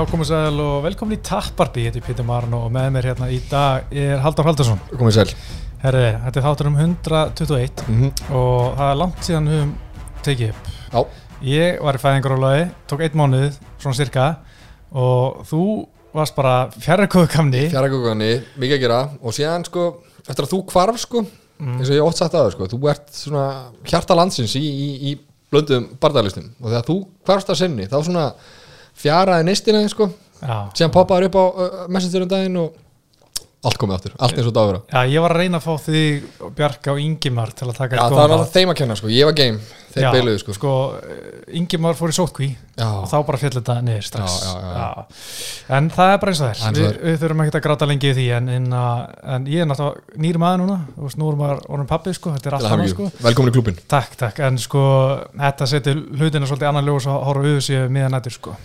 Já, komið sæl og velkomin í Tapparby, ég heiti Pítur Marn og með mér hérna í dag er Haldur Haldursson. Komið sæl Herri, þetta er þáttur um 121 mm -hmm. og það er langt síðan við höfum tekið upp. Já, Ég var í fæðingarólaði, tók einn mánuð, svona cirka, og þú varst bara fjarrarkóðukamni. fjaragugunni, mikið að gera og síðan sko, eftir að þú hvarf sko Mm. eins og ég oft sagt að það sko, þú ert svona hjarta landsins í, í, í blöndum bardalistum og þegar þú hvarfst að sinni þá svona fjaraði neistina sko, Já. síðan poppaður upp á uh, messengerum daginn og allt komið aftur, allt eins og dagur Já, ég var að reyna að fá þig, Bjarka og Ingimar til að taka Já, það var alltaf þeim að kenna sko, ég var game. Þeir Já, beiluðu sko, Sko, Ingimar fór í sótkví Já, og þá bara fjall þetta niður strax. Já, já, já, en það er bara eins og og Vi, við þurfum ekki að gráta lengi í því en, en, en ég er náttúrulega nýri maður núna. Nú erum maður orðin pappi sko, þetta er allt hamingju. sko. Velkomin í klubin takk, takk, en sko þetta setur hlutina svolítið annan ljós og horfa auðvitað sér miðan nættur sko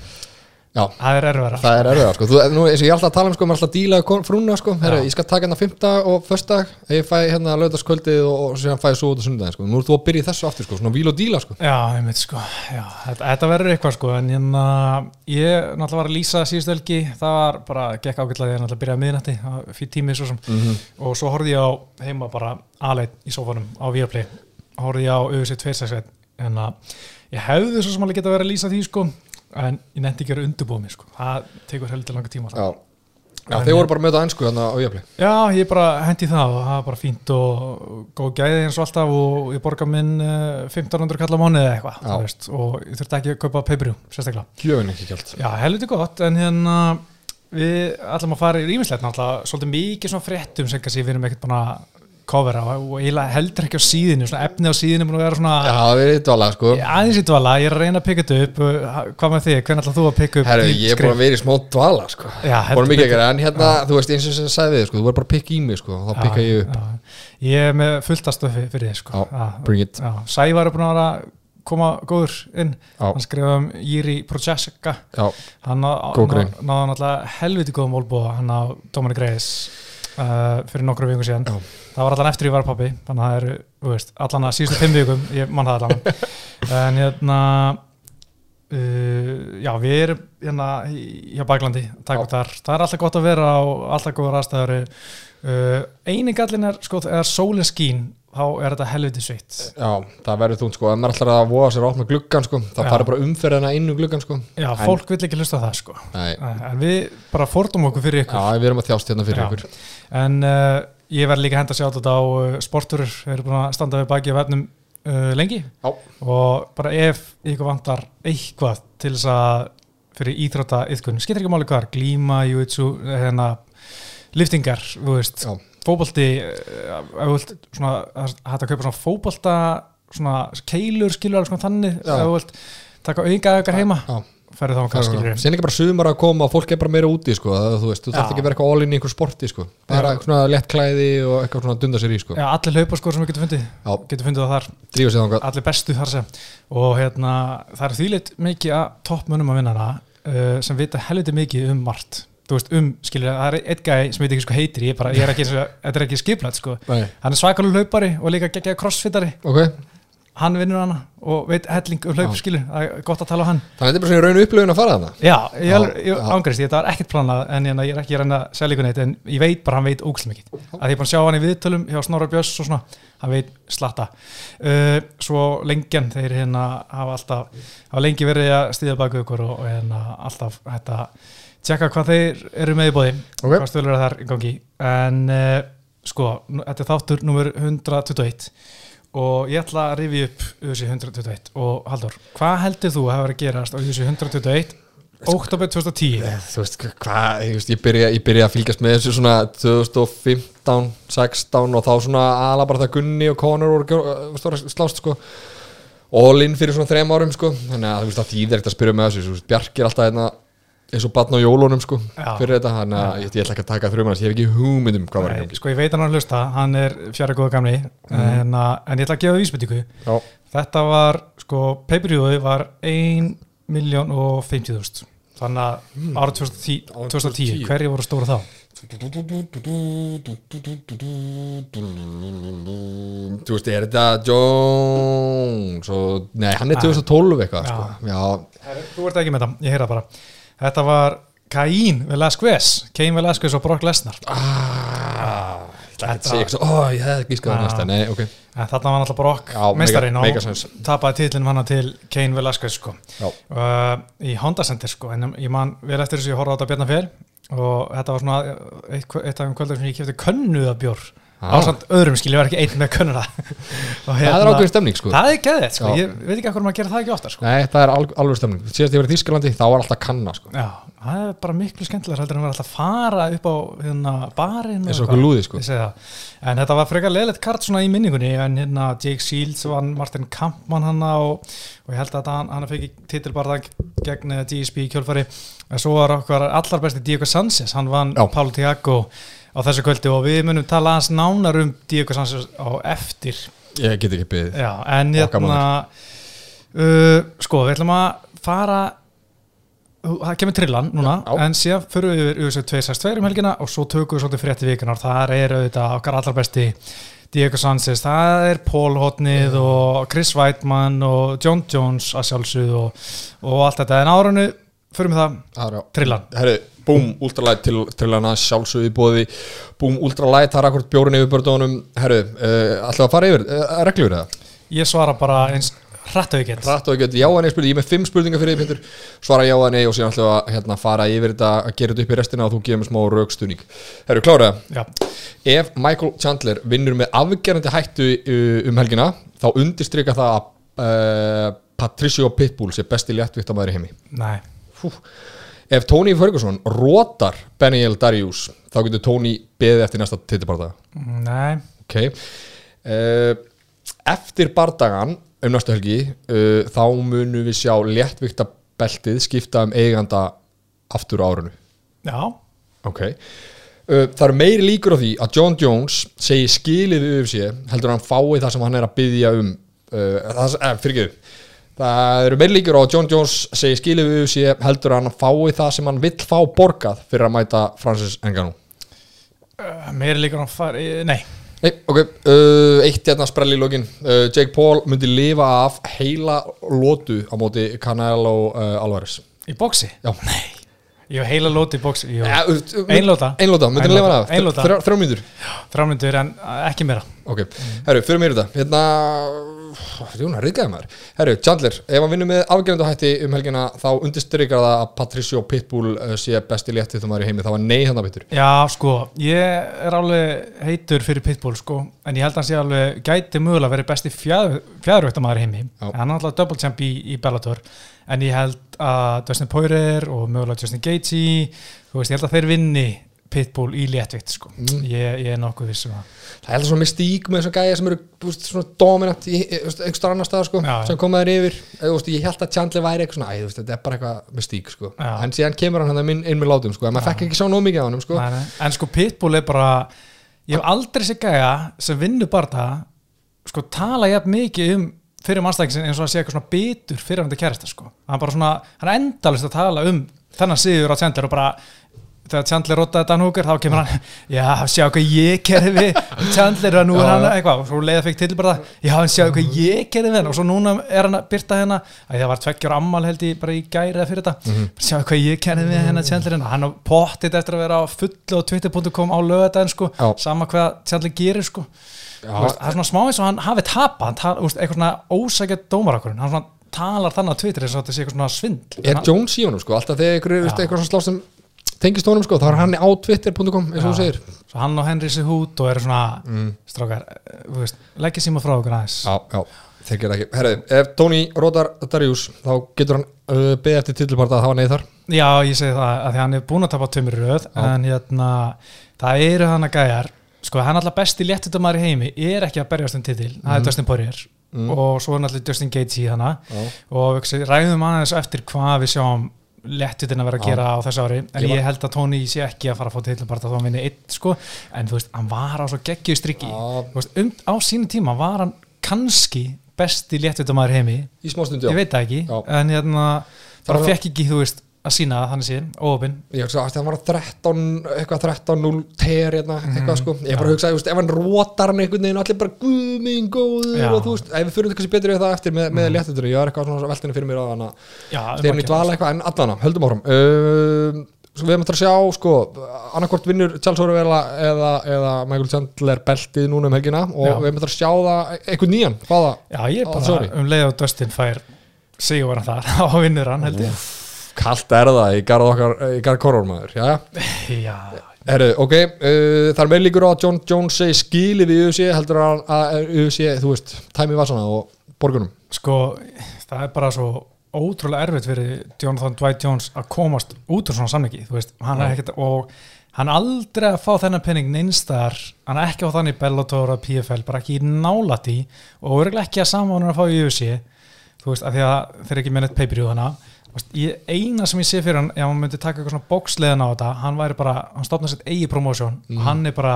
Já, það er erfara það er erfiða sko. Þú, nú, eins og ég er alltaf að tala um sko, maður er alltaf að díla frúna sko. Herra, Já. ég skal taka hérna fymta og föstdag ég fæ hérna lögðarskvöldið og, og síðan fæ ég svo út á sundaginn sko. nú er þú að byrja í þessu aftur, sko. svona víl og díla sko. Já, ég veit sko, já, þetta, þetta verður eitthvað sko, en hérna, ég náttúrulega var að lýsa síðustu helgi, það var bara, gekk ágætlega ég náttúrulega byrjaði að miðnætti, fyrir tímið svo sem, og svo horfði ég á heima bara alveg í sófanum á Viaplay, horfði ég á auðvitað 261, en að ég að nefndi ekki að vera undurbúið mér sko, það tekur heldur langa tíma alltaf. Já, Já þeir voru bara með þetta ennsku hérna á jöfli Já, ég bara hendi það og það er bara fínt og góð gæði eins og alltaf og ég borga minn uh, 1500 kall á mánuði eða eitthvað, og ég þurfti ekki að kaupa peibrjú, sérstaklega. Gjöfin ekki kjált Já, helviti gott, en hérna við ætlum að fara í rýmislegt náttúrulega svolítið mikið svona fréttum sem kannski við erum ekkert búin að covera og eiginlega heldur ekki á síðinu, svona efni á síðinu búin að vera svona Já, það er dvala sko Ég- aðeins í dvala, ég er að reyna að pikka þetta upp hvað með þig, hvernig ætlað þú að pikka upp Herru, ég er búin að vera í smá dvala sko Já, heldur mikið gera, en hérna, þú veist eins og sem sagði við sko, þú voru bara að pikka í mig sko, þá pikka ég upp já. Ég er með fullt að stöfi fyrir þið sko. Já, bring it. já. Sævar er búin að vera koma góður inn Já. hann skrifaði um Jiri Prochaska Já, hann náði náttúrulega helviti góðum volbúa hann á Dómari Greis uh, fyrir nokkru viku síðan Já. Það var allan eftir ég var pappi þannig að það eru, þú veist, allan að síðustu fimm vikum ég mann það allan. En hérna uh, já, við erum hérna í- út þar. Það er alltaf gott að vera og alltaf góður aðstæður. Uh, eini gallin er sko, þegar sólin skín þá er þetta helviti sveitt. Já, það verður þúnt sko. Ef maður ætlar að voða sér að opna gluggan sko. Þá Já. farið bara umferðina inn um gluggan sko. Já, En- fólk vill ekki hlusta á það sko. Nei, en við bara fordum okkur fyrir ykkur. Já, við erum að þjást hérna fyrir Já. ykkur. En uh, ég verð líka að henda að sjá þetta á uh, sporturur, við erum búin að standa við baki af vefnum uh, lengi Já. og bara ef ykkur vantar eitthvað til þess að fyrir íþrótta yðkun, skiptir ekki máli hvað er, glíma, júitsu, hérna liftingar, þú veist, Já. fótbolti uh, hægt að kaupa svona fótbolta svona keilur, skilur alveg svona þannig þú vilt taka auka aukar heima Já. Ferði þá kannski Sen ekki. Bara sumar að koma og fólk er bara meira úti sko, það, þú veist, þú þarf ekki að vera eitthvað all in í einhver sporti sko, bara svona létt klæði og eitthvað svona að dunda sér í sko, Já, allir hlaupaskor sem við getum fundið, Já. getum fundið það þar. Allir bestu þar sem. Og hérna, það er þýleitt mikið að toppmönnum að vinna hana uh, sem vita helviti mikið um margt. Þú veist, um, skilur, það er einn gæði sem veit ekki sko heitir, ég, bara, ég er ekki, þetta er ekki skiplætt sko, Nei, hann er svakalur hlaupari og líka geggjaði crossfittari, ok, hann vinnur hana og veit helling um hlaup, skilur, það er gott að tala á hann. Þannig að þetta er bara svona raun upplöfun að fara Já, ég, Já, ég, ángrist, þetta var ekkert planað en ég, er ekki að reyna að selja ykkur neitt en ég veit bara hann veit ógæslega mikið. Að ég er búin að sjá hann í viðtölum hjá Snorra Björns og svona, hann veit slatta. Uh, svo lengjan þeir hérna hafa alltaf hafa lengi verið að stíða baka ykkur og, og hérna alltaf hætta tjekka hvað þeir eru með í bóði Ok. hvað stölur þar í gangi en nú- þetta er þáttur numur 121 og ég ætla að rifja upp þessi 121 og Haldur, hvað heldur þú að hafa verið að gerast á þessi 121 oktober 2010 Eh, Þú veist, hvað, ég, ég, byrja, byrja að fylgjast með þessu svona 2015, 16 og þá svona ala bara það Gunni og Conor voru slást sko. All in fyrir svona þrem árum sko. Þannig að þú veist að þýðir ekkert að spyrja með þessu Bjarki er alltaf hérna eins og batn á jólunum sko Já. fyrir þetta. Þannig að ég, ég ætla ekki að taka þrjum hans ég hef ekki hugmyndum hvað var gangi sko ég veit hann að hlusta, hann er fjara góða gamli en, að- en ég ætla að gefa vísbyttingu þetta var, sko, pay-per-viewið var 1 miljón og 50.000 þannig að árið 2010, Árið 2010 hverju voru stóra þá? Þú veist, er þetta Jones og, Nei, hann er 2012 eitthvað Já. sko. Þú ert ekki með það, ég heyra bara Þetta var Caín Velasquez Cain Velasquez og Brock Lesnar ah, Ég ætla ekki Þetta- eitthvað Ó, ég hefði ekki skjáð Ah. næsta Nei, ok en þarna var náttúrulega Brock mega- og tapaði titlinn hana til Cain Velasquez sko. Uh, í Honda Center sko. en ég man vel eftir þess að ég horfði á þetta Bjarnar Fel og þetta var svona eitt, eitt af þeim kvöldum sem ég kefti könnuða bjór Á samt öðrum skil, ég var ekki einn með könnuna Og Það er ákveðin stemning sko. Það er geðið, sko. Ég veit ekki hvað maður gera það ekki ofta sko. Nei, það er al alveg stemning. Síðast ég var í Þískalandi, þá var alltaf kanna sko. Já, það er bara miklu skemmtilega heldur en vera alltaf fara upp á hérna, barinn Eins og okkur lúði sko. En þetta var frekar leðilegt kart svona í minningunni en hérna Jake Shields vann Martin Kampmann hana og, og ég held að hann, hann fekk titilbarða gegn eh, GSP í kjölfari en svo var okkar allar besti Diego Sanchez hann vann. Paulo Tiago á þessu kvöldi og við munum tala hans nánar um Diego Sanchez á eftir. Ég get ekki byggðið en gaman hérna uh, sko, við ætlum að fara það kemur trillan núna Já, en síðan förum við yfir UFC 262 um helgina og svo tökum við svolítið frétti vikunar þar er auðvitað okkar allar besti Diego Sanchez, það er Paul Hotnið og Chris Weidman og John Jones að sjálfsögðu og, og allt þetta, en árunnu förum við það trillan. Herru, Boom Ultralight til, til hana sjálfsögði bóði Boom Ultralight, það er akkur bjórun yfir bördónum Herru, uh, ætlaðu að fara yfir uh, reglur það? ég svara bara eins hrætt auðvitað Rætt og ekki, já en ég spurði, ég er með fimm spurningar fyrir því Pintur Svara já en nei og síðan ætlaðu að hérna, fara yfir þetta að gera þetta upp í restina og þú gefur mér smá raukstuðning Herru, klára? Það? Já, Ef Michael Chandler vinnur með afgerandi hættu uh, um helgina þá undirstrika það að uh, Patricio Pitbull sé besti léttvíktamæður í heimi. Nei, Fú. Ef Tony Ferguson rótar Beniel Darius þá getur Tony beðið eftir næsta titibardaga nei. Ok. Uh, eftir bardagan um næstu helgi uh, þá munum við sjá léttvíkta beltið skipta um eiganda aftur á árunu Já, ok. Uh, það eru meiri líkur á því að John Jones segi skilið við UFC heldur hann fái það sem hann er að byggja um uh, það, eh, fyrirgeðu það eru meiri líkur á að John Jones segi skilið við UFC heldur en hann fái það sem hann vill fá borgað fyrir að mæta Francis Ngannou. Uh, meiri líkur á far, nei. Nei, ok, uh, eitt hérna sprell í lokin. Uh, Jake Paul myndi lifa af heila lótu á móti Canelo Alvarez. Í bóksi? Já. Nei. Hef heila lóti í bóksi Jú. ja, uh, uh, Einlóta. Einlóta, myndi hann lifa af. Þrjá- Þrjá mínútur. Framlyndur en ekki meira. Ok, herru, fyrir mér þetta. Hérna, Jóna, reyðgæði maður. Herru, Chandler, ef hann vinnur með afgerðandu hætti um helgina þá undirstrykar það að Patricio Pitbull uh, sé besti létti þú maður í heimi. Það var nei hann að bitur Já, sko, ég er alveg heitur fyrir Pitbull, sko En ég held að hann sé alveg gæti mögulega verið besti fjæðurvöktamæður heimi. Já. En hann er alltaf double champ í, í Bellator. En ég held að Dustin Poirier og mögulega Justin Gaethje Þú veist, ég held að þeir vinni Pitbull í léttvikt, sko ég, ég er nokkuð vissum það Það er alltaf svona mystík með þessar gæja sem eru veist, svona dominant í í- þú veist, einhver annar stað sko, Já, sem komaður yfir veist, ég held að Chandler væri eitthvað svona æ, veist, þetta er bara eitthvað mystík sko. Já. en síðan kemur hann hann inn, inn með látum sko, en maður fekk ekki sjá nóg mikið á hann sko. Nei, nei. En sko Pitbull er bara ég hef aldrei sér gæja sem vinnur bara það sko tala jafn mikið um fyrir mannstæksin eins og að sé eitthvað svona bitur fyrir hann til kærasta sko hann bara svona, hann endalist að tala um þennan sigur á Chandler og bara þegar Chandler rotaði Dan Hooker þá kemur hann já, sjá hvað ég gerði við Chandler og nú er hann eitthvað og svo leiða fekk til bara já, sjá hvað ég gerði við hann. Og svo núna er hann að byrta hérna að það var tveggjur ammal held ég bara í gæri eða fyrir þetta, Mhm. sjá hvað ég gerði við hennar Chandler hérna, hann á pottit eftir að vera á fullu og twitter.com á lögadaginn sko, Já. sama hvað Chandler gerir sko. Já, það er svona smá eins og hann hafi tapa hann tala, úst, eitthvað svona ósækjað svona talar þannig á Twitter eitthvað svona svindl. Er Jones í honum sko, alltaf þegar ykkur, Já. eitthvað svona slást sem tengist honum sko, þá er hann á twitter.com eins og þú segir. Svo hann og Henry Sihút og eru svona mm. strákar, eh, leggja síma frá okkur aðeins. Já, já, þeir gera ekki. Herðu, ef Tony rótar Darius þá getur hann uh, beðið eftir titilparta að hafa neið þar Já, ég segi það að því hann er búin að tapa tömur röð Já. en hérna, það eru hann að gæjar. Sko, hann alltaf besti léttutumar í heimi er ekki að berjast um titil, það er Dustin Poirier. Mm. og svo er náttúrulega Justin Gaethje í hana. Já. og við ræðum aðeins eftir hvað við sjáum léttutin að vera að gera á þessu ári. En Ég ég, held að Tony sé ekki að fara að fá titil bara þá hann vinni eitt sko. En þú veist, hann var á svo geggju strikki um, á sínu tíma var hann kannski besti léttutumar í heimi. Í smá stundu ég já. veit það ekki Já. en hérna, var- fekk ekki þú veist að sína það þannig síðan, óopinn. Ég hugsa að hann var 13 eitthvað 13-0 ter hérna, Mhm. eitthvað sko. Ég bara hugsa, ef hann rótar hann einhvern veginn allir bara guð minn góður og þú veist, ef við fyrir þetta kannski betur við það eftir með, með léttutur, ég var eitthvað svona veltinu fyrir mér á þannig að um þeir eru að í dvala eitthvað en allana, höldum áfram. Um, svo við erum að sjá sko, annarkort vinnur Charles Orvela eða, eða Michael Chandler beltið núna um helgina og Já. við erum að sjá það eitthvað nýjan, hvaða? Já, ég er Ó, bara sorry. um og sigur hann þar á vinnur hann held ég kallt er það í garð okkar, í garð korormaður, já? Já, Herru, ok, uh, það er meir líkur á að John Jones segi skilið við UFC heldur að, að UFC, þú veist, tæmi vassana og borgunum. Sko það er bara svo ótrúlega erfitt fyrir Jonathan Dwight Jones að komast út úr svona samlingi, þú veist, hann er ekkert og hann aldrei að fá þennan penning neinstar, hann er ekki á þannig Bellator og PFL, bara ekki í nálat í og örgulega ekki að saman að fá í UFC þú veist, af því að þeir ekki með þannig Þú veist, ég, eina sem ég sé fyrir hann ef hann myndi taka eitthvað svona bóksleðan á þetta hann væri bara, hann stofnar sitt eigi promotion Mhm. og hann er bara,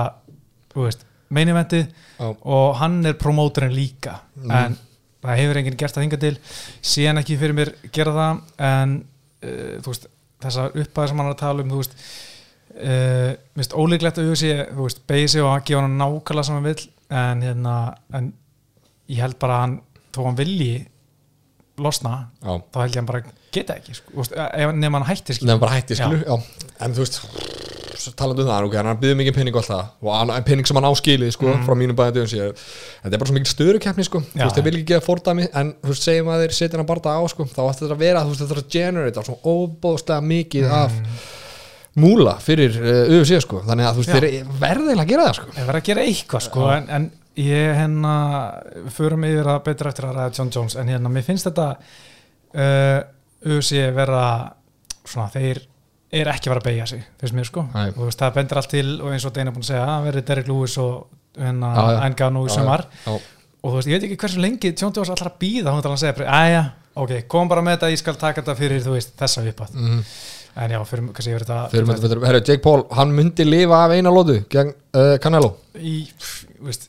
þú veist eventið Já. og hann er promóterinn líka Mhm. en það hefur enginn gert það hinga til síðan ekki fyrir mér gera það en uh, þú veist þessar uppæðir sem hann er að tala um þú veist uh, minnst ólíklegt að hugsi þú veist, beigi sig og hann gefa hann nákvæmlega sem hann vill en hérna en ég held bara að hann, þó hann vilji losna, Já, þá held ég hann bara geta ekki, sko, ef nema hann hætti skilur. nefnum bara hætti, skilu já. en þú veist, svo talandi um það ok, hann byggði mikið pening og allt það. Og hann, en pening sem hann áskilið, sko, frá mínum bæðið sé, þetta er bara svo mikið störukeppni, sko. Þú veist, þeir vil ekki gefa fordæmi en þú veist, segjum að þeir setja hann bara á, sko. Þá ætti þetta að vera, þú veist, þetta er að generate svona óbóðslega mikið af múla fyrir uh, UFC, sko. Þannig að þú veist, þeir verðilega að gera það, sko. Ég verð að gera eitthvað sko en, en ég hérna förum yfir að betra eftir að ræða John Jones en hérna mér finnst þetta uh, UFC vera svona þeir er ekki að vera að beigja sig finnst mér sko. Nei. og veist það bendur allt til og eins og Deina búin að segja að verði Derek Lewis og hérna já. Engano í sumar. Og þú veist ég veit ekki hversu lengi John Jones allar að býða hún talar að segja æja ok kom bara með þetta ég skal taka þetta fyrir þú veist þessa viðbátt Mhm. en já fyrir kannski yfir þetta Fyrir myndi, fyrir, herru, Jake Paul, hann myndi lifa af eina lótu gegn uh, Canelo. Í, veist,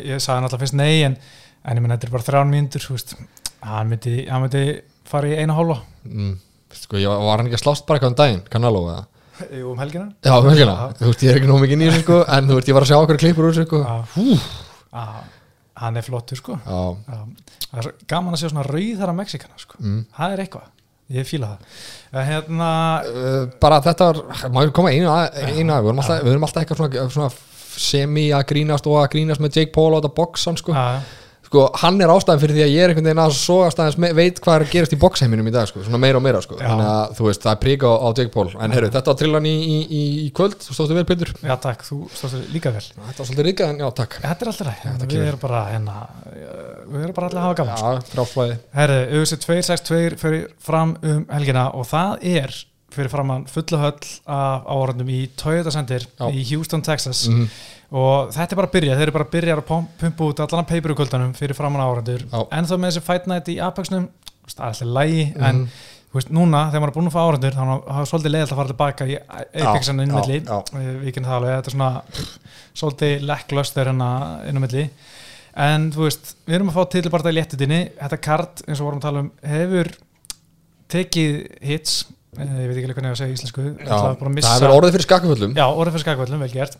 ég sagði náttúrulega fyrst nei en, en ég menn þetta er bara þrján mínútur hann myndi, hann myndi fara í eina hálfa. Mm. Sko, ég var hann ekki að slást bara eitthvað um daginn, Canelo eða? um helgina. Já, um helgina, þú veist, ég er ekki nóg mikið nýjum sko, en þú veist, ég var að sjá okkur klippur úr sko. Á, hann er flottur sko. Það er gaman að sjá svona rauðara Mexikana sko, Mm. það er eitthvað. Ég fíla það. En hérna, uh, bara þetta var, maður koma einu að, að alltaf, við erum alltaf eitthvað svona, svona semi að grínast og að grínast með Jake Paul á þetta boxan sko. sko, hann er ástæðan fyrir því að ég er einhvern veginn að aðeins, me- veit hvað er að gerast í boxheiminum í dag, sko, svona meira og meira, sko Já. þannig að, þú veist, það er prík á, á Jake Paul en heyrðu, þetta var trillan í, í, í, í kvöld þú stóðstu vel, Petur? já takk, þú stóðst líka vel Þetta var svolítið ríkað, en já, takk þetta er alltaf ræð, við kemur. erum bara hérna, eh, við erum bara allir að hafa gaman sko. Já, fráflæði Herri, UFC 262 fyrir fram um helgina og það er fyrir framann fulla höll af áhörðum í Toyota Center Já. í Houston, Texas Mhm. og þetta er bara að byrja, þeir eru bara að byrja að pumpa út allan að peipurukuldanum fyrir framann áhörður en þá með þessi Fight Night í Apexnum alltaf lægi, Mhm. en þú veist, núna þegar maður er búin að fá áhörður þá er það svolítið leiðilt að fara tilbaka í Apexan inn á já, milli, já. við kynna það alveg þetta er svona svolítið lekklöst þeir hérna inn á milli en þú veist, við erum að fá titilbarta í léttutinni þetta kart, eins og vorum að tala um hefur tekið hits eh, ég veit ekki hvernig ég á að segja íslensku. Já, að það er orðið fyrir skakaföllum Já, orðið fyrir skakvöldum, vel gert.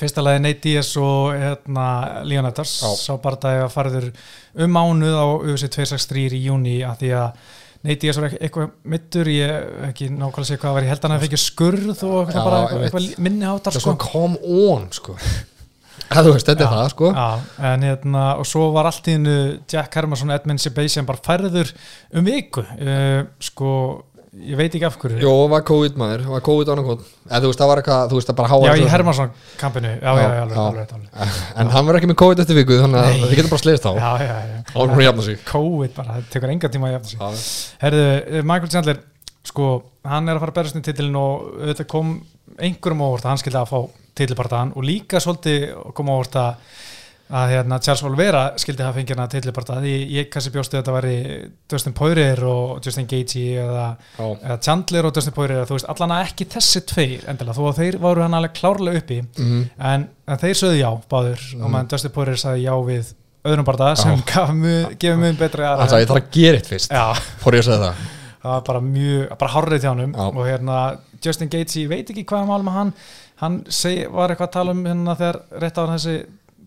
Fyrsta lagi Nate Diaz og hérna, Leon Edwards. Já. sá bara það að farður um mánuð á UFC 263 í júni að því að Nate Diaz var eitthvað, mittur ég ekki nákvæmlega sé hvað var. Ég held að hann fengið skurð og eitthvað, Já, eitthvað, eitthvað minni hátar sko. come on, sko. Veist, þetta er það, sko. Já, en hérna, og svo var allt í hennu Jack Hermansson, Edmund Sebastian bara færður um viku. Uh, sko, ég veit ekki af hverju. Jó, var COVID maður, var COVID annarkot Eða þú veist, það var eitthvað, þú veist, það bara háa Já, í Hermansson kampinu, já, já, Já, alveg, já. alveg, alveg. En hann verður ekki með COVID eftir viku, þannig að þið getur bara slegist á. Já, já, já. COVID bara, það tekur enga tíma að jafna sig. Herðu, eh, Michael Chandler sko, hann er að fara að berast í titilin og þetta kom einhverjum óvart að hann skildi að fá titilpartaðan og líka svolítið kom óvart að að hérna, Charles Oliveira skildi hafa fengið hérna titilpartað ég, ég kannski bjóstu að þetta væri Dustin Poirier og Justin Gaethje eða, eða Chandler og Dustin Poirier. Þú veist, allan að ekki þessi tveir endilega, þó að þeir voru hann alveg klárlega uppi. Mhm. en, en þeir sögðu já, báður Mhm. og meðan Dustin Poirier sagði já við öðrum barða sem gefur mun betri Hann sagði, ég þarf að gera eitt fyrst að segja það. Það var bara mjög, bara hárrið til honum. Já. og hérna Justin Gaethje, ég veit ekki hvað hann. Hann var eitthvað að tala um hérna þegar rétt á þessi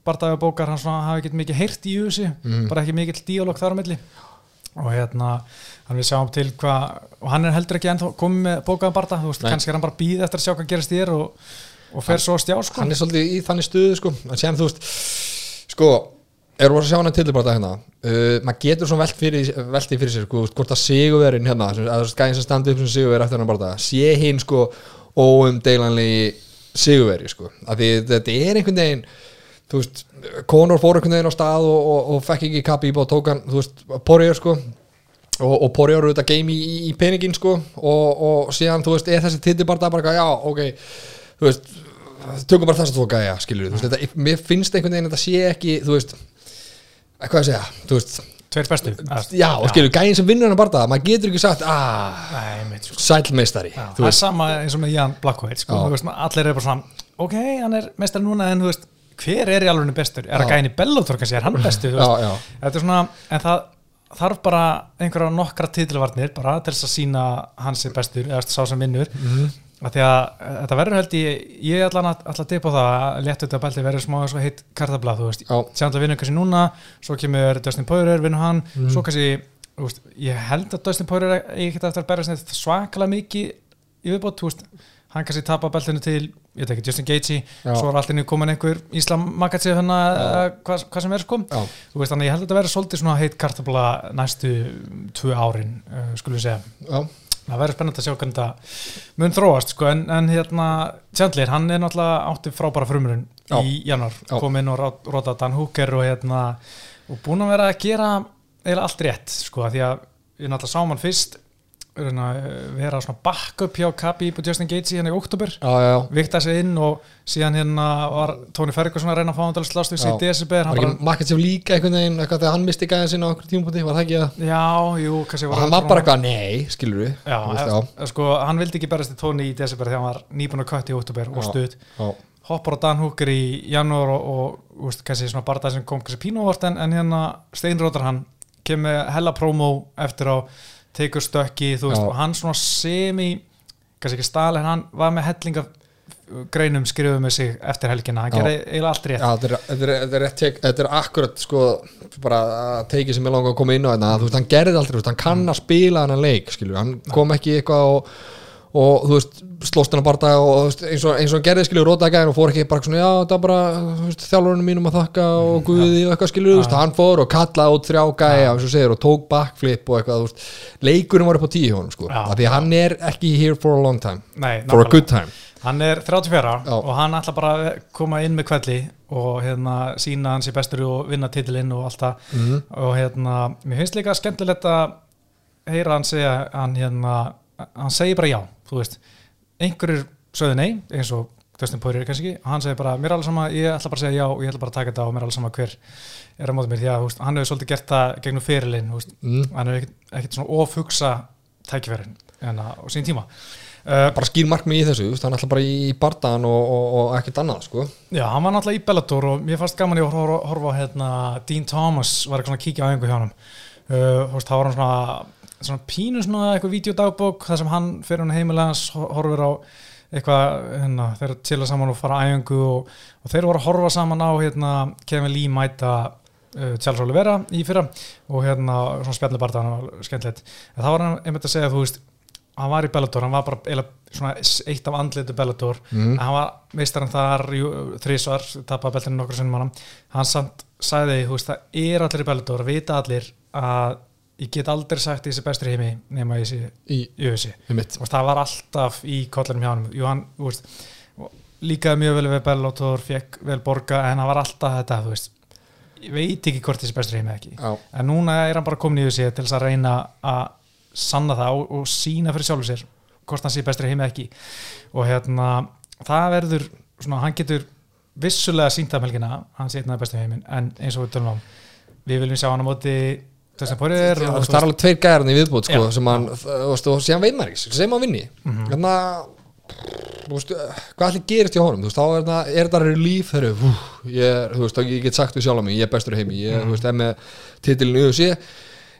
bardaga bókar hann svona hafi ekki mikið heyrt í þessu Mhm. bara ekki mikill díalóg þar á milli. Og hérna hann við sjáum til hvað og hann er heldur ekki ennþá komið með bókaðan barda þú veist, Nei. kannski er hann bara býð eftir að sjá hvað gerist þér og, og fer svo að stjá sko. hann er svolítið í þannig stuðu sko. En sem þú veist sko erum við að sjá hann að tilbara hérna? Uh, maður getur svona velt fyrir, velti fyrir sér sko, hvort að sigurverin hérna að það skæðin sem standi upp sem sigurveri eftir hann bara sé hinn sko óumdeilanlegi sigurveri sko. Af því þetta er einhvern veginn þú veist, Conor fór einhvern veginn á stað og, og, og fekk ekki kappi og tók hann, þú veist, Poirier sko. Og, og eru þetta game í, í peningin sko. Og, og síðan, þú veist, er þessi tilbara bara, já, ok þú veist, tökum bara þess að þú gæja skilur, þú veist, þetta, mér finnst einhvern veginn að þetta sé ekki, þú veist hvað að segja, þú veist tveir bestu já, og skilur, gæjin sem vinnur hann bara maður getur ekki sagt, ah, Nei, mitt, sko. sælmeistari það er sama eins og með Jan Blackweight sko, allir eru bara svona ok, hann er mestar núna en þú veist hver er í alveg bestur, er Já. að gæni Bellator kannski, er hann bestur, þú já, veist já, þetta er svona, en það þarf bara einhverja nokkra titilvarnir bara til þess að sína hans er bestur eða sá sem vinnur mm. eh, þetta verður held ég ég allan að, á það að léttu þetta belti verður smá svo heitt kartablað þú veist, Já. sem það vinnur kannski núna svo kemur Dustin Poirier, vinnur hann Mhm. svo kannski, veist, ég held að Dustin Poirier eigi ekkert eftir að berja snett svakalega mikið í viðbót, þú veist hann kannski tapa beltinu til, ég veit ekki, Justin Gaethje. Svo er alltaf nýtt komin einhver Íslam Magatsið hann að hvað, hvað sem er sko. Já, Þú veist, þannig ég held að þetta verður svolítið svona heitt kartabla næstu tvö árin, uh, skulum við segja. já, Það verður spennandi að sjá hvernig þetta mun þróast, sko, en, en hérna, Chandler, hann er náttúrulega átti frábæra frumurinn í januar, kom inn og rótað Dan Hooker og hérna, og búin að vera að gera eiginlega allt rétt, sko, því að við náttúrulega sáum hann fyrst hérna, vera svona backup hjá Kabi og Justin Gaethje hérna í oktober vikta sig inn og síðan hérna var Tony Ferguson að reyna að fá hann til að slást Já. í desember, var ekki Makachev líka einhvern veginn eitthvað þegar hann misti gæðin sinna á okkur tímapunkti, var það ekki að Já, jú, kannski og hann var bara eitthvað, nei, skilur við Já, veist, já. sko, hann vildi ekki berast í tóni í desember þegar hann var nýbúin að kötti í oktober og stuð hoppar á Dan Hooker í janúar og, og úst, kannski svona barða sem kom kannski pínuvort en, en hérna steinrótar hann kemur hella promo eftir á tekur stökki, þú veist, og hann svona semi kannski ekki stál en hann var með hellinga greinum skrifuð með sig eftir helgina, hann gerði eiginlega allt rétt. Þetta er, er, er, rétt akkurat sko, bara að teiki sem ég langa að koma inn á þetta, veist, hann gerði þú veist, hann kann að spila hann leik, skilur, hann kom ekki eitthvað og, og þú veist, slóst hann að barða og veist, eins og, hann gerði, skilur, rótaði gæðin og fór ekki bara svona, já, það er bara, þjálfurinn mínum að þakka og guði og eitthvað, þú veist, hann fór og kallaði út þrjá gæja, eins og segir, og tók backflip og eitthvað, veist, leikurinn var upp á tíu hjá honum, sko, Já. af því hann er ekki here for a long time, Nei, for a nákvæmlega. good time Hann er 34 Já. og hann ætla bara að koma inn með kvelli og hérna sína hans í bestur og vinna titilinn og allt það Mhm. og hérna, mér finnst líka skemmtilegt að heyra hann segja hann hérna, hann segir bara já þú veist, einhverjur sögðu nei eins og Dustin Poirier kannski og hann segir bara, mér er alveg sama, ég ætla bara að segja já og ég ætla bara að taka þetta og mér er alveg sama hver er á móti mér, því að hann hefur svolítið gert það gegnum fyrirlin, mm. hann hefur ekkert, ekkert svona ofugsa en á sín tíma. Uh, bara skýr markmið í þessu, hann ætla bara í bardaðan og, og, og ekkert annað, sko. Já, hann var náttúrulega í Bellator og mér fannst gaman í að horfa, horfa á hérna, Dean Thomas var eitthvað svona að kíkja á einhver hjá hann uh, veist, þá var hann svona, svona pínu svona eitthvað videodagbók þar sem hann fyrir hann heimilega hans horfir á eitthvað, hérna, þeir chilla saman og fara æfingu og, og þeir voru að horfa saman á hérna, Kevin Lee mæta uh, Charles Oliveira í fyrra og hérna, svona spjallibarta hann var skemmtilegt, en þá var hann einmitt að segja, þú veist hann var í Bellator, hann var bara eiginlega svona eitt af andlitu Bellator. Mm. en hann var meistarinn þar jú, þrísvar, tapaði beltinu nokkur sinnum hann hann samt sagði, þú veist, það er allir í Bellator, vita allir að ég get aldrei sagt þessi bestur í heimi nema ég sé í, össi það var alltaf í kollinum hjá hann jú, hann, veist, líkaði mjög vel við Bellator, fekk vel borga en hann var alltaf þetta, þú veist ég veit ekki hvort þessi bestur í heimi ekki. Já, en núna er hann bara komin í össi til þess að reyna að sanna það og, og sína fyrir sjálfur sér hvort hann sé bestur heimi ekki. Og hérna, það verður svona, hann getur vissulega sínt af helgina, hann sé einna bestu heimin en eins og við tölum á við viljum sjá hann á móti þessum Poirier og, það er alveg tveir gæðarinn í viðbútt sko, sem hann, og síðan veit maður ekki sem hann vinni. Mhm. þannig að hvað allir gerist hjá honum? Þá er það, er það relief ég, get sagt við sjálf mig ég er bestur heimi, ég, Mhm. er með titilin UFC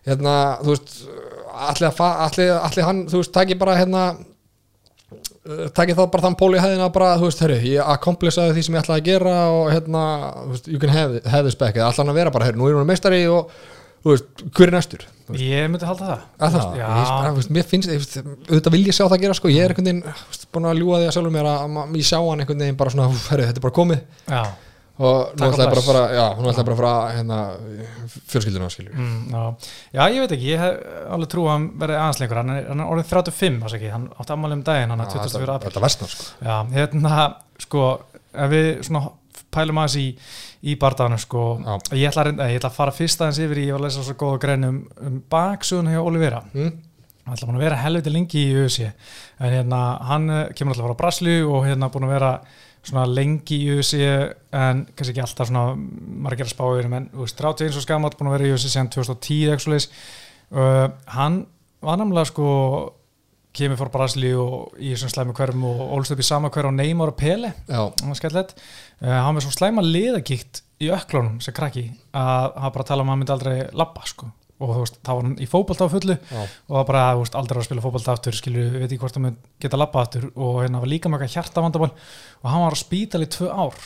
hérna, þú veist allir, hann, þú veist, taki bara hérna uh, taki þá bara þann pól í hæðina bara, þú veist, herru, ég accomplishaði því sem ég ætlaði að gera og hérna, you can have, have this back. Eða allan að vera bara, herru, nú er hún meistari og veist, hver er næstur? Ég myndi halda það. Að það, Já, ég, þú veist, mér finnst, ég veist, auðvitað vil ég sjá það gera sko, ég er einhvern veginn veist, búin að ljúga því að sjálfur mér að, að ég sjá hann einhvern veginn bara svona, hú, herru, þetta er bara komið. Já, og nú Takk og ætlaði bara að bless. fara, já, nú ætlaði bara að fara hérna, fjölskylduna skilju mm, já. já, ég veit ekki, ég hef alveg trú að hann verði aðeins lengur. Hann er, hann er orðin 35, þess ekki, hann átti ammali um daginn hann er 24 apríl. Þetta versnar sko. Já, hérna, sko, ef við svona pælum aðeins í, í bardaðanum, sko, ég ætla, að, ég ætla að fara fyrst aðeins yfir í, ég var að lesa svo góða grein um, um baksugun hjá Olivera. mm? Hann ætla búin að vera helviti lengi í USA, en hérna, hann eh, kemur alltaf frá Braslu og hérna búin að vera svona lengi í USA, en kannski ekki alltaf svona margir að spá yfir, en þú veist, 31 og skamalt búin að vera í USA síðan 2010, ekki svo leis. Uh, hann var namlega, sko, kemur frá Brasli og í þessum slæmi hverfum og ólst upp í sama hverf á Neymar og Pele. Það var uh, hann var svo slæma liðagikt í öklunum sem krakki að hann bara tala um að hann myndi aldrei labba sko. Og þú veist, þá var hann í fótbolta á fullu já, og það bara, þú veist, aldrei að spila fótbolta aftur skilju, við veit ekki hvort hann mun geta labba aftur og hérna var líka eitthvað hjarta vandamál og hann var á spítal í tvö ár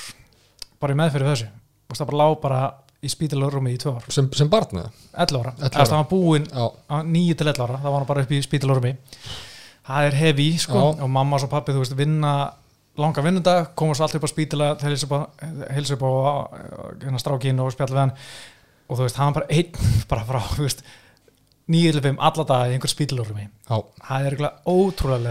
bara í meðferði þessu. Og það bara lá bara í spítalurumi í tvö ár. Sem, sem barn eða? 11 ára, 11 ára. eða það var búinn Já, 9 til 11 ára, þá var hann bara upp í spítalormi það er hefi sko. Já. og mamma og pappi, þú veist, vinna langa vinnundag, komast alltaf upp á spítala til hilsa upp á, upp á hérna strákin og spjalla við hann. Og þú veist, hann bara einn bara frá, þú veist 9-5 alla daga í einhver spítalormi. Já, það er eiginlega ótrúlega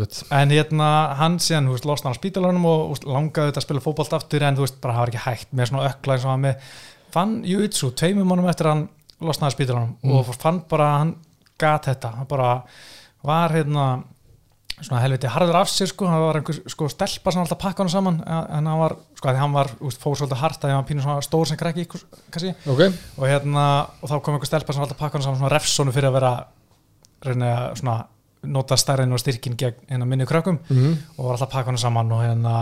gott. En hérna hann síðan, þú veist, losna hann á spítalornum og veist, langaði þetta að spila fótbolt aftur en þú veist, bara það var ekki hægt með svona ökla eins og hann með. Fann Júitsu tveimum mannum eftir að hann losnaði spítalornum Mm. og fann bara hann gat þetta, hann bara var hérna svona helviti harður af sér sko, það var einhver sko stelpa sem alltaf að pakka hann saman en hann var, sko, að því hann var úst, fór svolítið hart að hann var pínu svona stór sem krakki kannski, Ok, og hérna og þá kom einhver stelpa sem alltaf að pakka hann saman svona refsonu fyrir að vera reyna að svona nota stærðin og styrkin gegn hérna minni krökkum. Mm og var alltaf að pakka hann saman og hérna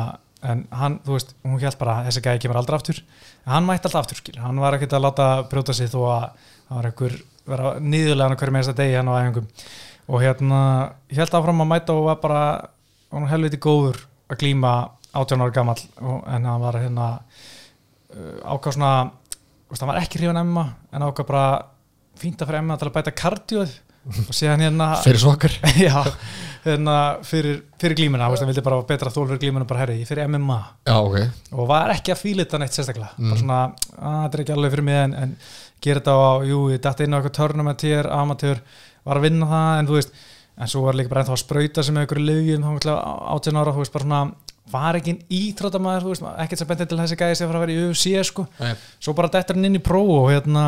en hann, þú veist, hún held bara að þessi gæði kemur aldrei aftur, en hann mætti alltaf aftur skil, hann var ekkert að láta brjóta sig þó að það var einhver, vera nýðulega hann hverju með þess að degi hann á æfingum og hérna, ég held áfram að mæta og var bara, hann var helviti góður að glíma 18 ára gamall. Og, en hann var hérna uh, ákvað svona, hann var ekki hrifan emma, en ákvað bara fínt að fyrir emma til að bæta kardjóð og síðan hérna fyrir svokkar já, hérna fyrir, fyrir glímuna, hann vildi bara betra þól fyrir glímuna bara herri, fyrir MMA Já, ok, og var ekki að fíla þetta neitt sérstaklega. Mm. bara svona, að þetta er ekki alveg fyrir mig en, en gera þetta á, jú, ég dætti inn á eitthvað törnumentir, amatör, var að vinna það en þú veist, en svo var líka bara ennþá að sprauta sem með einhverju lögjum, 18 ára þú veist, bara svona, var ekki ítróttamæður, þú veist, ekkert sem bendið til þessi gæði sem fara að vera í UFC, sko, Nei. svo bara dættir hann inn í próf og hérna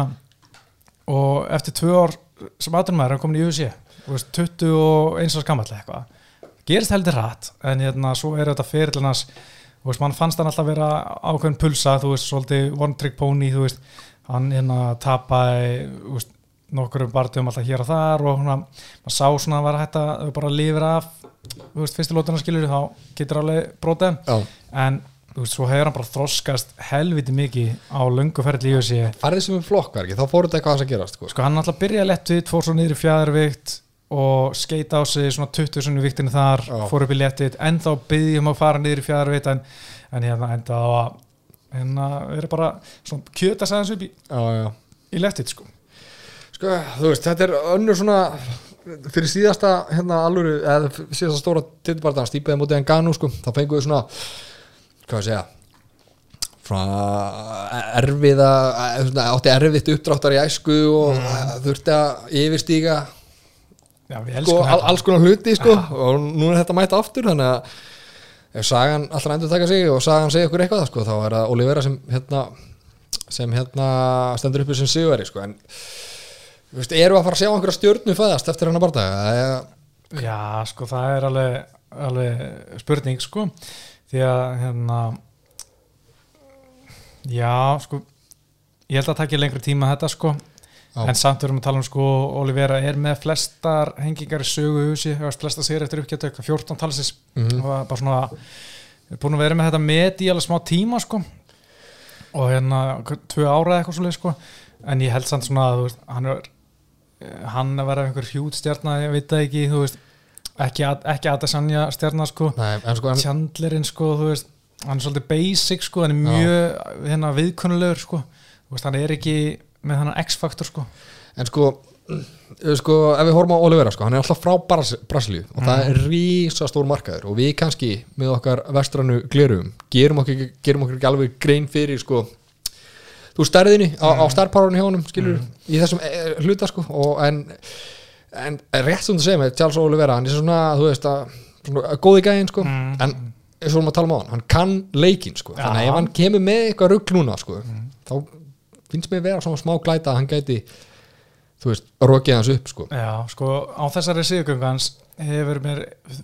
og eftir tvö ár sem aðrunmaður er hann komin í UFC þú veist, 21 árs gamall eitthvað. Gerist heldur hratt en hérna svo er þetta fyrirlinnas þú veist, mann fannst hann alltaf vera ákveðin pulsa þú veist, svolítið one trick pony þú veist, hann hérna tapaði þú veist, nokkurum barðum alltaf hér og þar og svona, maður sá svona að vera hægt að bara lifir af þú veist, fyrstu lótuna skilur þá getur alveg brotið. Já. En þú veist, svo hefur hann bara þroskast helviti mikið á löngu ferli í UFC Farið sem er flokkverki, þá fór þetta eitthvað að gerast sko. sko hann alltaf byrjaði lettvitt, fór svo niður í fjæðarvikt og skeita á sig svona 20 svona í viktinu þar, Já. fór upp í lettvitt ennþá byggjum að fara niður í fjæðarvikt en, en hérna enda á að hérna verið bara svona kjöta sæðans upp í, í lettvitt sko Sko, þú veist, þetta er önnur svona fyrir síðasta hérna alvöru eða síðasta stóra tittubartan stípaði mútið en Ganu sko, þá fengum við svona hvað að segja svona erfiða eða svona, átti erfitt uppdráttar í æsku og mm. þurfti að yfirstíga Já, sko, al, alls konar hluti sko, og nú er þetta mætt aftur þannig að ef sagan allra endur taka sig og sagan segja ykkur eitthvað sko, þá er það Olivera sem hérna sem hérna stendur uppi sem sigurveri sko, en þú veist, eru að fara að sjá einhverja stjörnu fæðast eftir hennar bardaga? Eða Já, sko það er alveg, alveg spurning sko. Því að hérna já, sko ég held að það taki lengri tíma þetta sko. Já. en samt erum við að tala um sko Olivera er með flestar hengingar í sögu húsi, flestar sér eftir uppgjötu 14 talsins. Mhm. og það er bara svona búin að vera með þetta met í alveg smá tíma sko. Og hérna tvö ára eitthvað svo sko. En ég held samt svona að þú veist, hann er hann að vera einhver hjút stjarnar, ég veit það ekki þú veist, ekki, ekki Adesanya stjarnar sko, sko, Chandlerinn sko, þú veist, hann er svolítið basic sko, hann er mjög hérna viðkunnulegur sko, þú veist, hann er ekki með hann X-faktor sko. En sko, uh, sko ef við horfum á Olivera, sko, hann er alltaf frá Bras Brasilíu og það er rísa stór markaður og við kannski með okkar vestrannu glerum gerum okkur, gerum okkur ekki alveg grein fyrir sko þú stærðinni á, á stærparunni hjá honum skilur í þessum e, hluta sko og en, en rétt sem þú segir með Charles Olivera, hann er svona þú veist að, svona góði gæðin sko Mm. en eins og við erum að tala um á hann, hann kann leikinn sko, Já. þannig að ef hann kemur með eitthvað rugg núna sko, þá finnst mér vera svona smá glæta að hann gæti þú veist, rokið hans upp sko. Já, sko, á þessari sigurgöngu hans hefur mér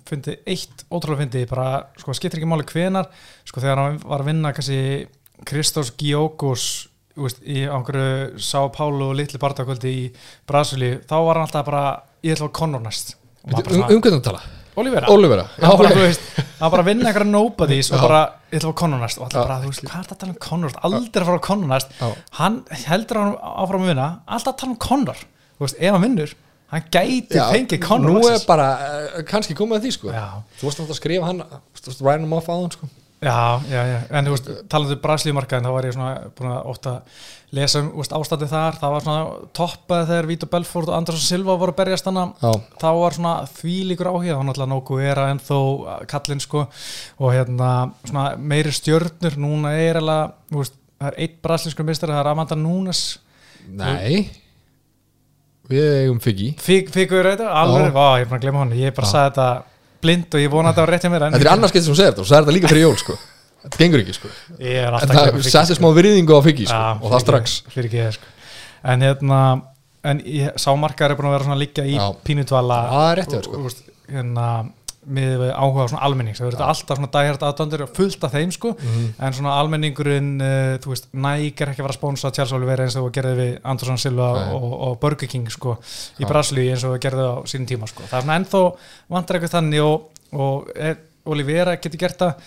fundið eitt ótrúlega fyndið, bara, sko, skiptir ekki máli hvenar, sko, þegar hann var að vinna kannski Kristós Giókos veist, í einhverju Sá Pálu og litli barndakvöldi í Brasilíu, þá var hann alltaf bara ég ætla að Conor næst um, um þú tala? Olivera. Olivera. Hann bara, veist, bara að vinna einhverja nobodies og bara, ég ætla að Conor næst. Og alltaf bara, þú veist, hvað er það að tala um veist, aldrei að fara á Conor næst. Hann heldur hann áfram að vinna. Alltaf að tala um Conor, þú veist, ef hann vinnur hann gæti fengið Conor nú er bara uh, kannski komið að því sko. Þú varst náttúrulega að skrifa hann þú varst að á Já, já, já, en þú veist, talandi um Brasilíumarkaðin, þá var ég svona búin að ótt að lesa um úst, ástandið þar, það var svona toppað þegar Vítor Belfort og Andersson Silva voru að berjast hana, þá var svona þvílíkur áhuga, þá var náttúrulega nógu era en þó kallinn sko. Og hérna svona meiri stjörnur, núna er alveg, þú veist, það er eitt brasilískur mistari, það er Amanda Nunes nei. Við eigum fyggi Figur þetta, alveg, vá, ég er bara að glemma hann, ég bara sagði þetta blind og ég vona að þetta var rétt hjá mér þetta er annars getur sem þú segir þetta og þú sagði þetta líka fyrir jól sko. Þetta gengur ekki sko. Ég er en það glemma Figu, setti smá virðingu á fyggi sko og það strax. ekki sko. en hérna en sámarkar er búin að vera svona líka í pínutvala Það er rétt hjá þér, sko. Með áhuga á svona almennings. Það verður alltaf svona dæhært aðdöndur fullt af þeim sko. Mhm. en svona almenningurinn uh, þú veist, Nike er ekki að vera spónsa Chelsea Oliveira eins og gerði við Anderson Silva og, og Burger King sko í Já. Brasilíu eins og gerði á sínum tíma sko. Það er svona ennþá vantar eitthvað þannig og, og er, Oliveira getur gert það.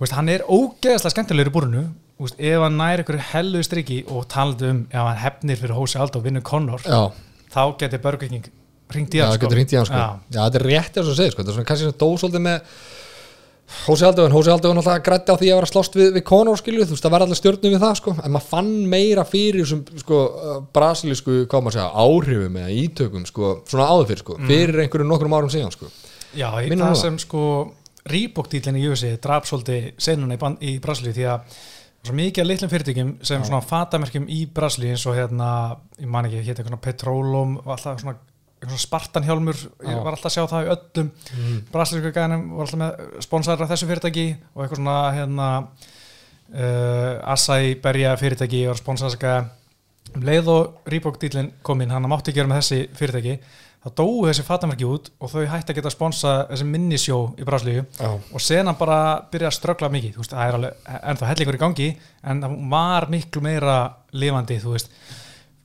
Veist, hann er ógeðslega skemmtilegur í búrinu. Þú veist, ef hann nær ykkur hellu striki og talandi um ef hann hefnir fyrir Hósi vinnur Conor já, þá getur Burger King ringt í já, hann hringt í hann sko. Já. já, þetta er rétt eins og segir sko. Þetta er svona kannski svona dósóldi með Hósi Aldöfun, Hósi Aldöfun alltaf grætti á því að vera að slást við, við Conor skilju, þú veist, það verða allir stjórnum við það sko, en maður fann meira fyrir þessum sko, uh, brasilísku, hvað maður segja áhrifum eða ítökum, sko, svona áður fyrir sko, fyrir einhverju nokkrum árum síðan sko. Já, í Minnir það sem sko Reebok-dílinn í USA draf svolítið senuna í, í Brasilíu því að svo mikið af litlum fyrirtækjum sem svona fatamerkjum í Brasilíu eins og hérna, ég man ekki, eitthvað Petrólum alltaf svona Spartanhjálmur, ég var alltaf að sjá það í öllum. Mm. brasilísku gænum, var alltaf með sponsorar af þessu fyrirtæki og eitthvað svona hérna uh, Asai berja fyrirtæki og gæða um leið og Reebok-dílinn kom inn, hann mátti gera með þessi fyrirtæki þá dóu þessi fatamerki út og þau hætti að geta að sponsa þessi minnisjó í Brasilíu. Já. og sen hann bara byrja að ströggla mikið þú veist, það er alveg ennþá hellingur í gangi en það var miklu meira lifandi, þú veist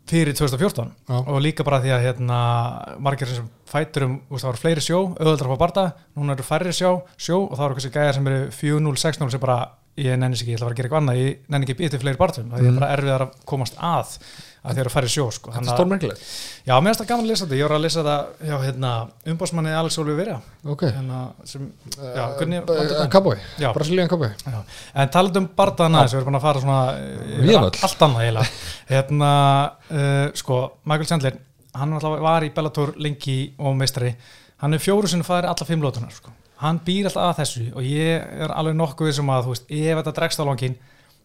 fyrir 2014 Já. og líka bara því að hérna, margir sem fætur um, það var fleiri sjó, auðvöldar fá barda núna eru færri sjó, sjó og þá eru kannski gæjar sem eru 4-0, 6-0 sem bara ég nenni sig ekki, ég ætla að fara að gera eitthvað annað ég nenni ekki býtið fleiri barðum, það er bara erfiðar að komast að að þeir eru færri sjó sko. Þetta er að- stórmerkilegt. Já, mér finnst það gaman að lesa þetta, ég var að lesa þetta já, hérna, umbásmanni Alex Olvi Vera Ok, hérna, sem, já, hvernig uh, Cowboy, Já. Brazilian Cowboy. En talað um barðana þess, við erum búin að fara svona eh, allt annað eiginlega. Hérna, uh, sko, Michael Chandler hann var í Bellator lengi og meistari, hann er fjóru sinni farið alla fimm lótunar, sko, hann býr alltaf að þessu og ég er alveg nokkuð sem að, þú veist, ef þetta dregst á longin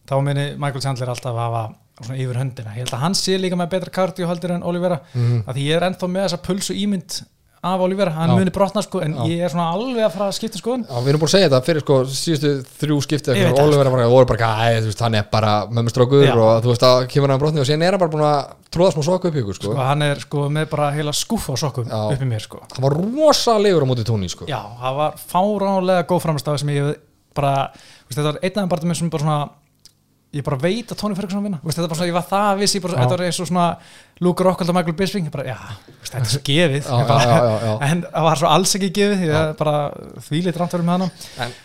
þá muni Michael Chandler alltaf hafa svona yfir höndina, ég held að hann sé líka með betra kardio heldur en Olivera, Mhm. að ég er ennþá með þessa pulsu ímynd af Olivera, hann Já. muni brotna sko, en Já. ég er svona alveg að fara að skipta skoðun Já, við erum búin að segja þetta fyrir sko síðustu þrjú skipti og það, Oliver var voru bara, þú veist, hann er bara mömmustrákur Já. og þú veist, það kemur hann brotni og síðan er hann bara búin að tróða smá soku upp í ykkur, sko. sko, hann er sko með bara heila skúfa á sokkum upp í mér sko Hann var rosalegur á móti tóni, sko. Já, það var fáránlega góð framstæð sem ég bara, veist, þetta var einn af þeim bara sem bara svona ég bara veit að Tony Ferguson vinna. Veist, þetta var svona, ég var það viss, ég bara, Já. þetta var eins og svona Luke Rockhold og Michael Bisping bara, já, veist, þetta er svo gefið. Já, Ég bara, já, já, já. en það var svo alls ekki gefið ég bara þvílið rántur með hana. En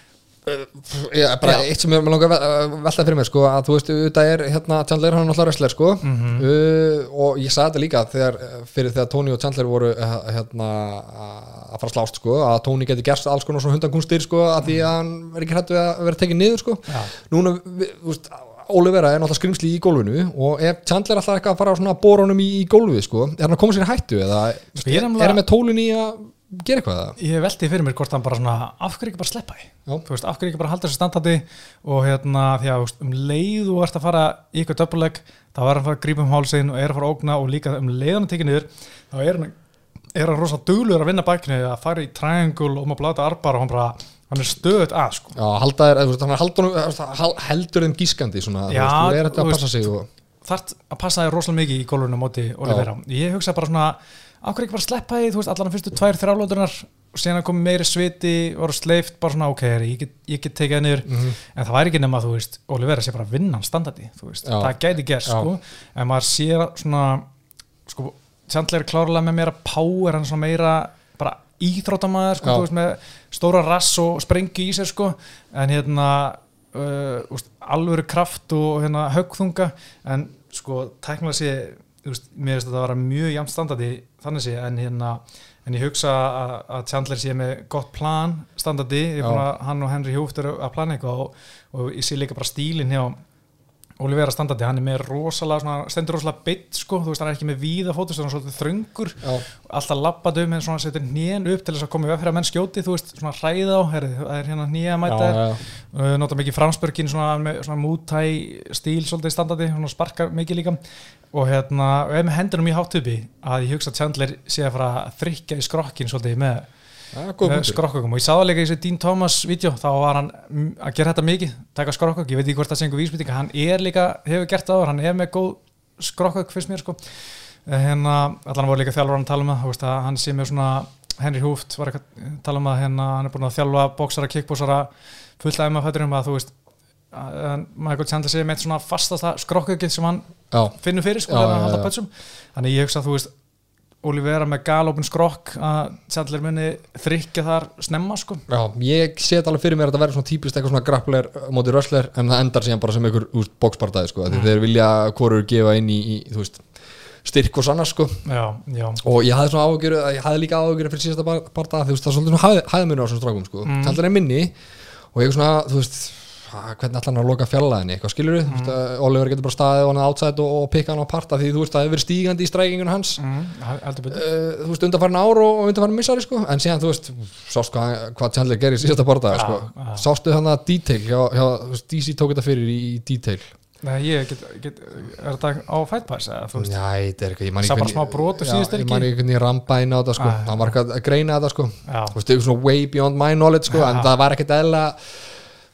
Já, bara eitt sem ég mér langar að vel- velta fyrir mér sko, að þú veist, auðvitað er hérna Chandler hann er náttúrulega wrestler sko. Uh, og ég sagði þetta líka þegar, fyrir þegar Tony og Chandler voru uh, hérna að fara að slást sko, að Tony geti gerst alls konar svona hundakunstir sko, að því að hann er ekki hættu að vera tekið niður sko. Já. núna, þú veist Olivera er náttúrulega skrimsli í gólfinu og ef Chandler alltaf eitthvað að fara að bóra honum í, í gólfið sko, er hann að koma sér í hættu eða Sko, er hann með tólin í að gera eitthvað eða? ég veldi fyrir mér hvort hann bara svona af hverju ekki bara sleppa því Já. þú veist, af hverju ekki bara halda þessu standandi og hérna því að um leið og ert að fara í eitthvað döpuleg þá er hann að fara að grípa um hálsinn og er að fara að ógna og líka um leið hann tekið niður þá er hann, er hann rosa duglur að vinna bakinu að fara í triangle og maður blata arbar og hann bara, hann er stöðut að sko Já, halda þér, þú veist, hann er haldur, hal- heldur þeim gískandi svona, Já, þú er þetta að passa sig og, þarft að passa þér rosalega mikið í gólfinu á móti Olivera. Ég hugsa bara svona hverju ekki bara sleppa því, þú veist, allan fyrstu tvær þrjálótunar og síðan að koma meiri sviti voru sleift, bara svona, ok, ég get, ég get tekið það niður, Mhm. en það væri ekki nema þú veist, Olivera sé bara að vinna hann standandi þú veist, Já. það gæti Já. sko en maður sé svona sko, Chandler er klárlega með meira power er svona meira bara íþróttamæður, sko, veist, með stóra rass og sprengi í sér, sko. En hérna uh, úst, alvöru kraft og hérna höggþunga. En sko tæknilega sé veist, mér finnst þetta að vera mjög jæmt standandi þannig sé. En hérna en ég hugsa að, að Chandler sé með gott plan að hann og Henry Húft eru að plana eitthvað og, og ég sé líka bara stílinn hjá Olivera standandi, hann er með rosalega svona, stendur rosalega beitt sko, þú veist hann er ekki með víða fótus, hann er svolítið þröngur. Já, alltaf lappað um en svona setur hnén upp til þess að koma í veg fyrir að menn skjóti þú veist, svona hræða á, það er hérna að mæta já, uh, nota mikið framspörkin svona, með svona mútæ stíl svolítið standandi, svona sparkar mikið líka. Og hérna, og ef með hendunum í háttubi að ég hugsa að Chandler sé að fara að þrykja í skrokkin svolítið með, skrokkum og ég sáða líka í þessu Dean Thomas vídeo, þá var hann að gera þetta mikið, taka skrokkok, ég veit ekki hvort það sé einhver vísbytting, hann er líka, hefur gert það áður, hann er með góð skrokkok fyrst mér sko. Eh, hérna, allan voru líka þjálfur að tala um það. Að hann sé með svona Henry Húft var að tala um það. Hérna, hann er búin að þjálfa bóksara, kickbóksara fullt af MF-fætturum að þú veist að Michael Chandler sé með svona fastasta skrokkukið sem hann já, finnur fyrir sko Já, hann halda já. pötsum þannig ég hugsa að þú veist Olivera með galopin skrokk að Chandler muni þrykja þar snemma sko já, ég set alveg fyrir mér að þetta verður svona típist eitthvað svona grappler móti rössler en það endar síðan bara sem einhver úr bókspartaði sko, Mm. þeir vilja hvorur gefa inn í, í þú veist, styrk og sannar sko já, já, og ég hafði svona áhugjur ég hafði líka áhugjur fyrir síðasta bardaga þú veist það er svolítið svona hæðmunur á þessum strákum sko Mm. Chandler er minni og ég er svona þú veist hvernig ætla hann að loka fjallaðinni eitthvað skilur við, mm. Oliver getur bara staðið og hann átsætt og, og pikka hann á parta því þú veist það hefur verið stígandi í strækingun hans. Mm, uh, þú veist undanfærin ár og, undanfærin missari sko. En síðan þú veist sást hvað, hvað Chandler gerir í síðasta bardaga sko. Já, já. sástu þannig að detail hjá, hjá, veist, DC tók þetta fyrir í, í detail. Nei, ég get, get, er þetta á Pass eða þú veist? Næ, þetta er ekki, ég man ekki smá brot og Já, síðust er ég ekki. man ekki hvernig ég rambaði inn á þetta sko. Ah. hann var eitthvað að greina þetta sko. Þú veist, er svona way beyond my knowledge sko, en það var ekkert eðla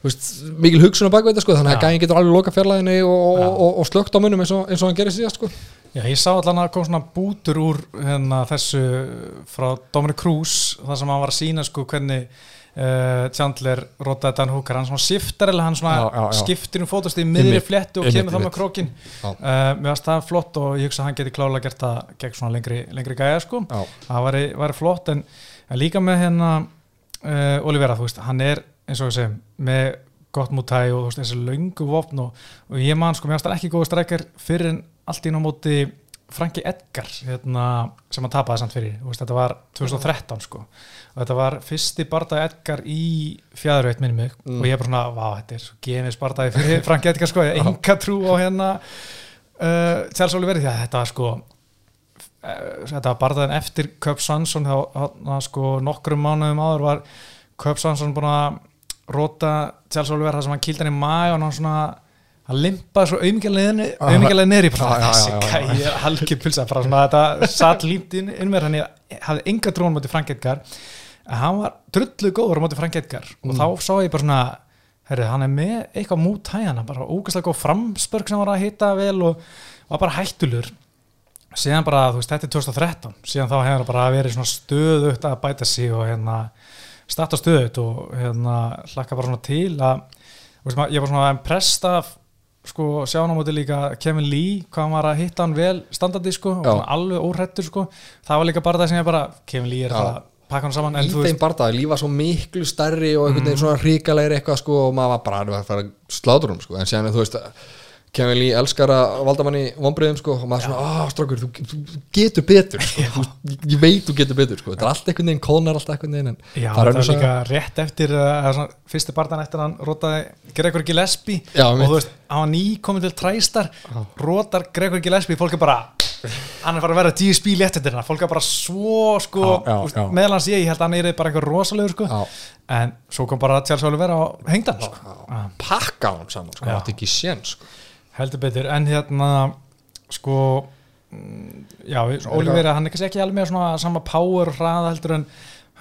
veist, mikil hugsun á bakveita sko, þannig að gæðin getur alveg loka fjarlæðinni og, og, og, og slögt á munum eins og, eins og hann gerir síðast sko. Já, ég sá allan að kom svona bútur úr hérna, þessu frá Dominic Cruz þar sem hann var að sína sko hvernig uh, Chandler rotaði Dan Hooker. Hann svona shiftar eða hann svona Já, já, já. skiptir um fótast í miðri fléttu og kemur þá með krókin uh, mér varst það flott og ég hugsa að hann geti klálega gert það gegn svona lengri, lengri gæja sko. Það væri, flott en, en líka með hérna uh, Olivera, þú veist, hann er eins og segjum, með gott mútæ og veist, þessi löngu vopn og, og ég man sko, mér það ekki góð streikar fyrir en allt í ná móti Franki Edgar hérna, sem hann tapaði samt fyrir, veist, þetta var 2013 sko, og þetta var fyrsti bardaði Edgar í fjæðurveit minni mig. Mm. og ég er bara svona, vá, þetta er svo gefis bardaði fyrir Franki Edgar sko, ég hef enga trú á hérna. Uh, Charles Oliveri því að þetta var sko eh, þetta var barðaðin eftir Köp Svansson þá þá, sko nokkrum mánuðum áður var Köp Svansson búin að róta Charles Oliver þar sem hann kýldi hann í mæ og hann svona hann limpaði svo bara Já, já, þessi gæi er halkið pulsa þetta satt límt inn, inn með hann hafði enga trúan moti Frank Edgar. En hann var drullu góður á moti Frank Edgar. Og þá sá ég bara svona herri, hann er með eitthvað mút hægana bara ógæslega góð framspörk sem var að hitta vel og var bara hættulur. Síðan bara, þú veist, þetta er 2013 síðan þá hefur hann bara verið svona stöðugt að bæta sig og hérna starta stöðugt og hérna hlakka bara svona til að veist, maður- ég var svona impressed af sko, sjá hann á móti líka Kevin Lee hvað var að hitta hann vel standandi sko, og svona alveg óhrættur sko. Það var líka bara það sem ég bara Kevin Lee er Já. að fara að pakka hann saman í þeim bardaði, lífa svo miklu stærri og einhvern veginn svona ríkalegir eitthvað sko og maður var bara að fara slátur um sko. En séðan þú veist Kevin Lee elskar að valda manni vonbreiðum sko og maður svona, ah, strákur, þú, þú, getur betur sko, þú, ég veit þú getur betur sko, þetta er allt einhvern veginn, kónar allt einhvern veginn Já, það er líka rétt eftir uh, svona, fyrsti barndan eftir hann rótaði Gregor Gillespie. Já, og mitt. þú veist, hann ný komið til træstar rótar Gregor Gillespie, fólk er bara hann er bara að vera GSP létt eftir hérna fólk er bara svo sko meðal hans ég, ég held að hann er bara eitthvað rosalegur sko. En svo kom bara Charles Oliver á hengdan sko. Pakka hann saman sko, það er ekki sén sko heldur betur, en hérna sko mm, já, Oliver, hann er kannski ekki alveg með svona sama power og hraða heldur en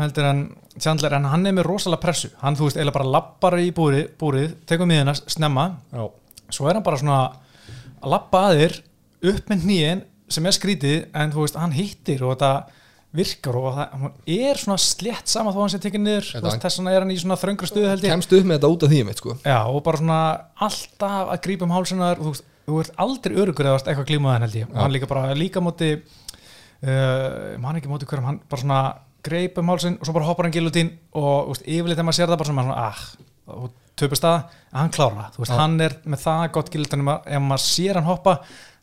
heldur en Chandler, en hann er með rosalega pressu. Hann, þú veist, eiginlega bara lappar í búrið, búrið tekur miðina snemma. Já. svo er hann bara svona að lappa að þér upp með nýjen sem er skrítið, en þú veist, hann hittir og þetta virkar og það hann er svona slétt sama þó hann sé tekið niður. Þess vegna er hann í svona þröngra stuðu held ég. Kemst upp með þetta út af því mitt sko. Já, og bara svona alltaf að grípa um hálsunar og þú, veist, þú ert aldrei örugur eða eitthvað glímaðan held ég. Og hann líka bara líka móti uh, mann ekki móti hverjum hann bara svona greip um hálsun og svo bara hoppar hann gilutín og veist, yfirleitt þegar maður sér það bara svona, svona ah, og töpust það, hann klára það. Veist, hann er með það gott gilutín ef maður sér hann hoppa,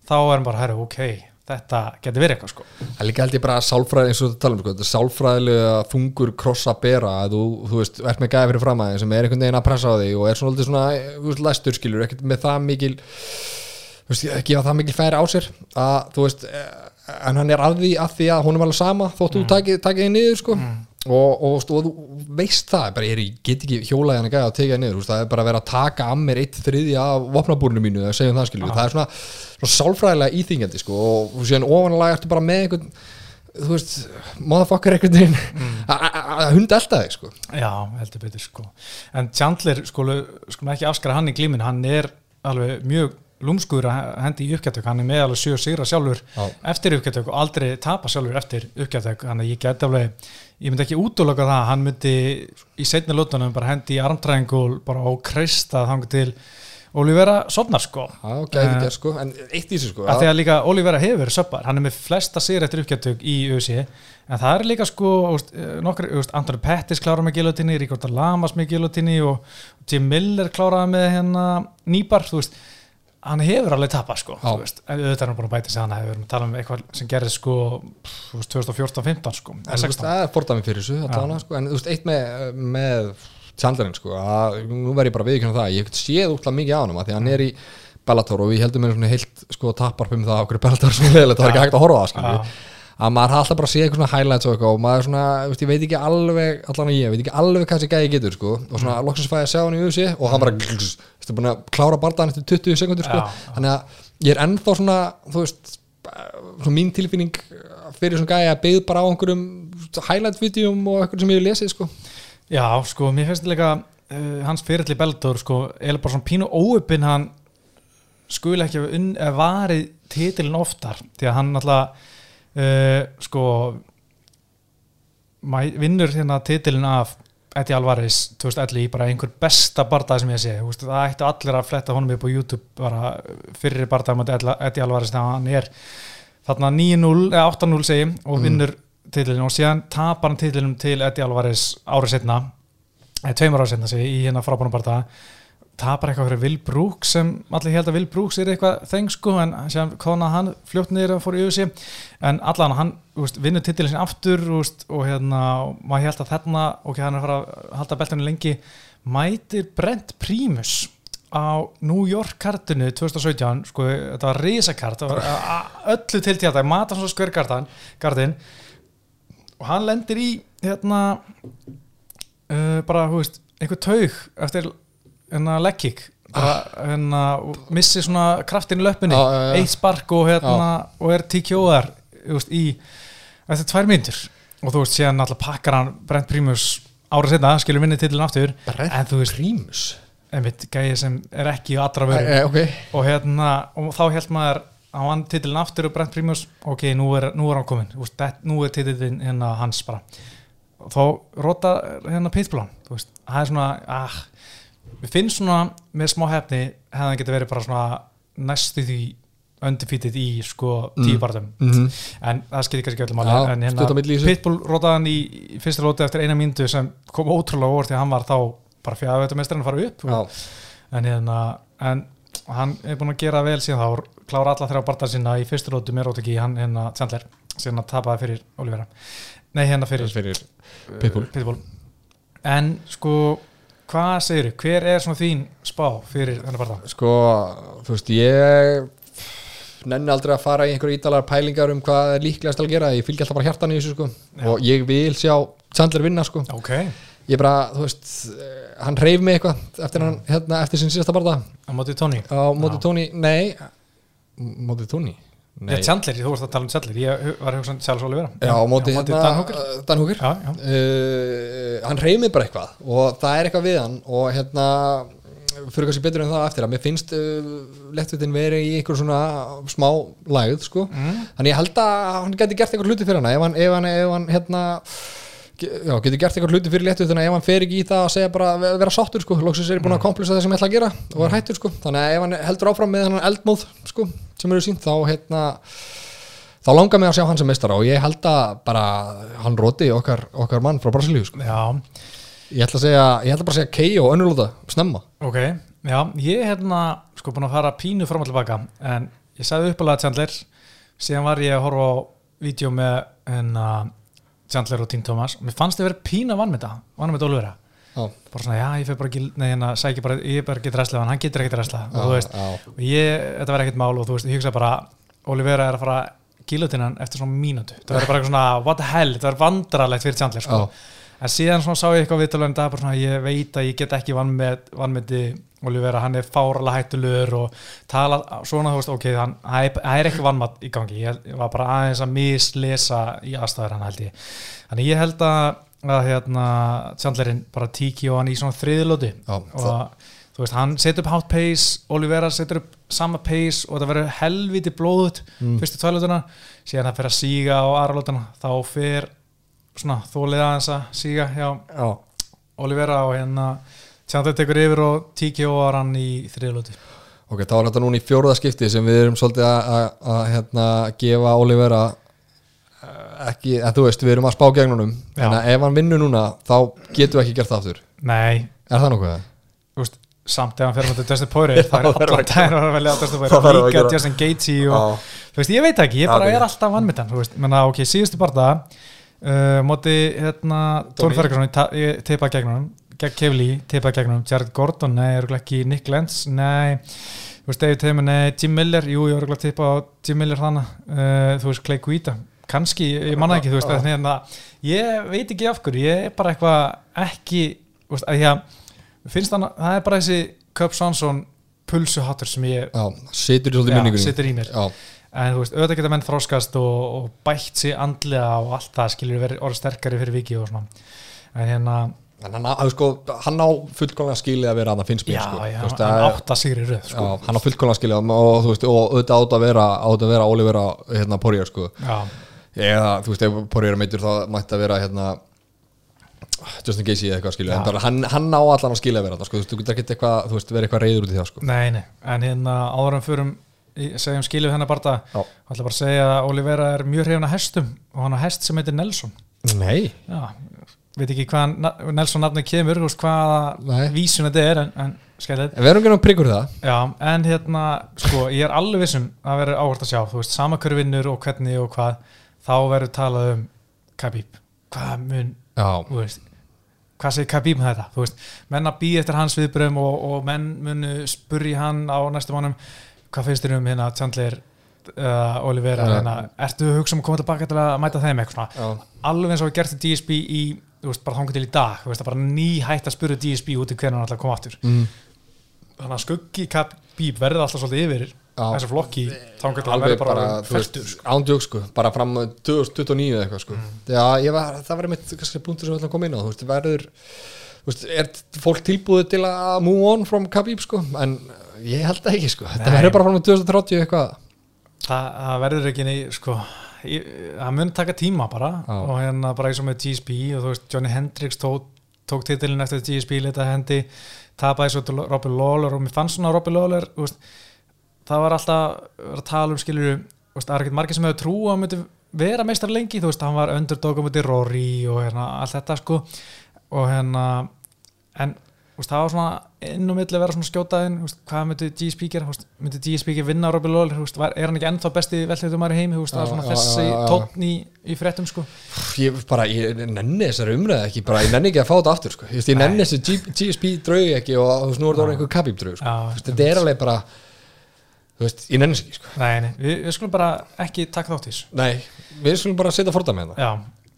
þá er hann bara herru, ok, þetta getur verið eitthvað sko. Það er líka held ég bara sálfræði eins og þetta tala um sko, þetta er sálfræðilega þungur kross að bera að þú, þú veist, ert með gæði fyrir fram aðeins sem er einhvern veginn að pressa á þig og er svona, svona veist, læstur skilur, ekkert með það mikil þú veist, gefa það mikil færi á sér að þú veist eh, en hann er að því að því að hún er alveg sama þótt þú takið taki þig niður sko og, og, og, þú veist það bara, ég, get ekki hjólaði hann að gæða að tekja þig niður það er bara að vera að taka að mér eitt þriðja af vopnabúrinu mínu það skilur, það er svona, svona sálfræðilega íþingjandi sko og síðan ofanlega ertu bara með einhvern þú veist, motherfucker einhvern veginn. Að hunda elda þig sko. Já, heldur betur sko. En Chandler, sko, sko ekki afskara hann í glímin hann er alveg mjög lúmskuður að hendi í uppgættök hann er með alveg sjö sigra sjálfur Já. eftir uppgættök og aldrei tapa sjálfur eftir uppgættök þannig að ég get alveg ég myndi ekki útloka það, hann myndi í setni lótunum bara hendi í armtrængul bara á kreista þangu til Olivera sopnar sko. Já, gæti Eh, gert sko, en eitt í þessu sko að því að líka Olivera hefur söppar. Hann er með flesta sigur eftir uppgættök í USA en það er líka sko nokkur, úst, Anthony Pettis kláraði með gilotinni Ricardo Lamas með gilotinni og Jim Miller kláraði með hérna nýbar, þú veist hann hefur alveg tapað sko en auðvitað er hann búin að bæta sig hann hefur tala um eitthvað sem gerði sko pff, þú veist, 2014-15 sko en, eða þú veist, 16 það er fordæmi fyrir þessu að tala, sko, en þú veist, eitt með, með Chandlerinn sko, að nú verð ég bara viðkjörna það, ég séð útla mikið á hann að því hann er í Bellator og við heldum með svona heilt sko tapar um það okkur Bellator leiðilegt, það var ekki hægt að horfa það Já. Að maður alltaf bara að sé eitthvað svona highlights og eitthvað og maður svona, veist, ég veit ekki alveg allan að ég, veit ekki alveg hvað þessi gæði getur sko. Og svona loksins fæði að sjá hann í UFC og hann bara, þú veist, búin að klára bardaðan eftir 20 sekundur sko, Já. þannig að ég er ennþá svona, þú veist svona mín tilfinning fyrir svona gæði að byggð bara á einhverjum highlight-vídeum og eitthvað sem ég hef lesið sko. Já, sko, mér finnst líka uh, hans fyrirli Bellator, sko, eða bara svona pínu óöpinn hann skuli ekki eða varið titilin oftar, því að hann alltaf uh, sko vinnur hérna titilin af Eddie Alvarez 2011 í bara einhver besta barndað sem ég sé, veist, það ættu allir að fletta honum upp á YouTube bara fyrir barndað með Eddie Alvarez þegar hann er. Þarna 9-0 eða 8-0 segi og vinnur titilin og síðan tapar hann titilinum til Eddie Alvarez árið setna eða tveimur árið setna segi í hérna frábænum barndað tapar eitthvað fyrir Will Brooks sem allir held að Will Brooks er eitthvað þeng sko en sem kona hann fljótt niður að fór í öðusi en allan hann úst, vinnur titilin sin aftur úst, og hérna og maður held að þarna ok, hann er að fara að halda beltunni lengi mætir Brent Primus á New York kartinu 2017, sko, þetta var risakart öllu til tjáta Matansson Square Garden, Garden og hann lendir í hérna uh, bara, hú veist, einhver taug eftir hérna leggkík hérna, missi svona kraftin í löppinni, Já, já, já. eitt spark og hérna, og er TKO-ar í, eftir tvær myndir og þú veist, síðan alltaf pakkar hann Brent Primus árið setna, skilur minni titlun aftur. Brent en þú veist, Prímus? einmitt, gæði sem er ekki í allra vöru e, ok, og hérna, og þá held maður á hann titilin aftur og Brent Primus ok, nú er, nú er hann komin, veist, það, nú er titilin hérna hans bara. Og þá rota hérna pitbullan þú veist, það er svona, ah við finnst svona með smá hefni hefðan geta verið bara svona næstu því undefeated í sko tíu barðum mm -hmm. en það skilði kannski ekki öllum Já, máli en hérna. Pitbull rótaði hann í, í fyrsta róti eftir eina mínútu sem kom ótrúlega óvart því að hann var þá bara fjæðaveitumestarinn að fara upp Já, en hérna en hann er búin að gera vel síðan þá klára alla þrjá barða sína í fyrstu rótu með rótiki hann hérna Chandler síðan að tapaði fyrir Olivera nei hérna fyrir fyrir Pitbull. uh, Pitbull. en sko hvað segir hver er svona þín spá fyrir þennan barða? Sko, þú veist, ég nenni aldrei að fara í einhverju ídalar pælingar um hvað er líklegast að gera. Ég fylgja alltaf bara hjartan í þessu sko. Já. og ég vil sjá Chandler vinna sko. Ok, ég bara, þú veist, eh, hann reyf mig eitthvað eftir, hann, hérna, eftir sin síðasta barða. Á móti Tony? Á móti Já. Tony, nei. Móti Tony nei, Nei. Chandler, þú varst að tala um Chandler. Ég var að hugsa um Charles Olivera já, á móti, móti hérna, Dan Hooker. Uh, hann reyf mig bara eitthvað og það er eitthvað við hann og hérna fyrir kannski betur en það eftir að mér finnst uh, lettvitin verið í einhver svona smá lægð sko. Mm. þannig ég held að hann geti gert eitthvað hluti fyrir hana ef hann, ef hann, ef hann hérna já, geti gert eitthvað hluti fyrir lettvitina ef hann fer ekki í það að segja bara ve- vera sáttur sko loksins er ég búin að komplisa það sem ég ætla að gera og er hættur sko. Þannig að ef hann heldur áfram með hann eldmóð sko sem eru sínt þá hérna þá langar mig að sjá hann sem meistara og ég held að bara hann roti okkar, okkar mann frá Brasilíu sko. ég ætla að segja, ég ætla bara að segja Kei og önnulóta snemma. Ok já, ég er hérna sko búin að fara pínu fram og tilbaka en ég sagði uppalega Chandler. Síðan var ég að horfa á vídeo með hérna Chandler og Tim Thomas. Mér fannst þið verið pína vann með það vann með já, bara svona, já, ég fyrir bara ekki, nei, hérna, sæki bara, ég bara get ræslega, hann getur ekkert ræslega og þú veist, já, og ég, þetta var ekkert mál og þú veist, ég hugsa bara, Olivera er að fara gílutinnan eftir svona mínútu. Það verður bara eitthvað svona, what the hell, þetta verður vandrarlegt fyrir Chandler, sko, en síðan svona sá ég eitthvað viðtalum það, bara svona, ég veit að ég get ekki vann með, vann með Olivera, hann er fáralega hættulur og tala svona, þú veist, ok, hann, það er- ekki vannmatt í gangi, ég, var bara aðeins að mislesa í aðstæður hann held ég þannig ég held að, að hérna, Chandlerinn bara tíki og hann í svona þriðlóti já, og þú veist, hann setur upp hátt pace Olivera setur upp sama pace og það verður helviti blóðut Mm. fyrstu tvælutuna, síðan það fer að síga á aðralótuna, þá fer svona þólið aðeins að síga hjá já. Olivera og hérna Chandler tekur yfir og tíki og hann í þriðlóti Ok, þá er þetta núna í fjórða skipti sem við erum svolítið að, að, að hérna, gefa Olivera eh, ekki, en þú veist, við erum að spá gegnunum Já. en ef hann vinnur núna þá getum við ekki gert það aftur nei, Er það nokkuð? þú veist samt ef hann fer með Dustin Poirier það er það verður allan að daginn að velja Dustin Það verður Poirier að líka gera. Justin Gaethje og þú veist, ég veit ekki, ég Já, bara ok. er alltaf vannmyndan, þú veist, menna, ok, síðustu barða uh, móti, hérna Tony. Ferguson, ég ta- ég teipaði gegnum gegn Kevli, teipaði gegnum. Jared Gordon, nei, örgulega ekki. Nick Lenz, nei. Þú veist, David Teiman, nei, Jim Miller jú, ég örgulega teipa á Jim Miller þannig uh, þú veist, Clay Guida, kannski ég manna ekki, þú veist, þannig að ég veit ekki af hverju, ég er bara eitthvað ekki, þú veist, að ég finnst þannig, það er bara þessi Cup Swanson pulsuhattur sem ég Já, situr Já, situr í mér. Já, en þú veist, auðvitað geta menn þróskast og, og bætt sig andlega og allt það skilur verið orðið sterkari fyrir viki og svona. En hérna, en hann á, sko, á fullkomlega skilið að vera að það finnst mér já, sko. já, veist, hann að- átt að sigri röð sko. Já, hann á fullkomlega skilið og, þú veist, og auðvitað átt að vera, átt að vera Olivera hérna, Porrier sko. já, eða þú veist, ef Porrier er meittur þá mætti að vera hérna Justin Gacy eða eitthvað skilja Já. en bara, hann, hann á allan að skilja að vera þarna, sko. þú veist, þú getur ekkert eitthvað, þú veist, vera eitthvað reyður út í það sko. nei, nei en hérna áður en förum í- segjum skiljuð hennar Já. þá ætla bara að segja að Olivera er mjög hrifin að hestum og hann á hest sem heitir Nelson Nei, já, veit ekki hvað na- Nelson nafni kemur, hvaða vísun þetta er en, en en við erum ekki að priggur það. Já, en hérna, sko, ég er alveg vissum að vera áhvert að sjá, þú veist, sama hver vinnur og hvernig og hvað, þá verður talað um Khabib, hvað mun, Já, þú veist, hvað segir Khabib með þetta, þú veist, menn að býja eftir hans viðbröðum og, og menn munu spurja hann á næstu mánum, hvað finnst þér um hérna Chandler uh, Olivera, Já. hérna, ertu að hugsa um að koma tilbaka til að mæta þeim eitthvað já, alveg eins og við gert í DSB í, veist, bara þangur til í dag, veist, bara ný hætt að spurja DSB út í hvernig hann ætla að koma aftur mm, þannig að skuggi Khabib verði alltaf svolítið yfir þessu flokki þangar til að verði bara, bara, fæltur sko. ándjók sko, bara fram að 2029 eða eitthvað sko Mm. Já, var, það var einmitt kannski punktur sem við ætlum að koma inn á, þú veist, verður veist, er fólk tilbúið til að move on from Khabib sko, en ég held ekki sko, þetta Nei. verður bara að 2030 eitthvað það, verður ekki nei, sko, það mun taka tíma bara Já. og hérna bara eins og með GSP og þú veist, Johnny Hendricks tók, tók titilin eftir GSP leta hendi tapaði svo Robbie Lawler og mér fannst svona að Robbie Lawler veist, það var alltaf verið að tala um skilur það er ekkert margir sem hefur trú að hann myndi vera meistar lengi, þú veist, hann var underdog á myndi Rory og hérna allt þetta sko og hérna en það var svona inn og milli að vera svona skjótaðin, þú veist, hvað myndi G-Speaker myndi G-Speaker vinna Robbie Lawler var, er hann ekki ennþá besti heimi þú veist, það Já, svona þessi tónn í, í fréttum sko ég bara, ég nenni þessari umræði ekki bara, ég nenni ekki að fá þetta aftur sko. ég, ég nenni þessi G- GSP draug ekki og þú er þetta orðið einhver Khabib draug sko. Þetta er alveg bara veist, ég nenni þess ekki sko. Nei, nei, við, við skulum bara ekki taka þátt í þessu nei, við skulum bara setja fórta með það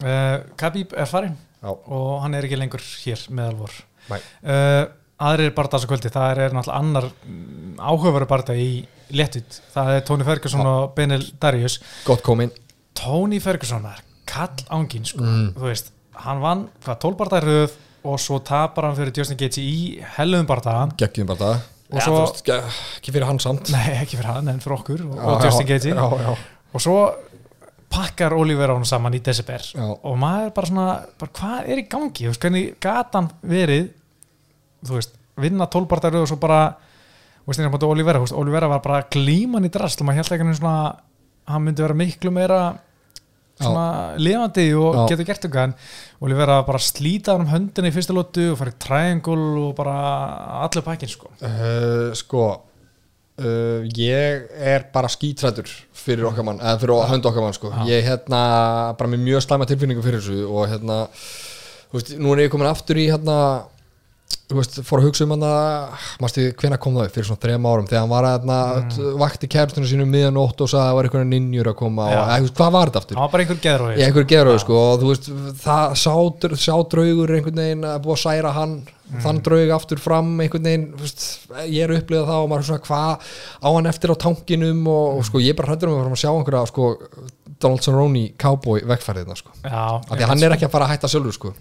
uh, Khabib er farinn Já. og hann er ekki lengur hér meðal vor. Uh, Aðrir barndagskvöldi, það er náttúrulega annar áhugaveru barndag í léttut það er Tony Ferguson og Benil Darius. Gott komin Tony Ferguson er kall ángin sko. Mm. þú veist, hann vann hvað, 12 barndag röð og svo tapar hann fyrir Justin Gaethje í helluðum barndag geggjum Og ja, ekki fyrir hann samt. Nei, ekki fyrir hann, en fyrir okkur og, Já, og Justin Gaethje. já, já. og svo pakkar Oliver á hann saman í December Já. og maður er bara svona bara, hvað er í gangi, þú veist, hvernig gatan verið þú veist, vinna tólbartaröð og svo bara þú veist, og mútið Olivera, Olivera var bara glíman í drast og maður held ekki svona hann myndi vera miklu meira svona lifandi og Já. getur gert eitthvað en Olivera bara slíta hann um höndina í fyrsta lótu og farið triangle og bara allir pakkin sko Uh, sko uh, ég er bara skítrættur fyrir okkar mann, eða fyrir hönd okkar mann sko. Ég hérna bara með mjög slæma tilfinningu fyrir þessu og hérna þú veist, nú er ég komin aftur í hérna veist, fór að hugsa um hann að mástu, hvenær kom það upp? Fyrir svona þrejum árum þegar hann var að mm. vakti kærtunum sínum miðanótt og sagði að það var einhverja ninjur að koma og, eða, þú veist, hvað var þetta aftur? það var bara einhver geðrói. Ég einhver gerur sko og þú veist það sá, sá draugur einhvern veginn að búa að særa hann þann draug aftur fram einhvern veginn veist, ég er upplifað það og maður svona hvað á hann eftir á tankinum? Og, og sko ég bara hrættur um að fara að sjá einhverja sko Donald Cerrone cowboy vegfæriðna sko. Já, af því að hann er ekki að fara að hætta sjálfur sko.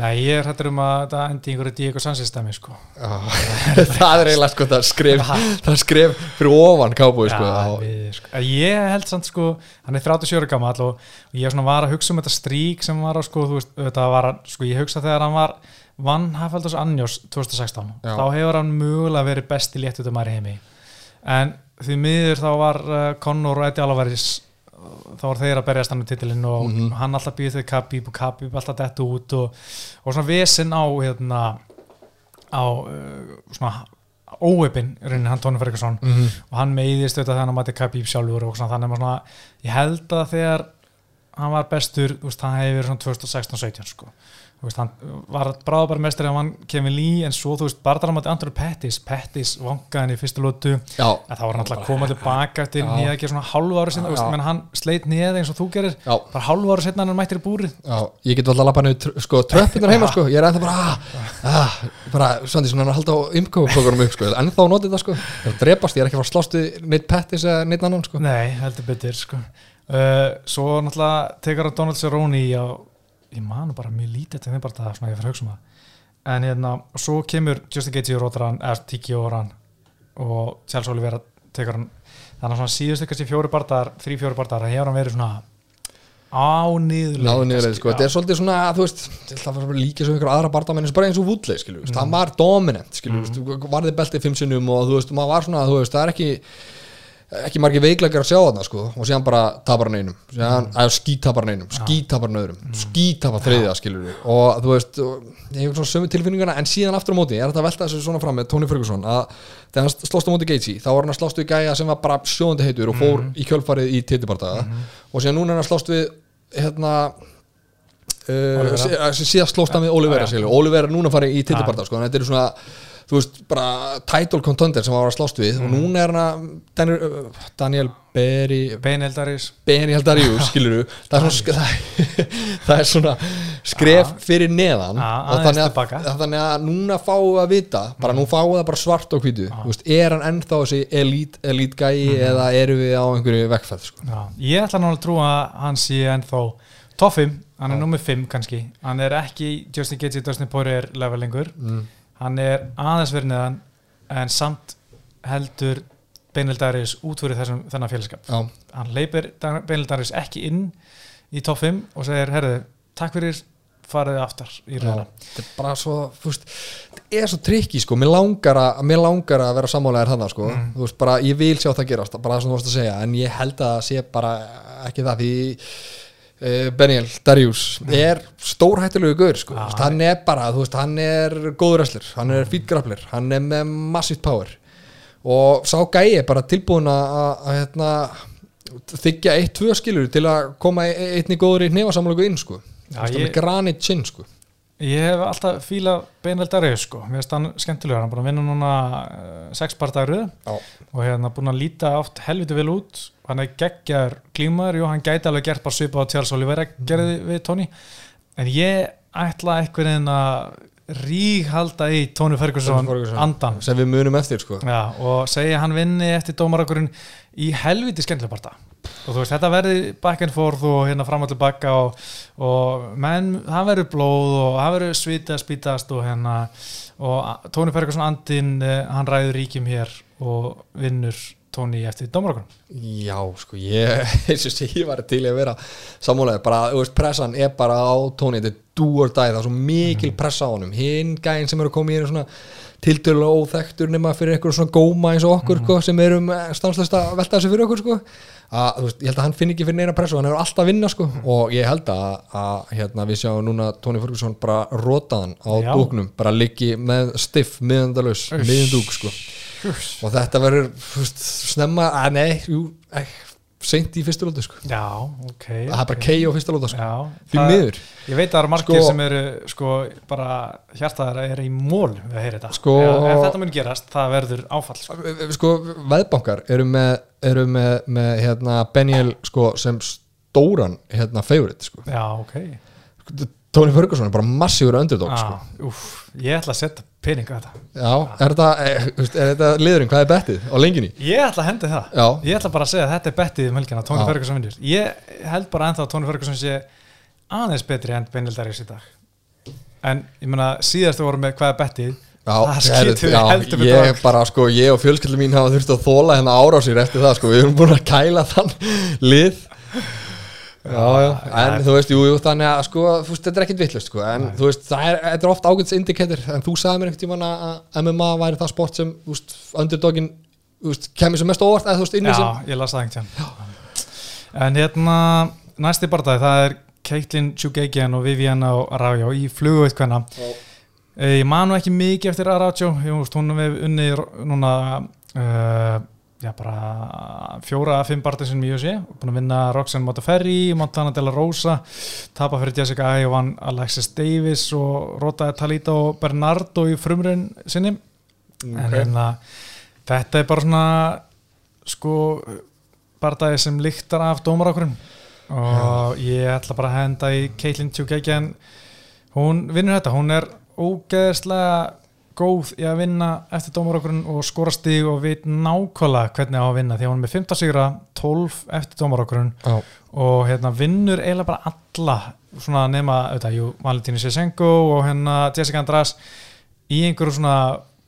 Nei, ég er hættur um að það endi einhverju Diego Sanchez dæmi sko. Það er eiginlega sko það skref það skref fyrir ofan cowboy sko Já, við, sko. Ég held samt sko, hann er 37 ára gammal og ég var að hugsa um þetta strík sem var á sko, veist, var sko, ég hugsa þegar hann var vann Hafaldurs Anjós 2016, Já. þá hefur hann mögulega verið besti léttutumar í heimi en því miður þá var uh, Conor og Eddie Alvarez þá var þeir að berjast hann með titilinn og Mhm. hann alltaf býð þau Khabib og Khabib alltaf dett út og, og svona vesinn á hérna á uh, svona raunin hann Tony Ferguson Mhm. og hann meiðist auðvitað þegar hann mæti Khabib sjálfur og svona, þannig að svona, ég held að þegar hann var bestur, þú veist, hann hefði verið svona 2016-17 sko veist, hann var mestur ef hann kemur lí en svo þú veist, mæti Andrew Pettis Pettis vangaði hann í fyrstu lótu þá var hann alltaf að koma tilbaka eftir Já. nýja ekki svona hálfu ári sinna, menn hann sleit nýja eins og þú gerir. Já, bara hálfu ári sinna hann mættir í búrið. Já, ég get alltaf lappa niður tr- sko, tröppunar heima sko, ég er ennþá bara ah, ah, bara, svona svona hann að halda á ymkóflokarum upp sko, ennþá að nota þetta sko. Ég er að drepast, ég er ekki að fara að slást við neitt pettis eða neitt annan sko. Nei, ég manu bara mjög lítið til þeim bara það svona ég fyrir að hugsa um það. En hérna, svo kemur Justin Gaethje og rótar hann, eða Tiki og hann og Charles Oliveira tekur hann. Þannig að svona síðustu kannski fjóri bardaðar þrý fjóri bardaðar, það hefur hann verið svona ániðuleg náðu niður sko, þetta er svolítið svona þú veist, það var líka svo ykkur aðra barndamenn bara eins og vúdleik, skilju, mm. það var dominant skilju, mm. varði beltið fimm sinnum og þú veist, maður var svona, þú veist, það er ekki ekki margir veikleikar að sjá þarna sko og síðan bara tapar hann einum. Síðan, mm. skítapar hann einum, skítapar hann öðrum mm. skítapar þriðja, skilur við og þú veist, ég hef svona sömu tilfinninguna en síðan aftur á móti, ég er að velta þessu svona fram með Tony Ferguson, að þegar hann slóst á móti Gaethje, þá var hann að slást við gæja sem var bara sjóðandi heitur og fór í kjölfarið í titibardaga og síðan núna er hann að slást við hérna Uh, Oliveira. sí- síðast slóst hann við Olivera. Olivera er núna fara í titibardag sko, þú veist, bara title contender sem hann var að slást við og núna er hann að Daniel, uh, Daniel Berry Beineldaris Benny Haldarius, skilur það svona, það, það er svona skref fyrir neðan og þannig að, þannig að núna fáum við að vita bara nú fáum við það bara svart og hvítu. Þú veist, er hann ennþá þessi elite, elite gæi eða eru við á einhverju vekkfæð sko. Ég ætla náttúrulega að trúa að hann sé ennþá 5, hann er nummið 5 kannski. Hann er ekki Justin Gaethje Dustin Poirier levelingur, mm. Hann er aðeins verið neðan en samt heldur Beinildaris út fyrir þessum þennan félagskap hann leipir Beinildaris ekki inn í top 5 og segir, herðu, takk fyrir farið aftar í rauðina þetta er bara svo þú veist, þetta er svo trikki sko. Mér langar að, mér langar að vera sammálegar þannig sko, Mm. þú veist, bara ég vil sjá það gerast bara það sem þú varst að segja, en ég held að það sé bara ekki það því uh, Beniel Darius er stórhættulegu gaur sko, veist, hann er bara, þú veist, hann er góður wrestler, hann er fítgraflir hann er með massíft power. Og sá gæi er bara tilbúin að, hérna, þykja eitt, tvö skilur til að koma e- einni góður í hnefasamlöku inn sko, ég- með granit chin sko. Ég hef alltaf fílað Beinveld Darius sko, mér finnst hann skemmtilegur. Hann er búin að vinna núna uh, sex partagru Já. og hérna búin að líta oft helviti vel út hann er geggjar glímaður, jú hann gæti alveg gert bara svipa á Charles Oliveira gerði við Tony en ég ætla einhvern veginn að ríghalda í Tony Ferguson, Tony Ferguson. andan sem við munum eftir sko. Já, og segja hann vinni eftir dómarakurinn í helviti skemmtilega parta og þú veist, þetta verði back and forth og hérna fram og tilbaka og, og menn, það verður blóð og það verður svita spítast og hérna og Tóni Ferguson andinn eh, hann ræður ríkjum hér og vinnur Tóni eftir dómarakurinn Já, sko, ég, eins og sé, ég var til að vera sammálega, bara, þú veist, pressan er bara á tóni, þetta er or die, það er svo mikil pressa á honum, hinn gæinn sem eru koma í svona tiltölulega óþektur nema fyrir eitthvað svona góma eins og okkur, sko, sem erum stanslust að velta þessu fyrir okkur, sko. Að, þú veist, ég held að hann finn ekki fyrir neina pressu, hann hefur alltaf að vinna, sko, og ég held að, að hérna, við sjáum núna Tóni Ferguson bara rotaðan á dúknum, bara liggi með stiff, miðandalus, miðandúk, sko og þetta verður snemma, að nei jú, eh, seint í fyrsta lótu sko. Já, ok það er bara kei á fyrsta lótu sko. Já, það- miður Ég veit að það eru margir Sko- sem eru sko bara hjartaðar er í mól við að heyra þetta Sko- ef, þetta mun gerast, það verður áfall sko. sko, veðbankar eru með, eru með, með hérna, Beniel sko, sem stóran hérna, favorite sko. Já, ok Tony Ferguson er bara massífur underdog sko. ah, úf, Ég ætla að setja pening á þetta já, er þetta, er þetta liðurinn, hvað er bettið á lenginni? Ég ætla að hendi það Já, Ég ætla bara að segja að þetta er bettið um helgina Tony Já. Ferguson vinnur Ég held bara ennþá að Tony Ferguson sé aðeins betri en Benil Darius í dag En ég meina síðast þú voru með hvað er bettið Já, skýtur já, ég á. bara sko, ég og fjölskyldum mín hafa þurft að þóla hérna árásir eftir það sko, við erum búin að kæla þann lið Já, já, en þú veist, jú, jú, þannig að sko, þú veist, þetta er ekkit vittlust sko, en þú veist, það er, þetta er oft ágætis indikator, en þú sagði mér einhvern tímann að MMA væri það sport sem, þú veist, underdogin, þú veist, kemur sem mest óvart, eða þú veist, inni sem, Já, ég las það einhvern En hérna, næsti barndagi það er Caitlin Chugagian og Viviana Araujo í fluguveitkvæna Ég man nú ekki mikið eftir Araujo. Hún hefur unnið núna uh, já, bara fjóra að fimm barndagi sem í USA búin að vinna Roxanne Motaferri Montana de la Rosa tapa fyrir Jessica vann Alexis Davis og Rota Talita og Bernardo í frumrun sinni. En hérna þetta er bara svona sko bardagi sem lyktar af dómarákurinn. Og ég ætla bara að henda í Caitlin Tjúkækjan hún vinnur þetta, hún er ógeðslega góð í að vinna eftir dómarákurinn og skora stig og veit nákvæmlega hvernig á að vinna því að hún er með 15 sigra, 12 eftir dómarákurinn já, og hérna vinnur eiginlega bara alla svona nema, auðvitað, jú, Valentíni Sesenko og hérna Jessica András í einhverju svona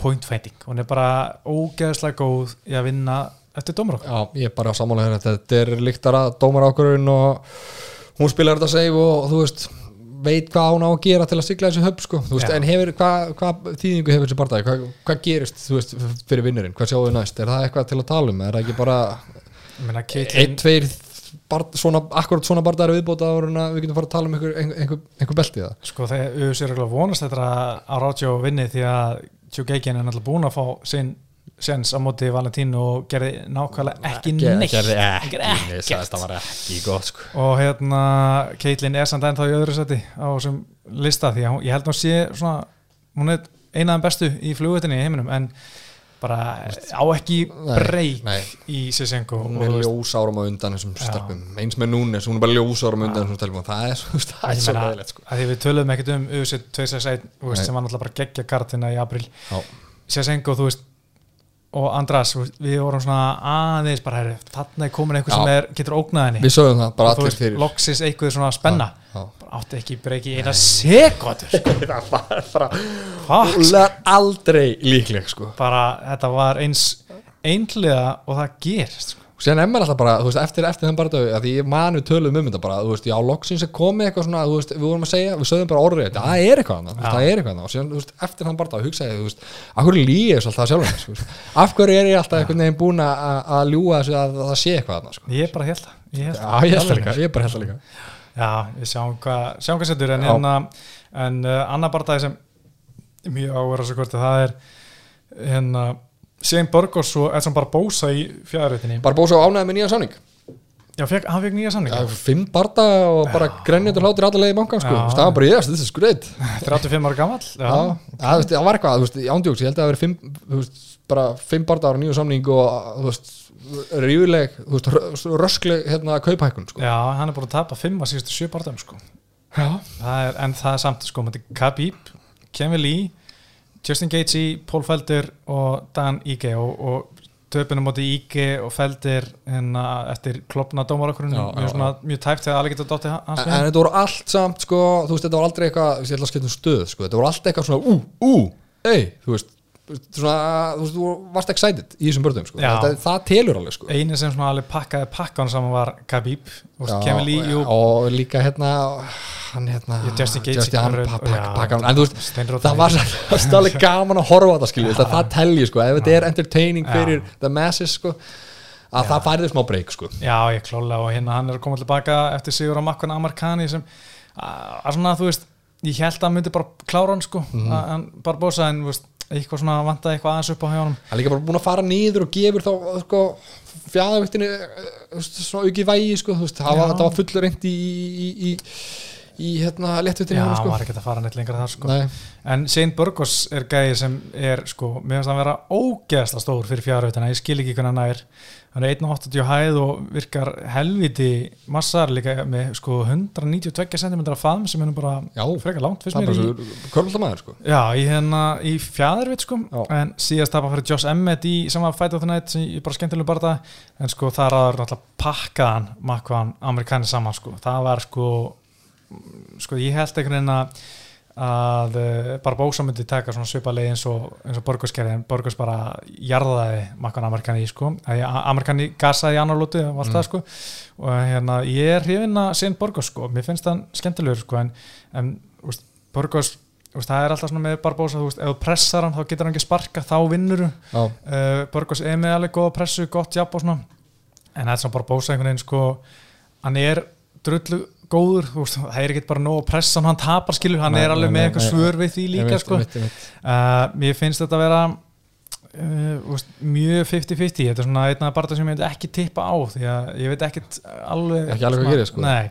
point fighting. Hún er bara ógeðslega góð í að vinna eftir dómarokk já, ég er bara sammála hérna, þetta er líktara dómar ákvörðun og hún spilar þetta save og þú veist, veit hvað hún á að gera til að sigla þessu höfn, sko, veist, en hefur, hvað hva þýðingu hefur þessi bardagi, hvað, hvað gerist, veist, fyrir vinnurinn, hvað sjáum við næst, er það eitthvað til að tala um, er það ekki bara meina einn, tveir bard, svona, akkurat svona bardari viðbóta áður en að við getum fara að tala um einhver, einhver, einhver, belti sko þegar auðvitað er að vonast þetta að Ráðjó vinni því að Tjúkækjan er náttúrulega búin að fá sinn sens á móti Valentín og gerði nákvæmlega ekki neitt gerði ekki, það var ekki gott sko. og hérna Caitlin er samt ennþá í öðru seti á þessum lista því að hún, ég held að hún sé svona, hún er einaðan bestu í flugvöldinni í heiminum en bara á ekki breyk nei. í Sisenko hún er ljósárum á undan þessum Já. stelpum eins með núnes, hún er bara ljósárum á undan þessum stelpum og það er, svo- leðilegt sko. að því við töluðum ekkert um UFC 261 þú veist, Nei. sem var náttúrulega bara geggja kartina í april Já. Sisenko, þú veist og Andras, við vorum svona aðeins bara, herri, þarna er komin einhver Já. sem er, getur ógnað henni við sögum það, bara allir fyrir loksis eitthvað svona spenna Já, já. bara átti ekki breyki eina sekundur sko. það var bara hún er aldrei líkleg sko. bara þetta var eins einhlega og það gerist sko. Sen er maður alltaf bara, þú veist, eftir, eftir þann bara dög að ég man við töluðum um þetta bara, þú veist, já, loksins er komið eitthvað svona, þú veist, við vorum að segja, við sögðum bara orðið, það er eitthvað annað, það er eitthvað annað og síðan, þú veist, eftir þann bara dög hugsaði, ég, þú veist, af hverju líi ég alltaf sjálfum þess, þú veist, af hverju er ég alltaf einhvern veginn búin að að ljúga þessu að það sé eitthvað annað, sko. ég er bara held það ég held Já, ég held það líka, ég er er er Shane Burgos og Edson Barbosa í bósa á ánæði með nýjan samning. Já, fekk, hann fekk nýja samning Já, fimm barda og bara grenjöndur hlátir allar leið í bankan, sko. Það var bara, yes, this is great. 35 ára gamall Já, það var eitthvað, þú veist, ándjóks, ég held að það veri fimm, þú veist, bara fimm barda ára nýju samning og, þú veist, rífuleg, þú veist, rö- röskleg, hérna, kauphækkun, sko. Já, hann er búin að tapa 5 að síðustu 7 barndagum sko. Já. það er, en það er samt sko, Justin Gaethje, Paul Felder og Dan Ige og, og töpunum móti Ige og Felder hérna, eftir klopna já, mjög, mjög tæft þegar alveg getur dotti hans En, en þetta voru allt samt, sko, þú veist, þetta voru aldrei eitthvað, ég ætla að skipta um stöð, sko, þetta voru allt eitthvað svona, ú, ú, ei, þú veist, svona, þú þú varst excited í þessum börnum, sko, Já. þetta, það telur alveg, sko. eini sem alveg pakkaði pakkan saman var Khabib og Já, Lee, jú, og líka hérna hann hérna Já, Justin Gaethje, já, það var alveg gaman að horfa þetta skilju það, það telji sko, ef þetta er entertaining Já. fyrir the masses sko að það færði smá break sko Já, ég klála og hérna hann er að koma tilbaka eftir sigur á Makkan Amarkani sem að svona, þú veist, ég held að hann myndi bara klára hann sko, Mhm. að hann bara bósa en, þú veist, eitthvað svona vantaði eitthvað aðeins upp á hjá honum. Hann er líka bara búin að fara niður og gefur þá sko, fjæðaviktinu svona aukið vægi sko, veist, Já. það var fullur reynd í í, í, í hérna léttviktinu Já, hann var ekkert að fara neitt lengra þar sko. En Shane Burgos er gæði sem er sko, mér finnst hann vera ógeðsla stór fyrir fjárhautina, ég skil ekki hvernig hann er hann er 1.80 hæð og virkar helviti massar líka með sko 192 cm af faðm sem nú bara Já. frekar langt fyrst mér í, sko Já, í hérna í fjæðarvit sko Já. en síðast tapa fyrir Josh Emmett í sama Fight of the Night sem ég bara skemmtilega bara það en sko það ræður náttúrulega pakkaðan makkaðan amerikani saman sko það var sko sko ég held einhvern veginn að að uh, Barbosa myndi taka svona svipalegi eins og, og Borgos gerði en Borgos bara jarðaði makkan amerikani í sko. Amerikani gasaði í annar lóti og allt Mm. það sko. Og hérna ég er hrifin að sen Borgos sko, mér finnst hann skemmtilegur sko en, en úst, Borgos úst, það er alltaf svona með Barbosa þú veist, ef þú pressar hann þá getur hann ekki sparka þá vinnur uh, Borgos er með alveg góða pressu, gott jafn og svona. En það er svona Barbosa einhvern veginn sko. Hann er drullu góður, veist, það er ekki bara nóg að pressa hann, hann tapar skilur, hann Nei, er alveg nei, með eitthvað svör við því líka sko. einmitt, einmitt. Uh, finnst þetta að vera uh, úst, mjög 50-50 þetta er svona einn af barða sem ég veit ekki tippa á því að ég veit ekkit alveg Ekki alveg hvað gerir, sko. Nei,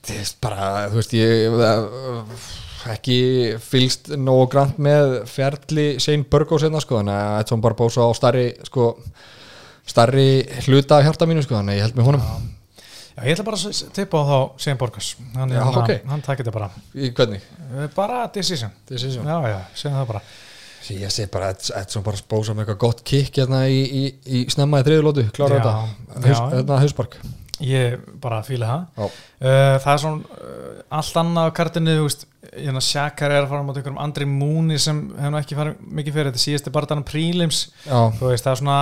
Það er bara, þú veist, ég uh, ekki fylgst nógu grann með ferli Shane Burgos hérna, sko, þannig að Edson Barbosa á starri, sko starri hluta hjarta mínu, sko, þannig að ég held með honum. Já, ég ætla bara að tippa á þá Sein Borgas. Hann, Já, hann, ok. hann takir þetta bara. Í hvernig? Uh, bara decision. Decision. já, já, segjum það bara. Sí, ég sé bara Eds- Edson Barbosa með eitthvað gott kikk hérna í, í, í snemma í þriðu lótu, klára þetta. Hérna hauspark. Ég bara fíla það. Uh, það er svona uh, allt annað á kartinu þú veist, hérna Shakar er að fara á móti einhverjum Andri Múni sem hefur nú ekki farið mikið fyrir. Þetta síðasti bara þannig prílims þú veist, það er svona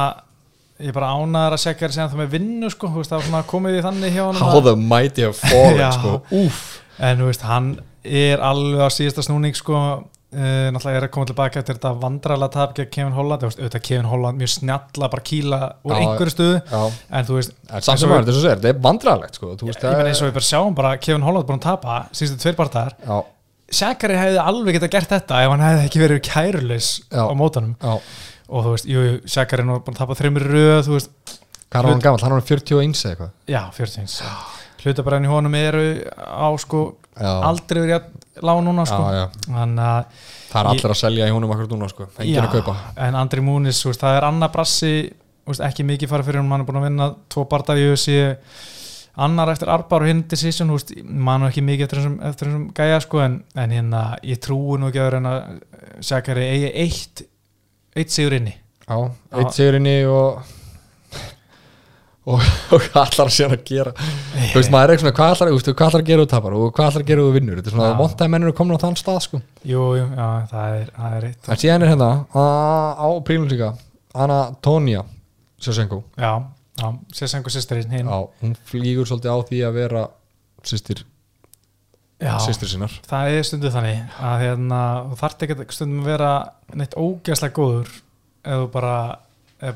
ég er bara ánæður að segja það með vinnu sko, veist, það er svona komið í þannig hjá hann how the mighty have fallen, sko. Úf, en þú veist, hann er alveg á síðasta snúning sko. Uh, náttúrulega er að koma tilbaka eftir þetta vandrarlega tap gegn Kevin Holland, þú veist, auðvitað Kevin Holland mjög snjalla bara kýla úr Já, einhverju stuðu já. En þú veist, samt sem er, þess að segja, þetta er vandrarlegt, sko. Ég meina eins og við bara sjáum bara Kevin Holland búin að tapa síðustu tveir partar Já, Shakari hefði alveg geta gert þetta ef hann hefði ekki verið kærulegs Já. á mótanum já og þú veist, jú, jú, Shakari er nú búin að tapa þreymur röð, þú veist, Hvað er hann gammal? Hann er 41 eða eitthvað. Já, 40 hlutabræðin í honum eru á sko Já. aldrei verið að lág núna sko. Já, já. Þannig að Það er allir að selja í honum akkur núna, sko. Engin að kaupa. en Andri Múnis, veist, það er Anna Brassi veist, ekki mikið fara fyrir hún, hann er búin að vinna tvo barndar í UFC annar eftir Arbar og hinn decision, mann ekki mikið eftir þessum, eftir þessum gæja sko en, en hérna, ég trúi nú ekki að vera en að Shakari eigi eitt eitt sigur inni. Já, eitt sigurinn í og og, hvað ætlar að sér að gera? Þú veist, maður er ekki svona, hvað ætlar, veist, hvað ætlar að gera og tapar og hvað ætlar að gera og vinnur? Þetta er svona Já. vondtæði mennir komin á þann stað sko. Jú, jú, já, það er, það er eitt en síðan er hérna á, á prílum líka Anna Tónia Sjösenko já, Já, Sessangu sýstirinn hinn Já, hún flýgur svolítið á því að vera systir, Já, systir sinnar það er stundu þannig að hérna, þú þarft ekki stundum að vera neitt ógæslega góður ef þú bara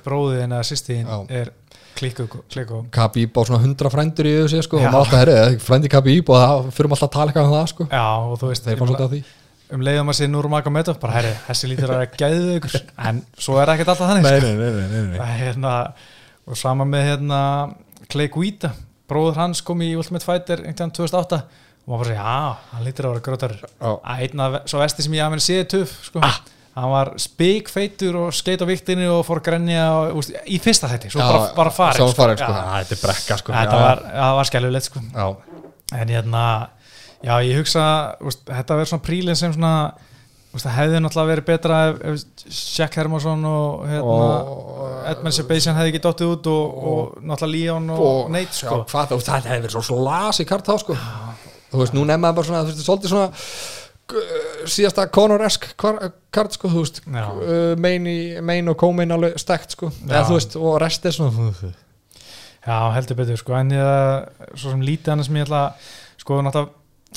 bróðin eða sýstin er klikku, klikku. Khabib á svona 100 frændur í þessu sko, og maður alltaf frændi Khabib og það fyrir alltaf að tala eitthvað um það sko. Já, og þú veist um leiðum að sé Nurmagomedov bara herri, þessi lítur að gæðu ykkur en svo er ekkert alltaf þannig sko. nei, nei, nei, nei. Það hérna, og sama með hérna Clay Guida, bróður hans kom í Ultimate Fighter einhvern 2008 og maður bara segja, já, hann lítur að vera grótar Já. að einn af svo vesti sem ég að mér séð tuff, sko hann var spikfeitur og skeit á viktinu og fór að grenja og, úst, í fyrsta þætti, svo bara, bara farið Svo farin, sko. Já. Já, þetta er brekka sko. þetta Já, var, var skellulegt sko já. en hérna, já ég hugsa úst, þetta verður svona prílinn sem svona það hefði náttúrulega verið betra ef, Jack Hermansson og hérna, Og- Edmund Sebastian hefði ekki dottið út og, og, náttúrulega Leon og, og Nate sko. já, það hefði verið svo slasi kart þá sko. Þú veist, nú nefnaði bara svona þú veist, svolítið svona uh, síðasta Conor-esk kart sko, þú veist, uh, main, og co-main alveg stekt sko. Eða, þú veist, og rest er svona já heldur betur sko. en ég, svo sem lítið annars sem ég ætla sko náttúrulega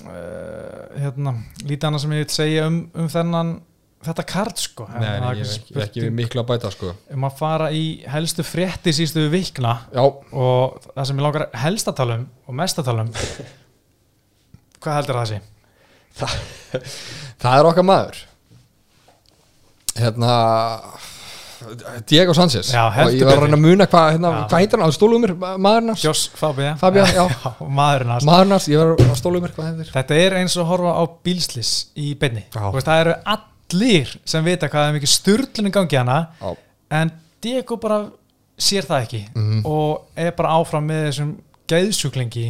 uh, hérna, lítið annars sem ég vil segja um, um þennan þetta kart sko Nei, er ég er ekki, ekki við miklu að bæta sko. um að fara í helstu frétti sístu vikna Já, og það sem ég langar helst að tala um og mest að tala um hvað heldur það sé? það er okkar maður Hérna Diego Sanchez Já, og ég var að reyna að muna hvað, hérna, Já. hvað heitir hann, stólu mér, maðurinn hans Joss Fabia Fabia, já. og maðurinn hans maðurinn hans, ég var að stólu mér, hvað heitir Þetta er eins og að horfa á bílslis í. Þú veist, Það eru allir sem vita hvað er mikið sturlun í gangi hana Já. en Diego bara sér það ekki Mhm. og er bara áfram með þessum gæðsjúklingi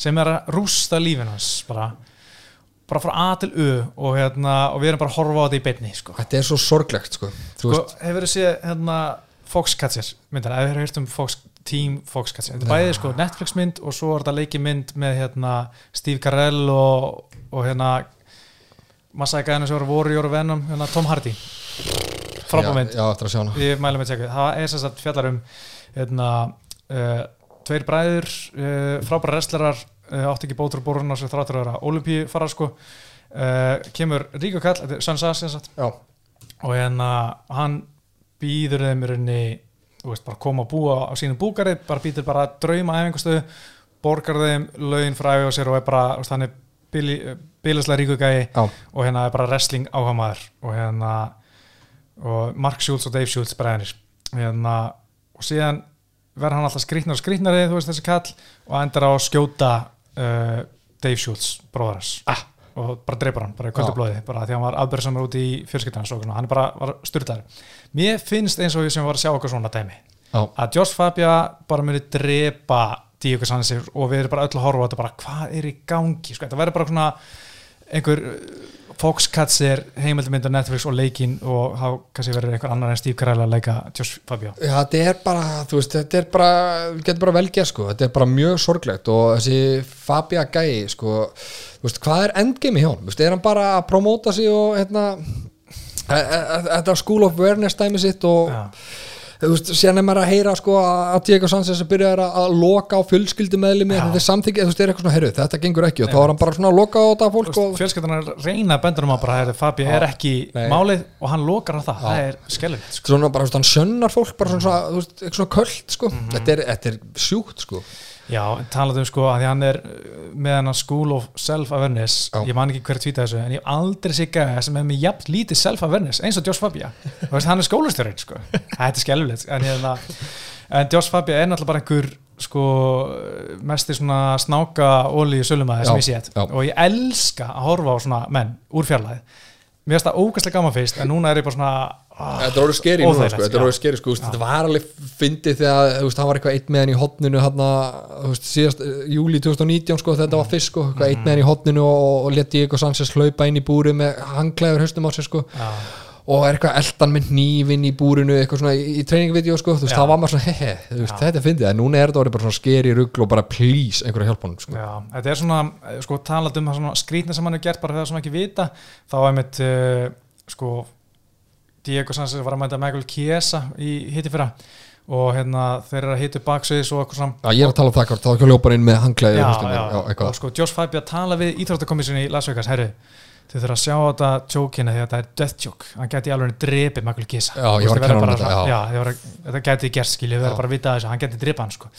sem er að rústa lífin hans bara, bara frá A til U og, hérna, og við erum bara að horfa á þetta í beinni sko. Þetta er svo sorglegt sko. Sko, hefur þið séð hérna, Foxcatcher myndina, ef þið hefur hýrt um Fox, Team Foxcatcher, þetta er bæðið sko, Netflix mynd og svo er þetta leiki mynd með hérna, Steve Carell og, og hérna massaði gæðinu sem voru Warrior og Venom hérna, Tom Hardy. Frábæð mynd, ég mælu með að tjekka. Það er sem sagt fjallar um hérna, uh, tveir bræður uh, frábæra wrestlerar uh, átti ekki bótur boruna sem þráttur að vera olimpíu fara sko. Uh, kemur Ríko Kall, þetta er sagt. Já, og hérna hann býður þeim í rauninni veist, bara koma að búa á sínum búkari bara býður bara að drauma æfingastöðu borgar þeim laun frá æfi á sér og er bara, veist, hann er bilislega ríku gæi og hérna er bara wrestling áhamaður og hérna og Mark Schultz og Dave Schultz bræðinir hérna, og síðan verður hann alltaf skrýtnar og skrýtnari þú veist þessi kall og endar á að skjóta uh, Dave Schultz, bróðar hans. Ah. og bara dreipar hann, bara í kvöldu Já. blóði bara því að hann var afbjörðsamur út í fjölskyldans og hann bara var styrtaður mér finnst eins og ég sem var að sjá okkur svona dæmi já, að Josh Fabia bara muni drepa Díoko Sanchez og við erum bara öll að horfa á þetta bara hvað er í gangi? Sko, þetta verður bara svona einhver uh, Foxcatcher heimildmynd á Netflix og leikin og þá kannski verður einhver annar en Steve Carell að leika Josh Fabia Já, þetta er bara, þú veist, þetta er bara, við getum bara velgeð, sko, þetta er bara mjög sorglegt og þessi Fabia gæi, sko, þú veist, hvað er endgame í hann, þú veist, er hann bara að promóta sig og, hérna, e- e- e- þetta school of awareness dæmi sitt og, Já. Þú veist, síðan er maður að heyra, sko, að Diego Sanchez að byrja að, að loka á fjölskyldumeðlimi, Já. þetta er samþykki, þú veist, er eitthvað svona, heyrðu, þetta gengur ekki og þá er hann bara svona að loka á þetta fólk og, fjölskyldan er að reyna að benda um að bara heyrðu, Fabia er ekki Nei. málið og hann lokar á það, það er skellilegt sko. svona bara, þú veist, hann sönnar fólk bara svona, þú veist, eitthvað svona köld, sko, Mhm. þetta, er, þetta er sjúkt, sko. Já, en talað um sko að því hann er uh, með hann School of Self-Awareness. Ég man ekki hver tvíta þessu en ég aldrei sé gæða sem er með jafn lítið self-awareness eins og Josh Fabia. Þú veist, hann er skólastjórinn sko. Þetta er skelfilegt en, hérna, en Josh Fabia er náttúrulega bara einhver sko mesti svona snáka ólíu sölumæði sem ég já. og ég elska að horfa á svona menn úr fjarlæði mér finnst það ógæslega gaman fyrst en núna er ég bara svona ah, Þetta er orðið skeri núna, sko, þetta er orðið skeri, sko, þetta var alveg fyndið þegar, hann var eitthvað eitt með hann í hotninu hann, þú veist, síðast, eh, júli 2019, sko, þetta var fyrst, sko, eitthvað eitt með hann í hotninu og, og leti Diego Sanchez hlaupa inn í búri með hangklæður höstum á sig, sko, já, og er eitthvað eldan með nývin í búrinu, eitthvað svona í, treiningvídeó, sko, þú veist, það var maður svona, hehe, þú veist, þetta er fyndið, en núna er þetta orðið bara svona skeri rugl og bara please, einhverja hjálpa honum, sko. Já, þetta er svona, eh, sko, talað um það svona skrýtna sem hann er gert bara þegar sem ekki vita. Þá er mitt, uh, sko Diego Sanchez var að mæta Michael Chiesa í hitti fyrra og hérna þeir eru að hita upp baksviðs og eitthvað saman Já, ég er að tala um það þá ekki ljópar inn með hangklæði já, já, já, já, og sko Josh Fabia tala við íþróttakomissjoni í Las Vegas, herru þau þurfa að sjá þetta tjókina því að þetta er death joke hann geti alveg drepið Michael Gisa Já, ég var að kenna honum þetta, já. já, ég að, þetta geti gerst skilju, við Já. verðum bara að vita þessu, hann geti drepið hann sko.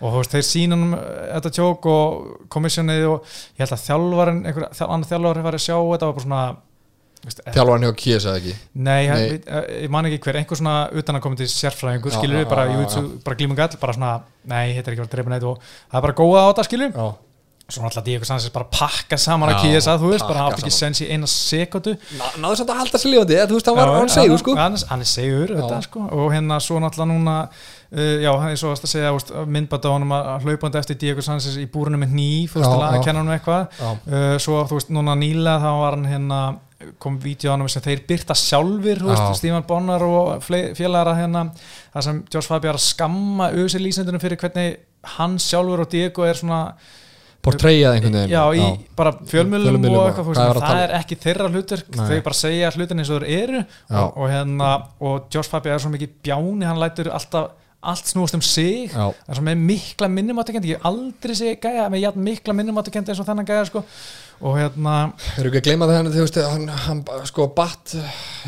Og þú veist, þeir sína hann þetta tjók og komissjonið og ég held að þjálfarinn, einhver annar þjálfari var að sjá þetta og bara svona eh, Þjálfarinn hjá Kies eða ekki Nei, Nei. við- eh, ég man ekki hver, einhver svona utan að koma til sérfræðingur, skilur við, bara, bara glímum gall, bara svona, nei, þetta er ekki verið að drepa neitt og það er bara góða á þetta, skilur Svo náttúrulega Diego Sanchez bara pakka saman Já, að kýja þess að, þú veist, bara átti ekki sens í eina sekundu. Ná- náðu samt að halda sér lífandi þú veist, hann var hann segur sko Hann, hann er segur, þetta, sko, og hérna svo náttúrulega núna, uh, já, er svo að segja, myndbata á honum að hlaupandi eftir Diego Sanchez í búrinu með hníf, þú veist, að kenna honum eitthvað. Já. Uh, svo, þú veist, núna nýlega þá var hann hérna, kom vídeo á hann sem þeir byrta sjálfur, Stíman Bonnar og að hérna, það sem Josh Fabi er að skamma auðvitað lýsendunum fyrir hvernig hann sjálfur og Diego er svona Portreyjað einhvern veginn já, í bara fjölmjölum og og eitthvað, að það tala er ekki þeirra hlutur, þau bara segja hlutin eins og þeir eru Já. og, og hérna, og Josh Fabi er svo mikið bjáni, hann lætur alltaf allt snúast um sig, Já. það er svo með mikla minnumáttukendi, ég aldrei sé gæja með jafn mikla minnumáttukendi eins og þennan gæja sko. og hérna, Erum ekki að gleyma það þú veist, hann, hann sko batt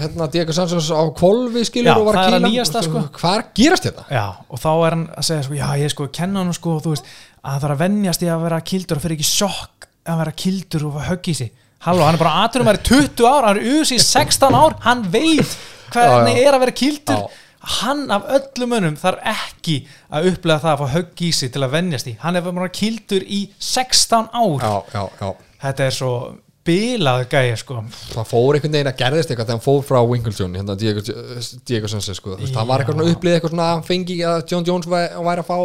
hérna Diego Sanchez á kvolfi skilur Já, og var það að kýla sko. Hvað er gerast þetta? já, og þá er hann að segja, sko, já, ég sko, kenna hann sko, þú veist, að það þarf að venjast í að vera kildur og fyrir ekki sjokk að vera kildur og höggi sig. Halló, hann er bara aðturum að vera 20 ár, hann er US í 16 ár, hann veit hvernig Já, já. er að vera kildur. Já. hann af öllum önum þarf ekki að upplega það að fá högg í sig til að venjast í, hann er bara kildur í 16 ár, Já, já, já. Þetta er svo bilað gæja sko. Það fór einhvern veginn að gerðist eitthvað þegar hann fór frá Winklejohn, hérna Diego, Diego Sanchez sko, þú veist, það var eitthvað svona upplið eitthvað svona hann fengi að John Jones væ- væri að fá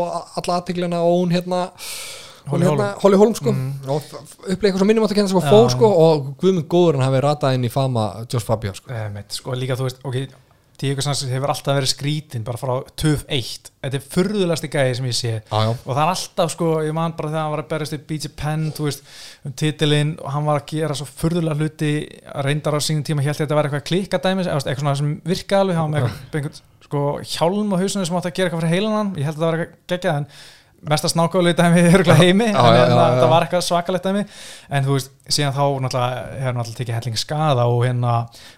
alla aðtiklina og hún hérna Holly hérna, Holly Holm sko. Og upplið eitthvað svona minnum átt að kenna sem að fór sko og Guðmund Góður hann hafi ratað inn í fama Josh Fabio sko. Eh, mitt, sko líka þú veist, ok Sanchez hefur alltaf verið skrítin bara frá TUF 1, þetta er furðulasti gæði sem ég sé já. og það er alltaf sko, ég man bara þegar hann var að berjast í BG Penn, þú veist, um titilinn og hann var að gera svo furðulega hluti reyndar á sínum tíma, held ég að þetta var eitthvað klikkadæmis, eitthvað svona sem virkaði alveg, hann var með eitthvað, sko, hjálm á hausinu sem átti að gera eitthvað fyrir heilan hann, ég held að það var eitthvað geggjað en mesta snákáli dæmi í örgulega heimi Já, en já, hérna, já, já. það var eitthvað svakalegt dæmi en þú veist, síðan þá hefur náttúrulega tekið helling skada og hérna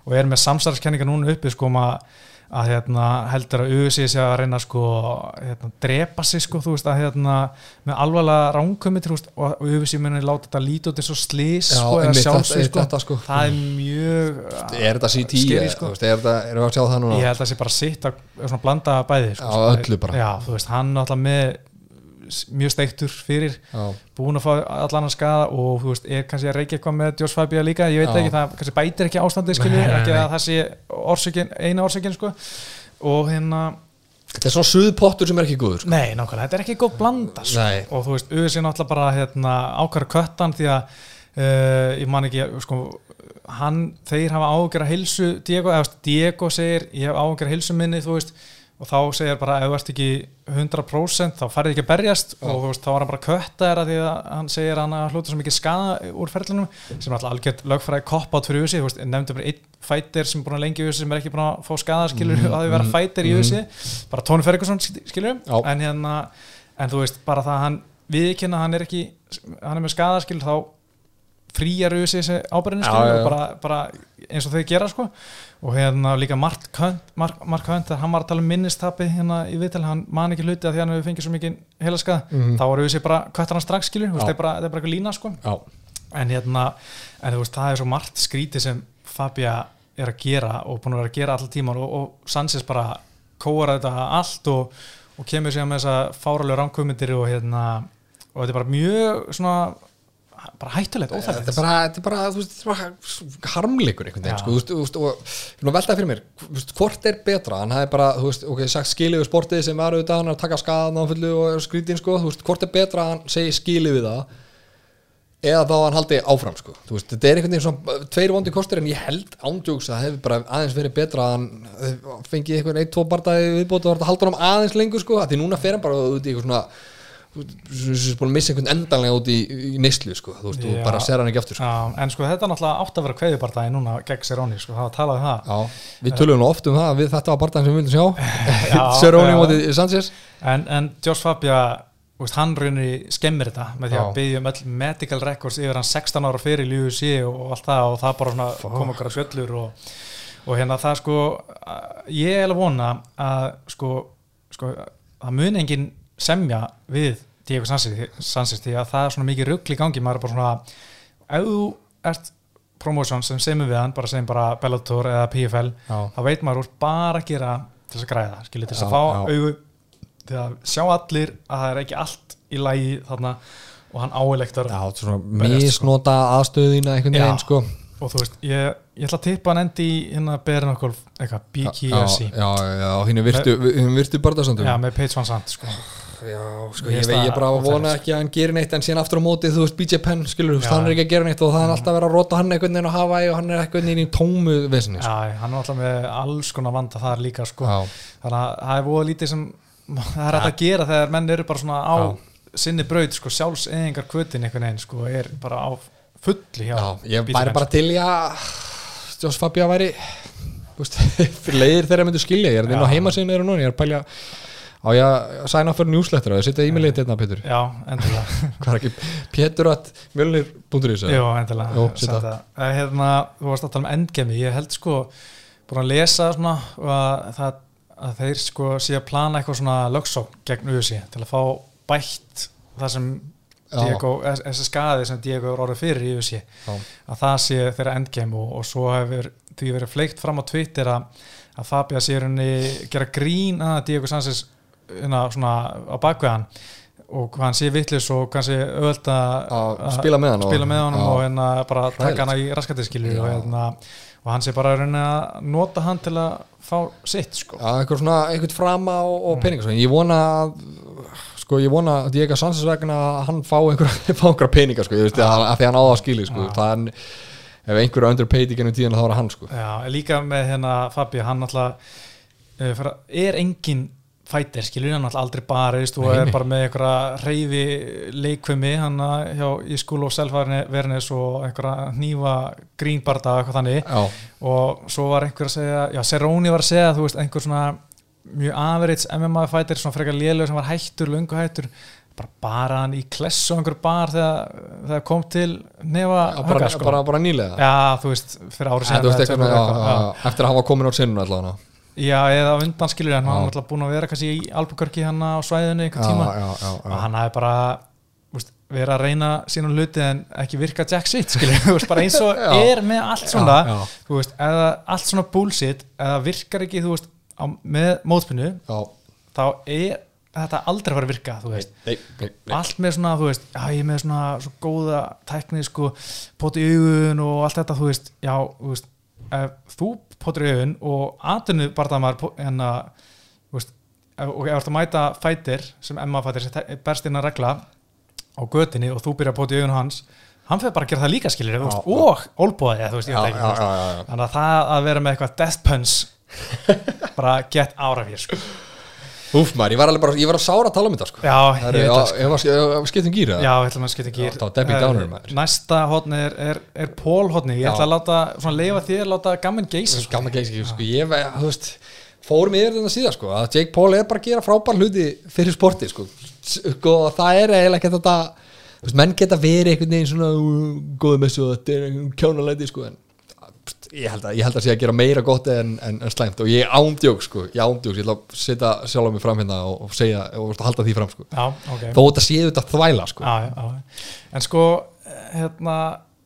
og er með samstarfskenninga núna uppi sko um að, að hérna, heldur að auðvisi sé að reyna sko hérna, drepa sig sko, þú veist að hérna með alvarlega ránkumit og auðvisi muni láta þetta lítið eins og slís sko, eða þetta- sko. sko. það er mjög Er þetta? Scary, eða, sko. er erum við að sjá það núna? ég held að það sé bara sitt að blanda bæði sko, Já, öllu bara. já, þú veist, hann náttúrulega með mjög steiktur fyrir Já. búin að fá allan að skada og þú veist, er kannski að reykja eitthvað með Josh Fabia líka, ég veit Já. ekki, það kannski bætir ekki ástandið nei, ekki að það sé orsökin, eina orsökin sko og hérna, Þetta er svona suðpottur sem er ekki góður sko. nei, nákvæmlega þetta er ekki góð blanda sko. Og þú veist, auðvitað sé náttúrulega bara hérna, ákværa köttan því að uh, ég man ekki, sko hann, þeir hafa ágjör að hilsu Diego, eða Diego segir ég hef ágjör að hilsu minni, þú veist og þá segir bara, ef þú ert ekki 100% þá færði ekki að berjast. Og þú veist, þá var hann bara kötta þeirra því að hann segir hann að hluta svo mikið skada úr ferðlunum sem er alltaf algjört lögfræði kopp át fyrir USA, þú veist, nefndi bara einn fætir sem er búin að lengi í USA sem er ekki búin að fá skada skilur Mhm, að þau vera mhm, fætir í USA bara Tony Ferguson skilur Já. en hérna, en þú veist, bara það að hann viðkynna, hann er ekki hann er með skada skilur, þá fríjar USA þessi ábyrðinu og bara, bara eins og þau gera sko. Og hérna líka Mark Hunt, Mark, Mark Hunt hann var að tala um minnistapi hérna í viðtali, hann man ekki hluti að því hann hefur fengið svo mikið heila skada, Mhm. þá var USA bara kvættar hann strax skilur, það er bara, eitthvað lína sko. En hérna, en þú veist, það er svo margt skrítið sem Fabia er að gera og búin að vera að gera alltaf tíman og, og Sanchez bara kóar þetta allt og, og kemur sér með þessa fáralegu ránkumindir og hérna og þetta er bara mjög svona bara hættulegt, þetta óþægilegt. er bara, þetta er bara, þú veist, þetta er harmleikur einhvern veginn, sko, þú veist, og ég vil velta fyrir mér, þú veist, hvort er betra? Hann hafi bara, þú veist, ok, sagt við sportið sem var auðvitað, hann er að taka skaðan á fullu og skrítinn, sko, þú veist, hvort er betra hann segi við það eða þá hann haldi áfram, sko þú veist, þetta er einhvern veginn svona tveir vondi kostir en ég held ándjóks að það hefur bara aðeins verið betra að hann fengi einhvern einn, að þú veist, búin að missa einhvern endanlega út í, í neyslu sko, þú veist, þú bara ser hann ekki aftur sko. Já, en sko þetta er náttúrulega átt að vera kveðjubardagi núna gegn Seróni, sko, það var talað um það. Já, við tölum nú oft um það við þetta var barndaginn sem við vildum sjá. Já, Sörróni já. mótið Sanchez. En, en Josh Fabia úst, hann raunir skemmir þetta með því að byggja um öll medical records yfir hann 16 ára fyrir í UFC og, allt það og það bara svona kom okkar að sjöllur og, og hérna það sko að- ég er alveg að vona að sko, sko það mun engin semja við Diego Sanchez, því að það er svona mikið rugl í gangi, maður er bara svona ef þú ert promotion sem semur við hann, bara segjum bara Bellator eða PFL, Já. þá veit maður úr bara að gera til þess að græða, skilur til þess að fá já. augu til að sjá allir að það er ekki allt í lagi þarna og hann Berjast, misnota aðstöðina einhvern veginn sko og þú veist, ég, ég ætla að tippa hann endi í hérna berin okkur, BKFC Já, já, já, hinn virtu, barndagstundum Já, með Paige Van Sant sko. Já, sko, ég, ég það bara vona ekki að hann gerir neitt en síðan aftur á móti, þú veist, BJ Penn skilur, Já. hann er ekki að gera neitt og það er alltaf verið að rota hann einhvern veginn á Hawaii og hann er einhvern veginn í tómu vesinni sko. Já, hann er alltaf með alls konar vanda þar líka sko. Þannig að það er voða lítið sem það er hægt að gera þegar menn eru bara svona á sinni braut, sko, sjálfs eðingar kvötin einhvern veginn, sko, er bara á fulli hjá Já, ég BJ væri bara til í að Joss Fabia væri þú veist, fyrir leiðir þeirra myndu skilja ég er inn á heimasíðinu eru núna, ég er að pælja á ég að sæna fyrir newsletter og ég setja e-mailið til þetta Pétur, Já, endilega. Hvað er ekki Pétur að mjölnir.is Jó, endilega. Jó. Eh, hérna, Þú varst að tala um endgemi. Ég held sko, búin að lesa svona, að, það, að þeir sko sé að plana eitthvað svona lögsókn gegn USA til að fá bætt það sem Já. Diego, þessi skaði sem Diego er orðið fyrir í USA Já. að það sé þeirra endgame og, og svo hefur því verið fleikt fram á Twitter að, að Fabia sé henni gera grín að Diego Sanchez hérna, svona á bakveðan og hvað hann sé vitlis og sé öðvöld að Að spila með hann spila með og hérna bara taka hann í raskatiskilur og, hérna, og hann sé bara að að nota hann til að fá sitt sko. Já, einhver svona, einhvern frama og, Mm. og peninga ég vona að sko, ég vona að Diego Sanchez vegna að hann fá einhver, fá einhver peninga sko, ég veist, að, að því hann á það skili sko, það er, ef einhver underpaid í gennum tíðan þá er hann sko. Já, líka með hérna Fabi, hann alltaf fyrir, er engin fætir, skilur hann alltaf aldrei barist og er bara með einhverja reyfi leikvimi hann að- hjá í skúlu og selfavernis og einhverja hnífa grínbarda eitthvað þannig. Já, og svo var einhver að segja, já, Seróni var að segja þú veist, einhver svona mjög average MMA fætir, svona frekar lélög sem var hættur, löngu hættur. Bara bara hann í klessu á einhver bar þegar, þegar kom til nefa já bara, högga, sko. bara, bara nýlega. Já, þú veist, fyrir árið já, eftir að hafa komin á sinnun allavega Já, eða undan skilur hann var alltaf búin að vera kannski í Albuquerque hann á svæðinu einhvern tíma já, já, og já. hann hafi bara úst, verið að reyna sínum hluti en ekki virka jack shit skilur, veist, bara eins og Já. er með allt svona, Já, já. þú veist, eða allt svona bullshit, eða virkar ekki veist, á, með mótspinnu þá er þetta aldrei að fara að virka, veist Nei, nei, nei. allt með svona, veist, já ég er með svona svo góða tækni, sko poti í augun og allt þetta, þú veist já, þú veist, ef þú augun og þú veist ef- og þú ert að mæta fætir sem Emma fætir berst inn að regla á götinni og þú byrjar að poti í augun hans hann fyrir bara að gera það líka skilir Já, veist, og ég já. þannig að það að vera með eitthvað death punch bara get out of here sko. Úf maður, ég var alveg bara, ég var að sára að tala um þetta sko. já, ég veit það sko. ég var, ég var skiptum gýra Já, ég ætla að skipta gýr Það var Debbie Downer, maður. Næsta hotni er, er, er Pól hotni Ég ætla að láta, svona leifa þér láta gaman geisa sko. Gamma geysi, sko, ég, ve- þú veist fórum yfir þetta síðan, sko, að Jake Paul er bara að gera frábær hluti fyrir sporti, sko, sko það er eiginlega ekki þetta þú veist, menn geta verið einhvern veginn svona "Ú, góðu messu og þetta er kjánalæti, sko, en ég held að, ég held að sé að gera meira gott en, en, en slæmt og ég ándjók, sko, ég ándjók ég ætla að setja sjálf mig fram hérna og, og segja og halda því fram, sko, Já, ok. Þó þetta séu þetta þvæla, sko, já, já, já. En sko, hérna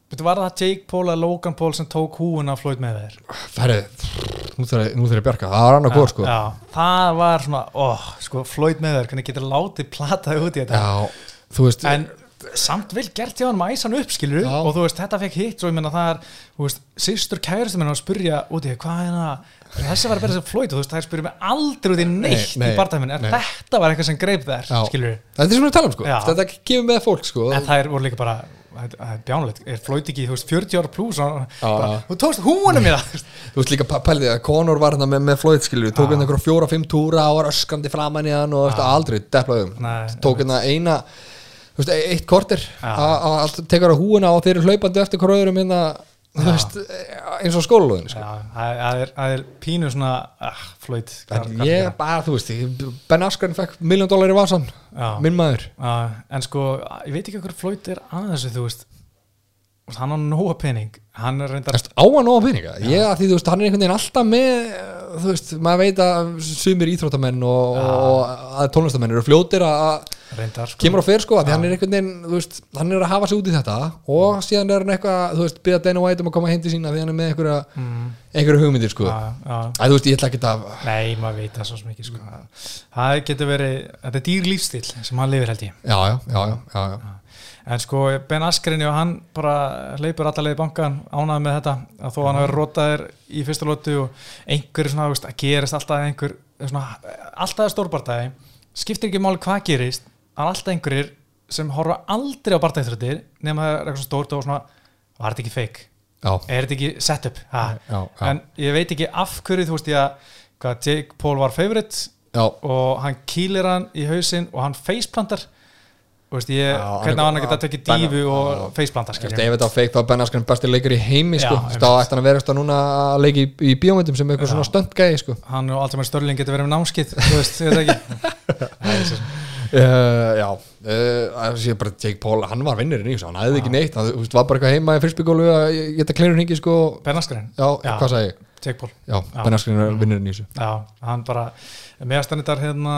Veitu, var það Jake Paul eða Logan Paul sem tók húuna Floyd með þér? færið nú ég að bjarga, það var annað hvort, sko. Já, það var svona, ó, sko, Floyd með þér, hvernig getur látið plataði út í þetta? Já, þú veist En samt vel gert hjá hann að æsa hann upp skilur Já. og þú veist, þetta fekk hitt svo ég menna það er, veist, sýstur kæristum minn að spurja út í hvað er það? Þessi var að bera þessi flóit og þú veist, það er spurja mig aldrei út í neitt Nei, nei, í barndæmin, en þetta var eitthvað sem greip þær, skilur þetta er svona að tala um sko. Já. þetta gefur með fólk sko. En það er voru líka bara bjánulegt, er flóit ekki, þú veist, 40 ára pluss og tókst húunum mér það þú veist líka pælið að Conor var með, með Floyd skilur tók hérna fjóra-fimm túra og var öskrandi framan í hann og aldrei deplaðum tók hérna eina veist, eitt kortir að tekur á húuna og þeir eru hlaupandi eftir hverju öðrum hérna veist, eins og skólalóðin sko. Það er, er pínu svona ah, en ég bara, þú veist Ben Askren fekk miljón dólar í vasan minn maður. Já, en sko, ég veit ekki hvað flóit er að þessu, þú veist. Hann á nóga pening. Hann er reyndar á að nóga peninga ég því þú veist, hann er einhvern veginn alltaf með þú veist, maður veit að sumir íþróttamenn og, og að tónlistamenn eru fljótir að reyndar sko. kemur á fyrir sko, því hann er einhvern veginn veist, hann er að hafa sig út í þetta og síðan er hann eitthvað, þú veist, byrja Dana White um að koma hindi sína því hann er með einhverja, mm, einhverja hugmyndir sko, já, já. að þú veist, ég ætla ekki að Nei, maður veit það svo ekki sko. það getur verið, þetta er dýr lífstíl sem hann lifir held ég já, já, já, já, já, já. en sko Ben Askren og hann bara leipur allalega í bankan ánæði með þetta að þó hann hafi rotaðir í fyrsta lótu og einhverju svona, veist, að gerist alltaf einhver svona, alltaf stórbartæði skiptir ekki máli hvað gerist að alltaf einhverjir sem horfa aldrei á bartæðþröttir nema það er eitthvað stórt og svona var þetta ekki fake, já, er þetta ekki setup já, en ég veit ekki af hverju þú veist ég að hvað Jake Paul var favorite já. og hann kýlir hann í hausinn og hann faceplantar. Þú veist, ég, hvernig er- hann að geta já, tekið Ben- dífu og faceplantar Eftir skilja ef þetta var feikt var Ben Askren besti leikur í heimi sko, ætti hann að vera eitthvað núna að leiki í, í bíómyndum sem eitthvað svona stöndgæði sko. hann og Altamir Störling getur verið með námskitt þú veist, ég veit ekki Uh, já, uh, sé bara Jake Paul, hann var vinnurinn í þessu, hann hefði ekki neitt hann var bara eitthvað heima í fyrstbyggólu að geta kleinur hingi sko, Ben Askren, já, Já. hvað sagði ég? Jake Paul. Já, Já. Ben Askren er vinnurinn í þessu. Já, hann bara meðast hann þetta hérna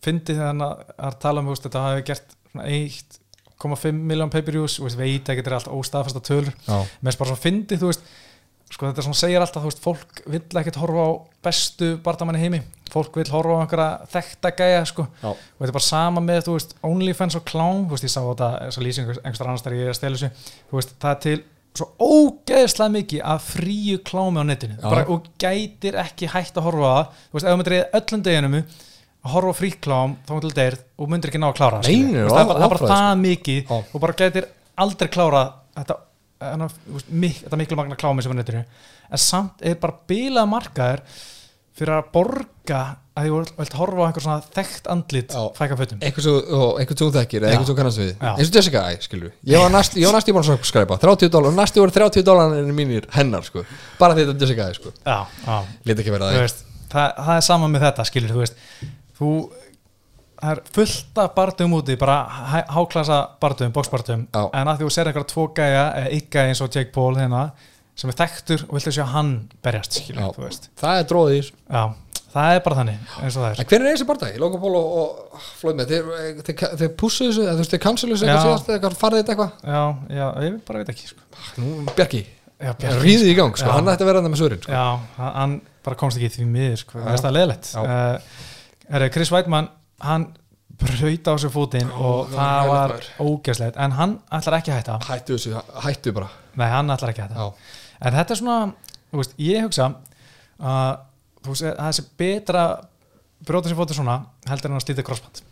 fyndi þegar hann að tala um þetta hafi gert svona 1,5 miljón pay-per-views veit ekki þetta er allt óstaðfasta tölur. Já, með bara svona fyndi, þú veist sko þetta svona segir alltaf, þú veist, fólk vill ekkert horfa á bestu bardamanni heimi fólk vill horfa á einhverja þekta gæja sko, og þetta er bara sama með, þú veist, OnlyFans og Clown, þú veist, ég sá þetta, þessa lýsing einhverstað annars þegar ég er að stela þessu, þú veist, það er til svo ógeðslega mikið að fríu klámi á netinu, bara, og gætir ekki hægt að horfa á það, þú veist, ef myndir eða öllum deginum að horfa á fríklám þá myndir deyrð og myndir ekki ná að klára Þú veist, það er bara, það er bara það mikið Já. og bara gætir aldrei klára þetta, hana, veist, mik, þetta miklu magna klámi sem er á netinu, en samt er bara bilað markaður fyrir að borga að því þú vilt horfa á einhver svona þekkt andlit Já. fæka fötum. Eitthvað svo, þekkir eitthvað svo kannast við, eins og Jessica Æ, skilur ég var næst, ég var næst í búin að skræpa 30 dólar, næstu voru 30 dólar mínir hennar, sko, bara því þetta er Jessica Æ, sko. Lítið ekki vera þú það það, það er sama með þetta, skilur, þú veist. Þú, það er fullt af barndum úti, bara há- háklasa barndum, bóksbarndum, en að þú ser einhverja tvo gæja, eða gæja eins og Jake Paul hérna, sem er þekktur og viltu sjá hann berjast, skilur, Já. þú veist. Það er þessu. Já, það er bara þannig, eins og það er. En hver er þessi barndagi? Logan Paul og, og Floyd með þeir, þeir, þeir pussu þessu, eða þú veist, þeir cancelu þessu eitthvað Já. síðast eða eitthvað, farið þetta eitthvað? Já, já, ég bara veit ekki, sko. Nú, Bjarki, já, Bjarki, ríðið í gang, sko, Já. hann ætti að vera hann með svörin sko. Já, hann hann bara komst ekki því miður sko, það er það leðilegt Já. uh, er, Chris Weidmann, hann braut á sér fótinn og það það var var hræðilegt ógæslegt en hann ætlar ekki að hætta. Hættu þessu, hættu bara. Nei, hann ætlar ekki að hætta. Já, en þetta er svona, þú veist, ég hugsa að það sé betra brjóta sér fótinn svona heldur en að slíta crossband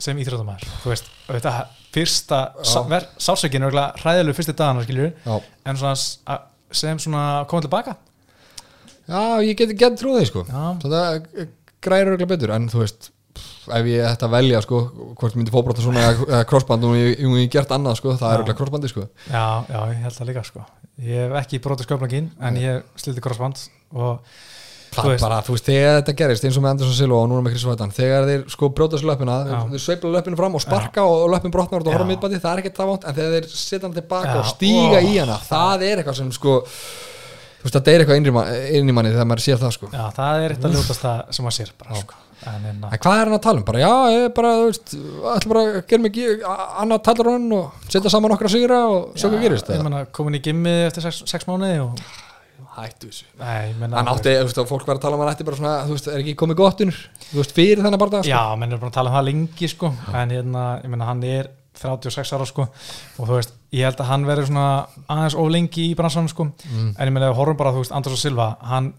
sem íþróttamæður, þú veist, þetta fyrsta Já. sársökinu er hræðilegu fyrstu dagana, skiljur en svona sem svona komið tilbaka já ég geti gett trúið því, sko Já. Þetta græður örugglega betur, en þú veist ef ég ætti að velja, sko hvort myndi fótbrota svona eða crossband og ég, ég, gert annað, sko, það Já. er örugglega crossbandi, sko. Já, já, ég held það líka sko. Ég hef ekki brotið sköflangin en ég sliti crossband og Það er bara, þú veist, þegar þetta gerist eins og með Anderson Silva og núna með Chris Vætan þegar þeir sko brjóta sér löpina, Já. þeir sveifla löpinu fram og sparka og löpin brotnar og horfa Já. mittbandi, það er ekkert það vant en þegar þeir setja hann tilbaka Já, og stíga ó, í hana það er eitthvað sem sko þú veist, það er eitthvað inn í manni þegar maður sér það sko. Já, það er eitt að ljótast það sem maður sér bara sko en, en, En hvað er hann að tala um? Bara, já, ég er bara, þú veist, ætla bara að gera mig annað tallarunn og setja saman okkar sigra og sjá hvað gerist Ég það. menna, komin í gimmi eftir sex, sex mánuði og Hættu þessu. Menna Hann átti, þú veist, að fólk var að tala um hann ætti bara svona, þú veist, er ekki komið gott innur, þú veist, fyrir þennan bara sko. Já, menn er bara að tala um það lengi sko en hérna, ég menna, hann er 36 ára sko og þú veist, ég held að hann verður svona aðeins of lengi í bransanum sko mm. en ég meina, við horfum bara, þú veist, Anders og Silva hann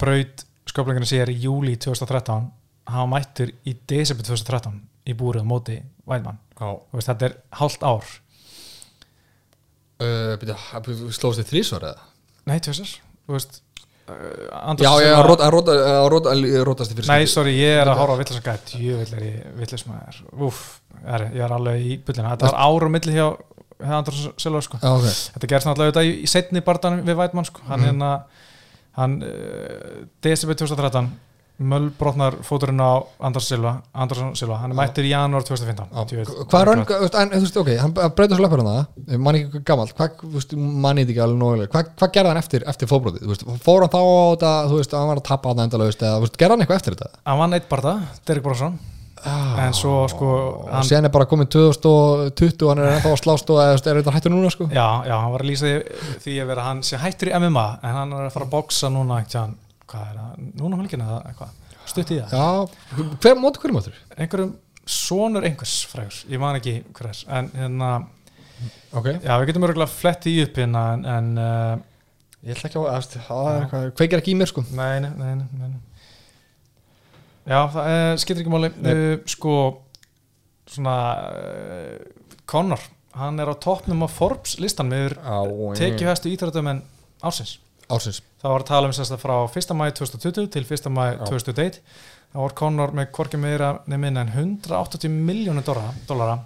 braut sköflinginu sér í júli 2013, hann var mættur í desember 2013 í búrið á móti Væðmann, þetta er hálft ár, uh, byrja, slóðist þið þrísvar eða? nei, þú veist, uh, Já, og já, Silva rót- að róta- róta- að rótast þið fyrir Nei, sorry, ég er að horfa á villis að gæt Jövill er ég er, ég alveg í bullina. Þetta var ár og milli hjá, Silva sko. Já, ok. Þetta gerst náttúrulega auðvitað í, setni barndanum við Vætmann sko. Hann mm. hérna Hann, uh, desember 2013 Möllbrotnar fóturinn á András Silva Silva, hann er Já. mættur í janúar 2015 Já, Djöfull, Hvað raun, þú veist, ok, hann breytir svo leppur hann það, mann ekki veist, mann ekki alveg nógulega, hvað, hvað gerði hann eftir, eftir veist, fór hann þá á þetta, þú veist, hann var að tappa eða, þú veist, gerði hann eitthvað eftir þetta? Hann vann eitt barða, Derek Brosson En svo sko Og hann, síðan er bara komin 2020 hann er ennþá að slást og er þetta hættur núna, sko? Já, já, hann var að lýsa því, því að hvað er það, núna helgina eða eitthvað, stutt í það. Já, hver, móti hverjum áttur? einhverjum sonur einhvers frægur, ég man ekki hvers en hérna, Ok. já við getum örgulega flett í upp hérna en, en uh, Ég ætla ekki á, það er eitthvað, kveikir ekki í mér, sko. nei, nei, nei, nei, nei. já, það uh, skiptir ekki máli. Uh, sko svona uh, Conor, hann er á toppnum á Forbes listan með Á, tekið hæstu íþróttum en ársins Ársins. Það var að tala um þess að frá 1. mæ 2020 til 1. mæ Já. 2001 þá var Conor með hvorki meira nefnir en 180 miljónu dollara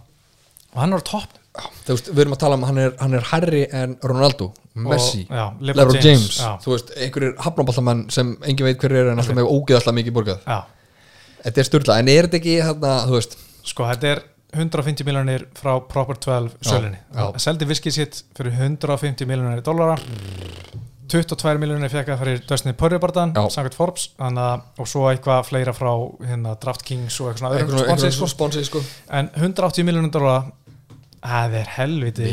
og hann á topp Þú veist, við erum að tala um, hann er, hann er Harry en Ronaldo, Messi, Lebron James, já, þú veist, einhverjir hafnaballamenn sem engin veit hverju er en alltaf með ógeðaslega mikið borgað. já, Þetta er styrla, en er þetta ekki þarna, þú veist, sko þetta er 150 miljónir frá Proper 12 sölunni já. Það seldi viskið sitt fyrir 150 miljónir dollara 22 miljónir fekk það fyrir Dustin Poirier-bardan Já. samkvæmt Forbes að, og svo eitthvað fleira frá hérna, DraftKings og eitthvað svona sponsið, sko. sponsið, sko. en 180 miljónir dollara það er helviti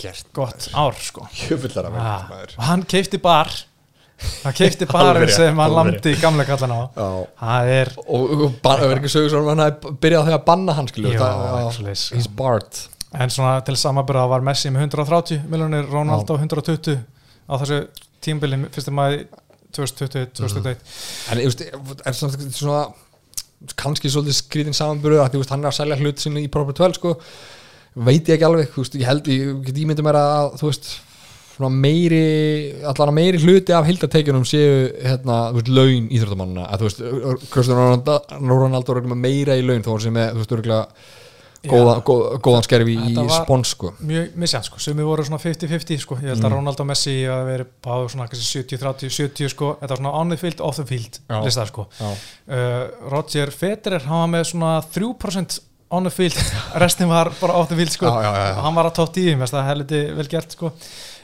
gert. gott ár sko ah, og hann keifti bar hann Alveg barinn sem hann lamdi í gamla kallan á Já. það er Og, og bara, verður ekki sögur hann hafði byrjað á því að banna hann, svoleiðis, He's barred. en svona til samanbyrða var Messi með 130 miljonir, Ronaldo 120 á þessu tímbili fyrstu maður 2020, 2021 En, er svona, kannski svolítið skrítin samanbyrðu að hann er að selja hlut sinni í Proper 12, sko. Veit ég ekki alveg, veist, ég held, ég get ímyndið mér að, veist, meiri, allan meiri hluti af hildateikjunum séu, hérna, veist, laun íþróttamannina, að þú veist, Kristján Ronaldo er örugglega með meira í laun, þó sé með, þú veist, örgulega góða, góð, góðan skerfi í spons, sko. mjög misjant sko, sumi voru svona 50-50 sko, ég Mm. held að Ronaldo og Messi að veri báðu svona kannski 70-30-70 sko, þetta var svona on the field, off the field listar sko. Uh, Roger Federer, hann var með svona 3% on the field. Restin var bara off the field sko. Já, já, já, hann var að tótt í það er helviti vel gert sko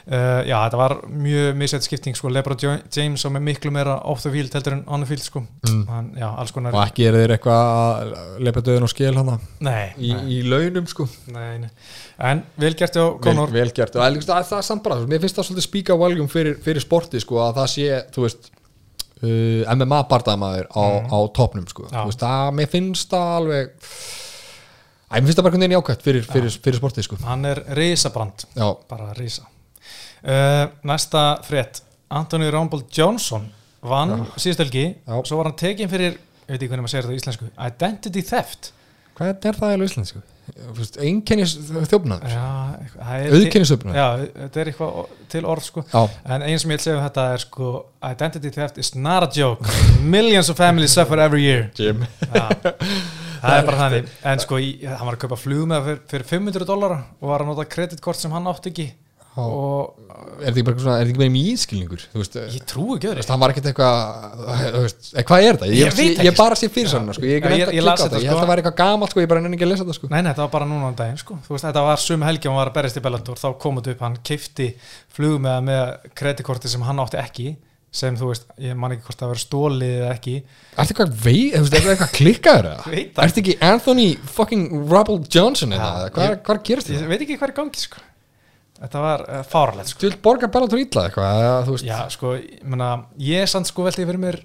uh, já, þetta var mjög misjætt skipting sko, Lebron James og með miklu meira off the field heldur en on the field sko. Mm. hann, já, Og ekki er þeir eitthvað að lepa döðun og skil hana? Nei, í, nei, í launum, sko. nei, nei, en vel gert á vel, Conor vel gert. Og það, það, er samt bara, mér finnst það svolítið spíka valjum fyrir, fyrir sporti sko að það sé, þú veist uh, MMA bardaðamaður á, á topnum sko, Já. þú veist, það, mér finnst það alveg Æ, mér finnst það bara einhvern veginn jákvæmt fyrir, fyrir, fyrir sportið sko. Hann er risabrand. Bara risa uh, næsta frétt. Anthony Rumble Johnson vann síðust helgi. Já. svo var hann tekinn fyrir, ég veit ekki hvernig maður segir þetta á íslensku identity theft. Hvað er það í íslensku? Einkennis þjófnaður. Er- Auðkennis þjófnaður já, þetta er eitthvað til orð sko. En eins sem ég vil segja um þetta er sko identity theft is not a joke. Millions of families suffer every year. Jim. Það er bara þannig. en sko, í, hann var að kaupa flug með fyrir, fyrir 500 dollara og var að nota kreditkort sem hann átti ekki. Og Er þetta ekki bara þetta ekki mýðskilningur? Þú veist, ég trúi ekki öðru hann var ekkert eitthvað eh, hvað er það? Ég, Ég ég, bara sé fyrir svona sko. ég, ég, ég- ég, ég las þetta, þetta, held sko. að það var eitthvað gamalt sko, ég bara nenni ekki að lesa þetta sko. Nei, nei, þetta var bara núna á daginn sko. Veist, þetta var sum helgi og hann var að berist í Bellator þá kom þetta upp, hann keifti flug með, með kreditkorti sem hann átti ekki sem þú veist, ég man ekki hvort það verið stólið eða ekki Er þetta eitthvað er þetta klikkaður eða? Er það. þetta ekki Anthony fucking Rubble Johnson eða? Hvað, gerist ég þetta? veit ekki hvað er í gangi sko. Þetta var uh, fáralegt sko. Þú vil borga Bellator illa eitthvað, eða, þú veist? Já, sko, ég, meina, ég er samt sko veltið fyrir mér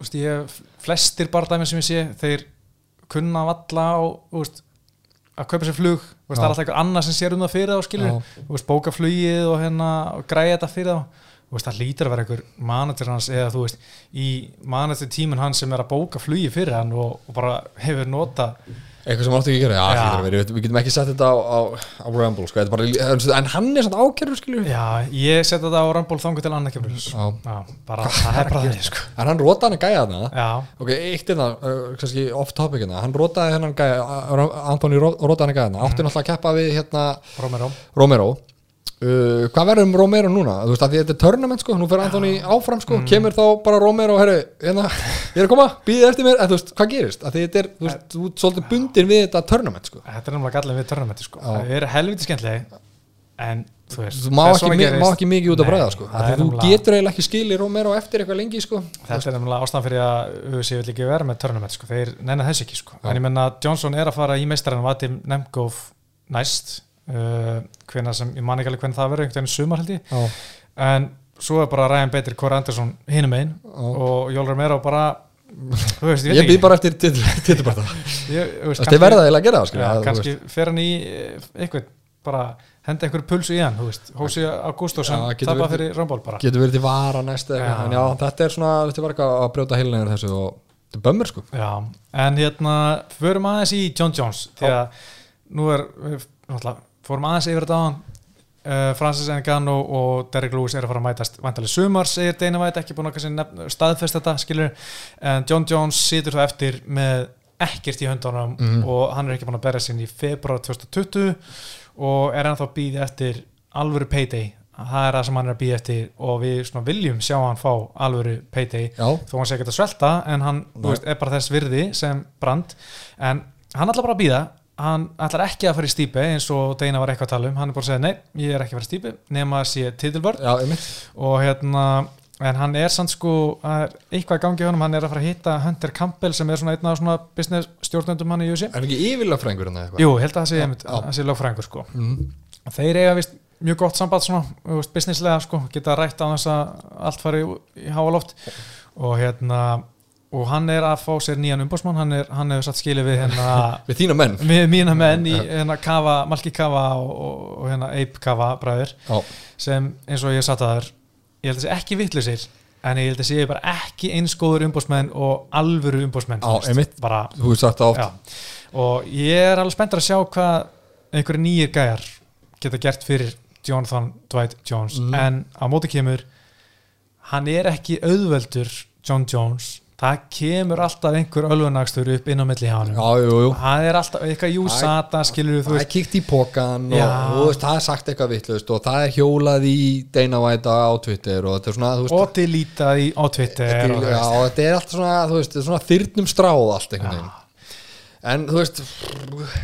veist, ég, flestir bardæmi sem ég sé, þeir kunna valla þú veist, að kaupa sér flug það er alltaf einhver annar sem sér um það fyrir þá skilur bóka flugið og hérna og græja þetta fyrir þá. Veist, það lítur að vera einhver manager hans eða þú veist, í manager tímun hans sem er að bóka flugið fyrir hann og, og bara hefur nota eitthvað sem áttu ekki að gera, já, Já. að vera, við, getum ekki sett þetta á, á, á Rumble, sko, bara, en hann er svona ákjörður, skilju já, ég setja þetta á Rumble þangu til annað kemur. Já. bara, það er bara það sko. en hann rota hann að gæja þarna? Ok, eitt er það, uh, off topic hérna, hann rotaði hennan gæja, uh, Antoni rotaði hann að gæja þarna, átti náttúrulega að keppa við hérna Romero. Romero Uh, hvað verður um Romero núna? Þú veist að þetta er tournament sko, nú fyrir Antoni áfram sko, kemur þá bara Romero herru, hérna, ég er að koma, býðið eftir mér en þú veist, hvað gerist? Að þetta er, þú veist, þú ert svolítið bundin við þetta tournament sko þetta er náttúrulega gallin við törnumætti sko. Það er helviti skemmtileg en þú veist þú má ekki, gerist- má ekki mikið út að Nei, bræða sko, það er þú getur eiginlega ekki skili Romero eftir eitthvað lengi sko Þetta er nefnilega ástæðan fyrir að UFC vil ekki vera með tournament sko. þeir nennar þess ekki sko. Já. en ég menna Johnson er að fara í meistarann Vadim Nemkov næst uh, sem, ég man ekki alveg hvernig það verður einhvern veginn sumar held ég. Já, en svo er bara Ryan Bader, Corey Anderson hinum einn og Jól Romero bara veist, ég ég býð bara eftir veist, Þetta er verða eiginlega að gera sko. Ja, kannski fer hann í eh, eitthvað bara henda einhverju pulsu í hann Hósi getur tapar fyrir Römból bara. Getur verið til vara næst eða eitthvað, Já. en já, þetta er svona, þetta er bara að brjóta heilinir þessu og þetta er bömmur sko. Já, en hérna förum aðeins í John Jones því að nú er náttúrulega, fórum aðeins yfir þetta hann uh, Francis Ngannou og Derrick Lewis er að fara að mætast vantarlega sumar, segir Dana White ekki búin að staðfesta þetta, skilur en John Jones situr þá eftir með ekkert í höndunum Mhm. og hann er ekki búin að berja sinni í februar 2020 og er ennþá býði eftir alvöru payday. Það er það sem hann er að býða eftir og við viljum sjá hann fá alvöru payday. Já, þó hann sé ekki að svelta en hann veist, er bara þess virði sem brand en hann ætlar bara að býða hann ætlar ekki að fara í stípi eins og Deina var eitthvað að tala um, hann er bara að segja nei, ég er ekki að fara í stípi nema að sé einmitt. Og hérna en hann er sann sko, er eitthvað gangi honum, hann er að fara að hitta Hunter Campbell sem er svona einn af svona business stjórnendum hann í USA Er ekki yfirlega fræðingur hann eða eitthvað? Jú, held að það sé, Já. það sé lögfræðingur sko. Mhm. þeir eiga vist mjög gott samband svona, businesslega sko, geta rætt á þess að allt fari í háaloft. Og hérna og hann er að fá sér nýjan umbósmann hann, hann hefur satt skilið við hérna Við þína menn. Við mína menn í hérna Kava, Malki Kava og, og, og hérna Ape Kava bræður Já, sem eins og ég satt að þar ég held að sé ekki vittlusir en ég held að sé bara ekki eins góður umbósmenn og alvöru bara þú hefur sagt það Já, og ég er alveg spenntur að sjá hvað einhverju nýjir gæjar geta gert fyrir Jonathan Dwight Jones. Mhm. en á móti kemur hann er ekki auðveldur John Jones það kemur alltaf einhver ölfunagstur upp inn á milli hann jú það er alltaf eitthvað jú Æ, sata skilur þú Það er kíkt í pókan og, og veist, það er sagt eitthvað vittlust og það er hjólað í White á Twitter og þetta er í á Twitter þetta og, já, og þetta er alltaf svona, veist, svona þyrnum stráð allt einhvern veginn. En þú veist,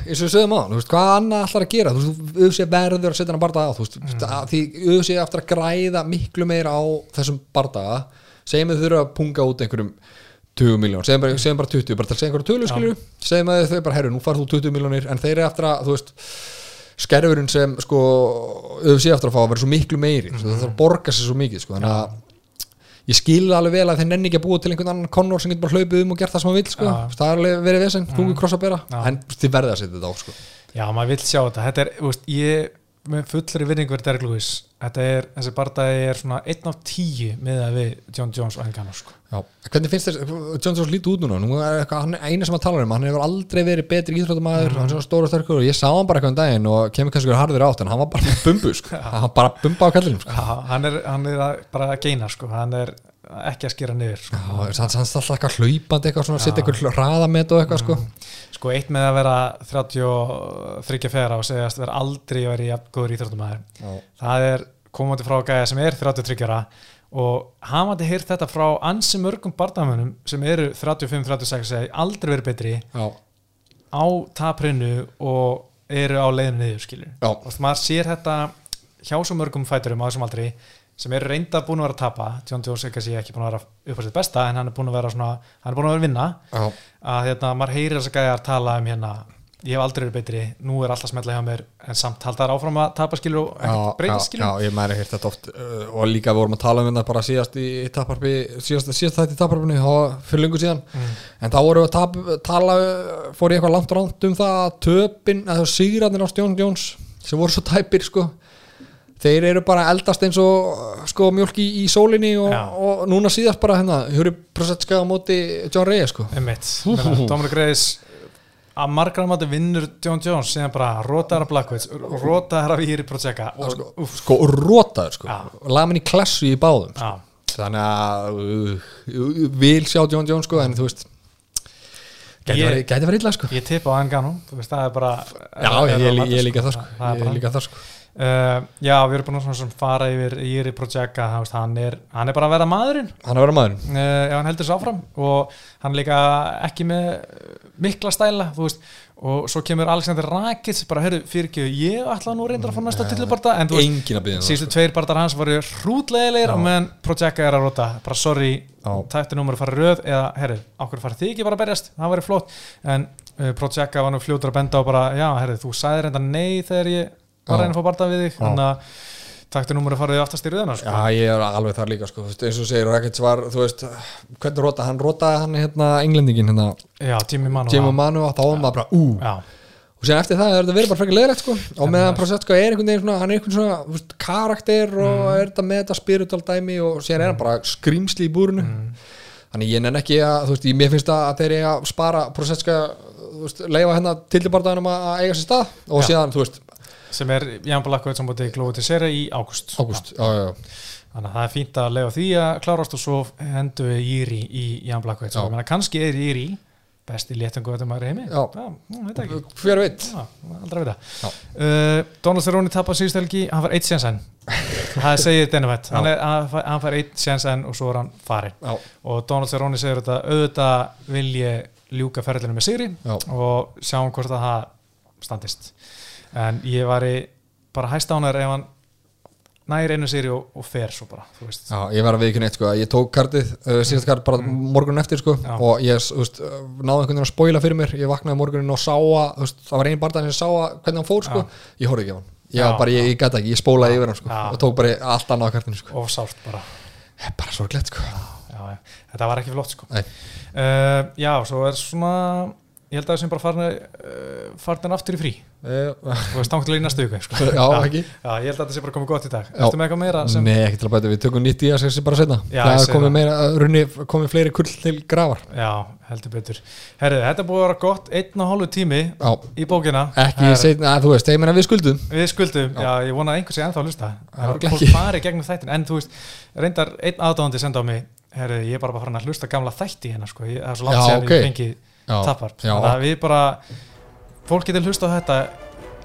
eins og við sögum á, veist, hvað annað ætlar að gera, þú veist, auðvitað verður að setja hann bardaga á, þú veist, Mm. að því auðvitað eftir að græða miklu meira á þessum bardaga, segjum við þurfa að punga út einhverjum 20 miljón, segjum bara, segjum bara 20, bara til að segja einhverju tölu, skilju, segjum að þau bara, herru, nú farð þú 20 miljónir, en þeir eru eftir að, þú veist, skerfurinn sem, sko, auðvitað eftir að fá að vera svo miklu meiri, mm það þarf að borga sér svo mikið, sko, þannig að ég skil alveg vel að þeir nenni ekki að búa til einhvern annan Connor sem getur bara hlaupið um og gert það sem hann vil sko. Já. það er alveg verið vesen, mm. tungu krossa bera Já. en þið verða að setja þetta á sko. já, maður vill sjá þetta þetta er, þú veist, ég með fullri vinningur Derek Lewis, þetta er þessi bardagi er svona einn af tíu með að við John Jones og Engano sko. Já. hvernig finnst þér, John Jones lítið út núna nú er eitthvað, hann er eina sem að tala um hann hefur aldrei verið betri íþróttumæður hann er svona stóra og sterkur og ég sá hann bara eitthvað um daginn og kemur kannski verið harður átt en hann var bara bumbu sko. hann bara bumba á kallinum sko. Já, hann er, hann er að, bara að geina sko. hann er ekki að skera niður sko. Já, hann er alltaf eitthvað hlaupandi eitthvað svona, setja eitthvað hraðamet og eitthvað sko. sko eitt með að vera 33 fjara og segjast vera aldrei að vera í góður íþróttumæður það er komandi frá gæja sem er 33 ára og hann vandi heyrt þetta frá ansi mörgum barndamönnum sem eru 35-36 segi aldrei verið betri Já. á taprinu og eru á leiðinu niður skilur Já. og maður sér þetta hjá svo mörgum fæturum á þessum aldri sem eru reynda búin að vera að tapa. John Jones er ekki búin að vera upp á sitt besta en hann er búin að vera svona, hann er búin að vera vinna. Já. að hérna, maður heyrir þess að gæjar tala um hérna ég hef aldrei verið betri, nú er alltaf smetla hjá mér en samt haldar áfram að tapa skilur og ekkert breyta skilur já, ég mæri hér þetta oft uh, og líka við vorum að tala um þetta bara síðast í tapparpi, síðast, síðast þetta í tapparpinu fyrir lungu síðan, Mm. en þá vorum við að tap, tala, fór ég eitthvað langt ránt um það að töpin, að sigranir á Stjón Jóns, sem voru svo tæpir sko, þeir eru bara eldast eins og sko mjölk í, í sólinni og, og núna síðast bara hérna, Hjúri Prosetska á móti John Reyes sko. Dominic Reyes að margra mati vinnur John Jones síðan bara rótaðar af Blackwood rótaðar af Íri Protseka og sko, sko rótaður sko, lamin í klassu í báðum já, þannig að uh, vil sjá John Jones sko en þú veist gæti Ég- verið- illa sko. ég tippa á Engano þú veist, það er bara já, ég, ég, ég, ég sko. er ég bara líka það sko Uh, já, við erum búin að svona fara yfir Íri Protseka, hann er hann er bara að vera maðurinn. Hann er verið maður uh, ef hann heldur svo áfram og hann er líka ekki með mikla stæla veist og svo kemur Alexander Rakic bara, heyrðu, fyrirgjöðu, ég ætla nú reyndar að fá næsta tillibarta en þú veist, að byggja síðustu tveir barndar hans voru hrútlegilegir Já. og meðan Projecka er að rota. Bara sorry, Já. tættu númur að fara röð eða herri, okkur farið þið ekki bara að berjast? Það væri flott, en uh, Projecka var nú fljótur að benda á bara, já herri, þú sagði reynda nei þegar ég að reyna að fá barnda við þig þannig að tættu númur að fara í aftast í röðina sko. já, ég er alveg þar líka sko. Eins og segir Rakic var, þú veist hvernig róta, hann rótaði hann hérna englendingin hérna, já, Jimmy Manu Jimmy Manu og þá var maður bara, ú. Já, og síðan eftir það er þetta verið bara frekar leðrætt sko. Og meðan Prosetska er einhvern veginn svona hann er einhvern svona veist, karakter og Mm. er þetta með þetta spiritual dæmi og síðan er hann bara skrýmsli í búrinu. Mm. þannig ég nenn ekki að þú veist, ég- mér finnst að þeir eiga að spara veist, leifa hérna tildibardaðanum að eiga sér stað. Og Já. síðan, þú veist, sem er Jan Blackwood sem búið til sér í águst ágúst já, já, já. þannig að það er fínt að lega því að klárast og svo hendu við Íri í Já. svo ég meina kannski er Íri besti léttungu þetta maður í heimi. Já. veit það hver veit? Aldrei að vita. Já. uh, Donald Cerrone tapar síðust helgi hann fær eitt sjensen það segir Denevett hann, hann fær- eitt sjensen og svo er hann farin og Donald Cerrone segir þetta auðvitað vil ég ljúka ferðinu með sigri og sjáum hvort að það standist en ég var í bara hæst ánar ef hann næri einu sigri og, og fer svo bara já, ég var að viðkynna eitt sko ég tók kartið, uh, síðast kart bara morgun eftir sko Já. og ég veist, uh, náði einhvern veginn að spoila fyrir mér. Ég vaknaði morgunin og sá að það var einn barndað sem sá að hvernig hann fór sko. Ég horfði ekki á hann, ég, Já, bara, ég, ég gæti ekki ég spólaði yfir hann sko Já. og tók bara allt annað kartinu sko. Og sárt bara. Bara svo glett sko. Já, já. þetta var ekki flott sko. Uh, já, svo er svona ég held að það sem bara farin, uh, farin aftur í frí. Eh, veist, tangt til í næstu viku sko. já, ekki. Já, ég held að þetta sé bara komið gott í dag. Ertu með eitthvað meira sem Nei, ekki til að bæta, við tökum nýtt í að segja bara setna Já, ég það komið það. meira, runni, komið fleiri kull til grafar. Já, heldur betur. Herðu, þetta er búið að vera gott einn og hálfu tími Já, í bókina. Ekki setna, að þú veist, er að við skuldum. Við skuldum, já, ég vona að einhver sé ennþá að hlusta. Það örugglega fólk ekki. fari gegnum þættin En þú veist, reyndar einn aðdáðandi senda á mig Herðu, ég er bara bara farin að hlusta gamla þætti hérna sko. ég, Það er svo langt sér ok. ég fengi tapar. Þannig að við bara Fólk getur hlusta á þetta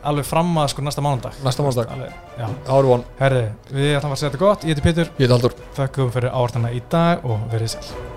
alveg fram að sko næsta mánundag Næsta mánudag. Alveg, Já, Ári von, herðu, við ætlum að segja þetta gott. Ég heiti Pétur, ég er Haldur þökkum fyrir ávartana í dag og verið sæl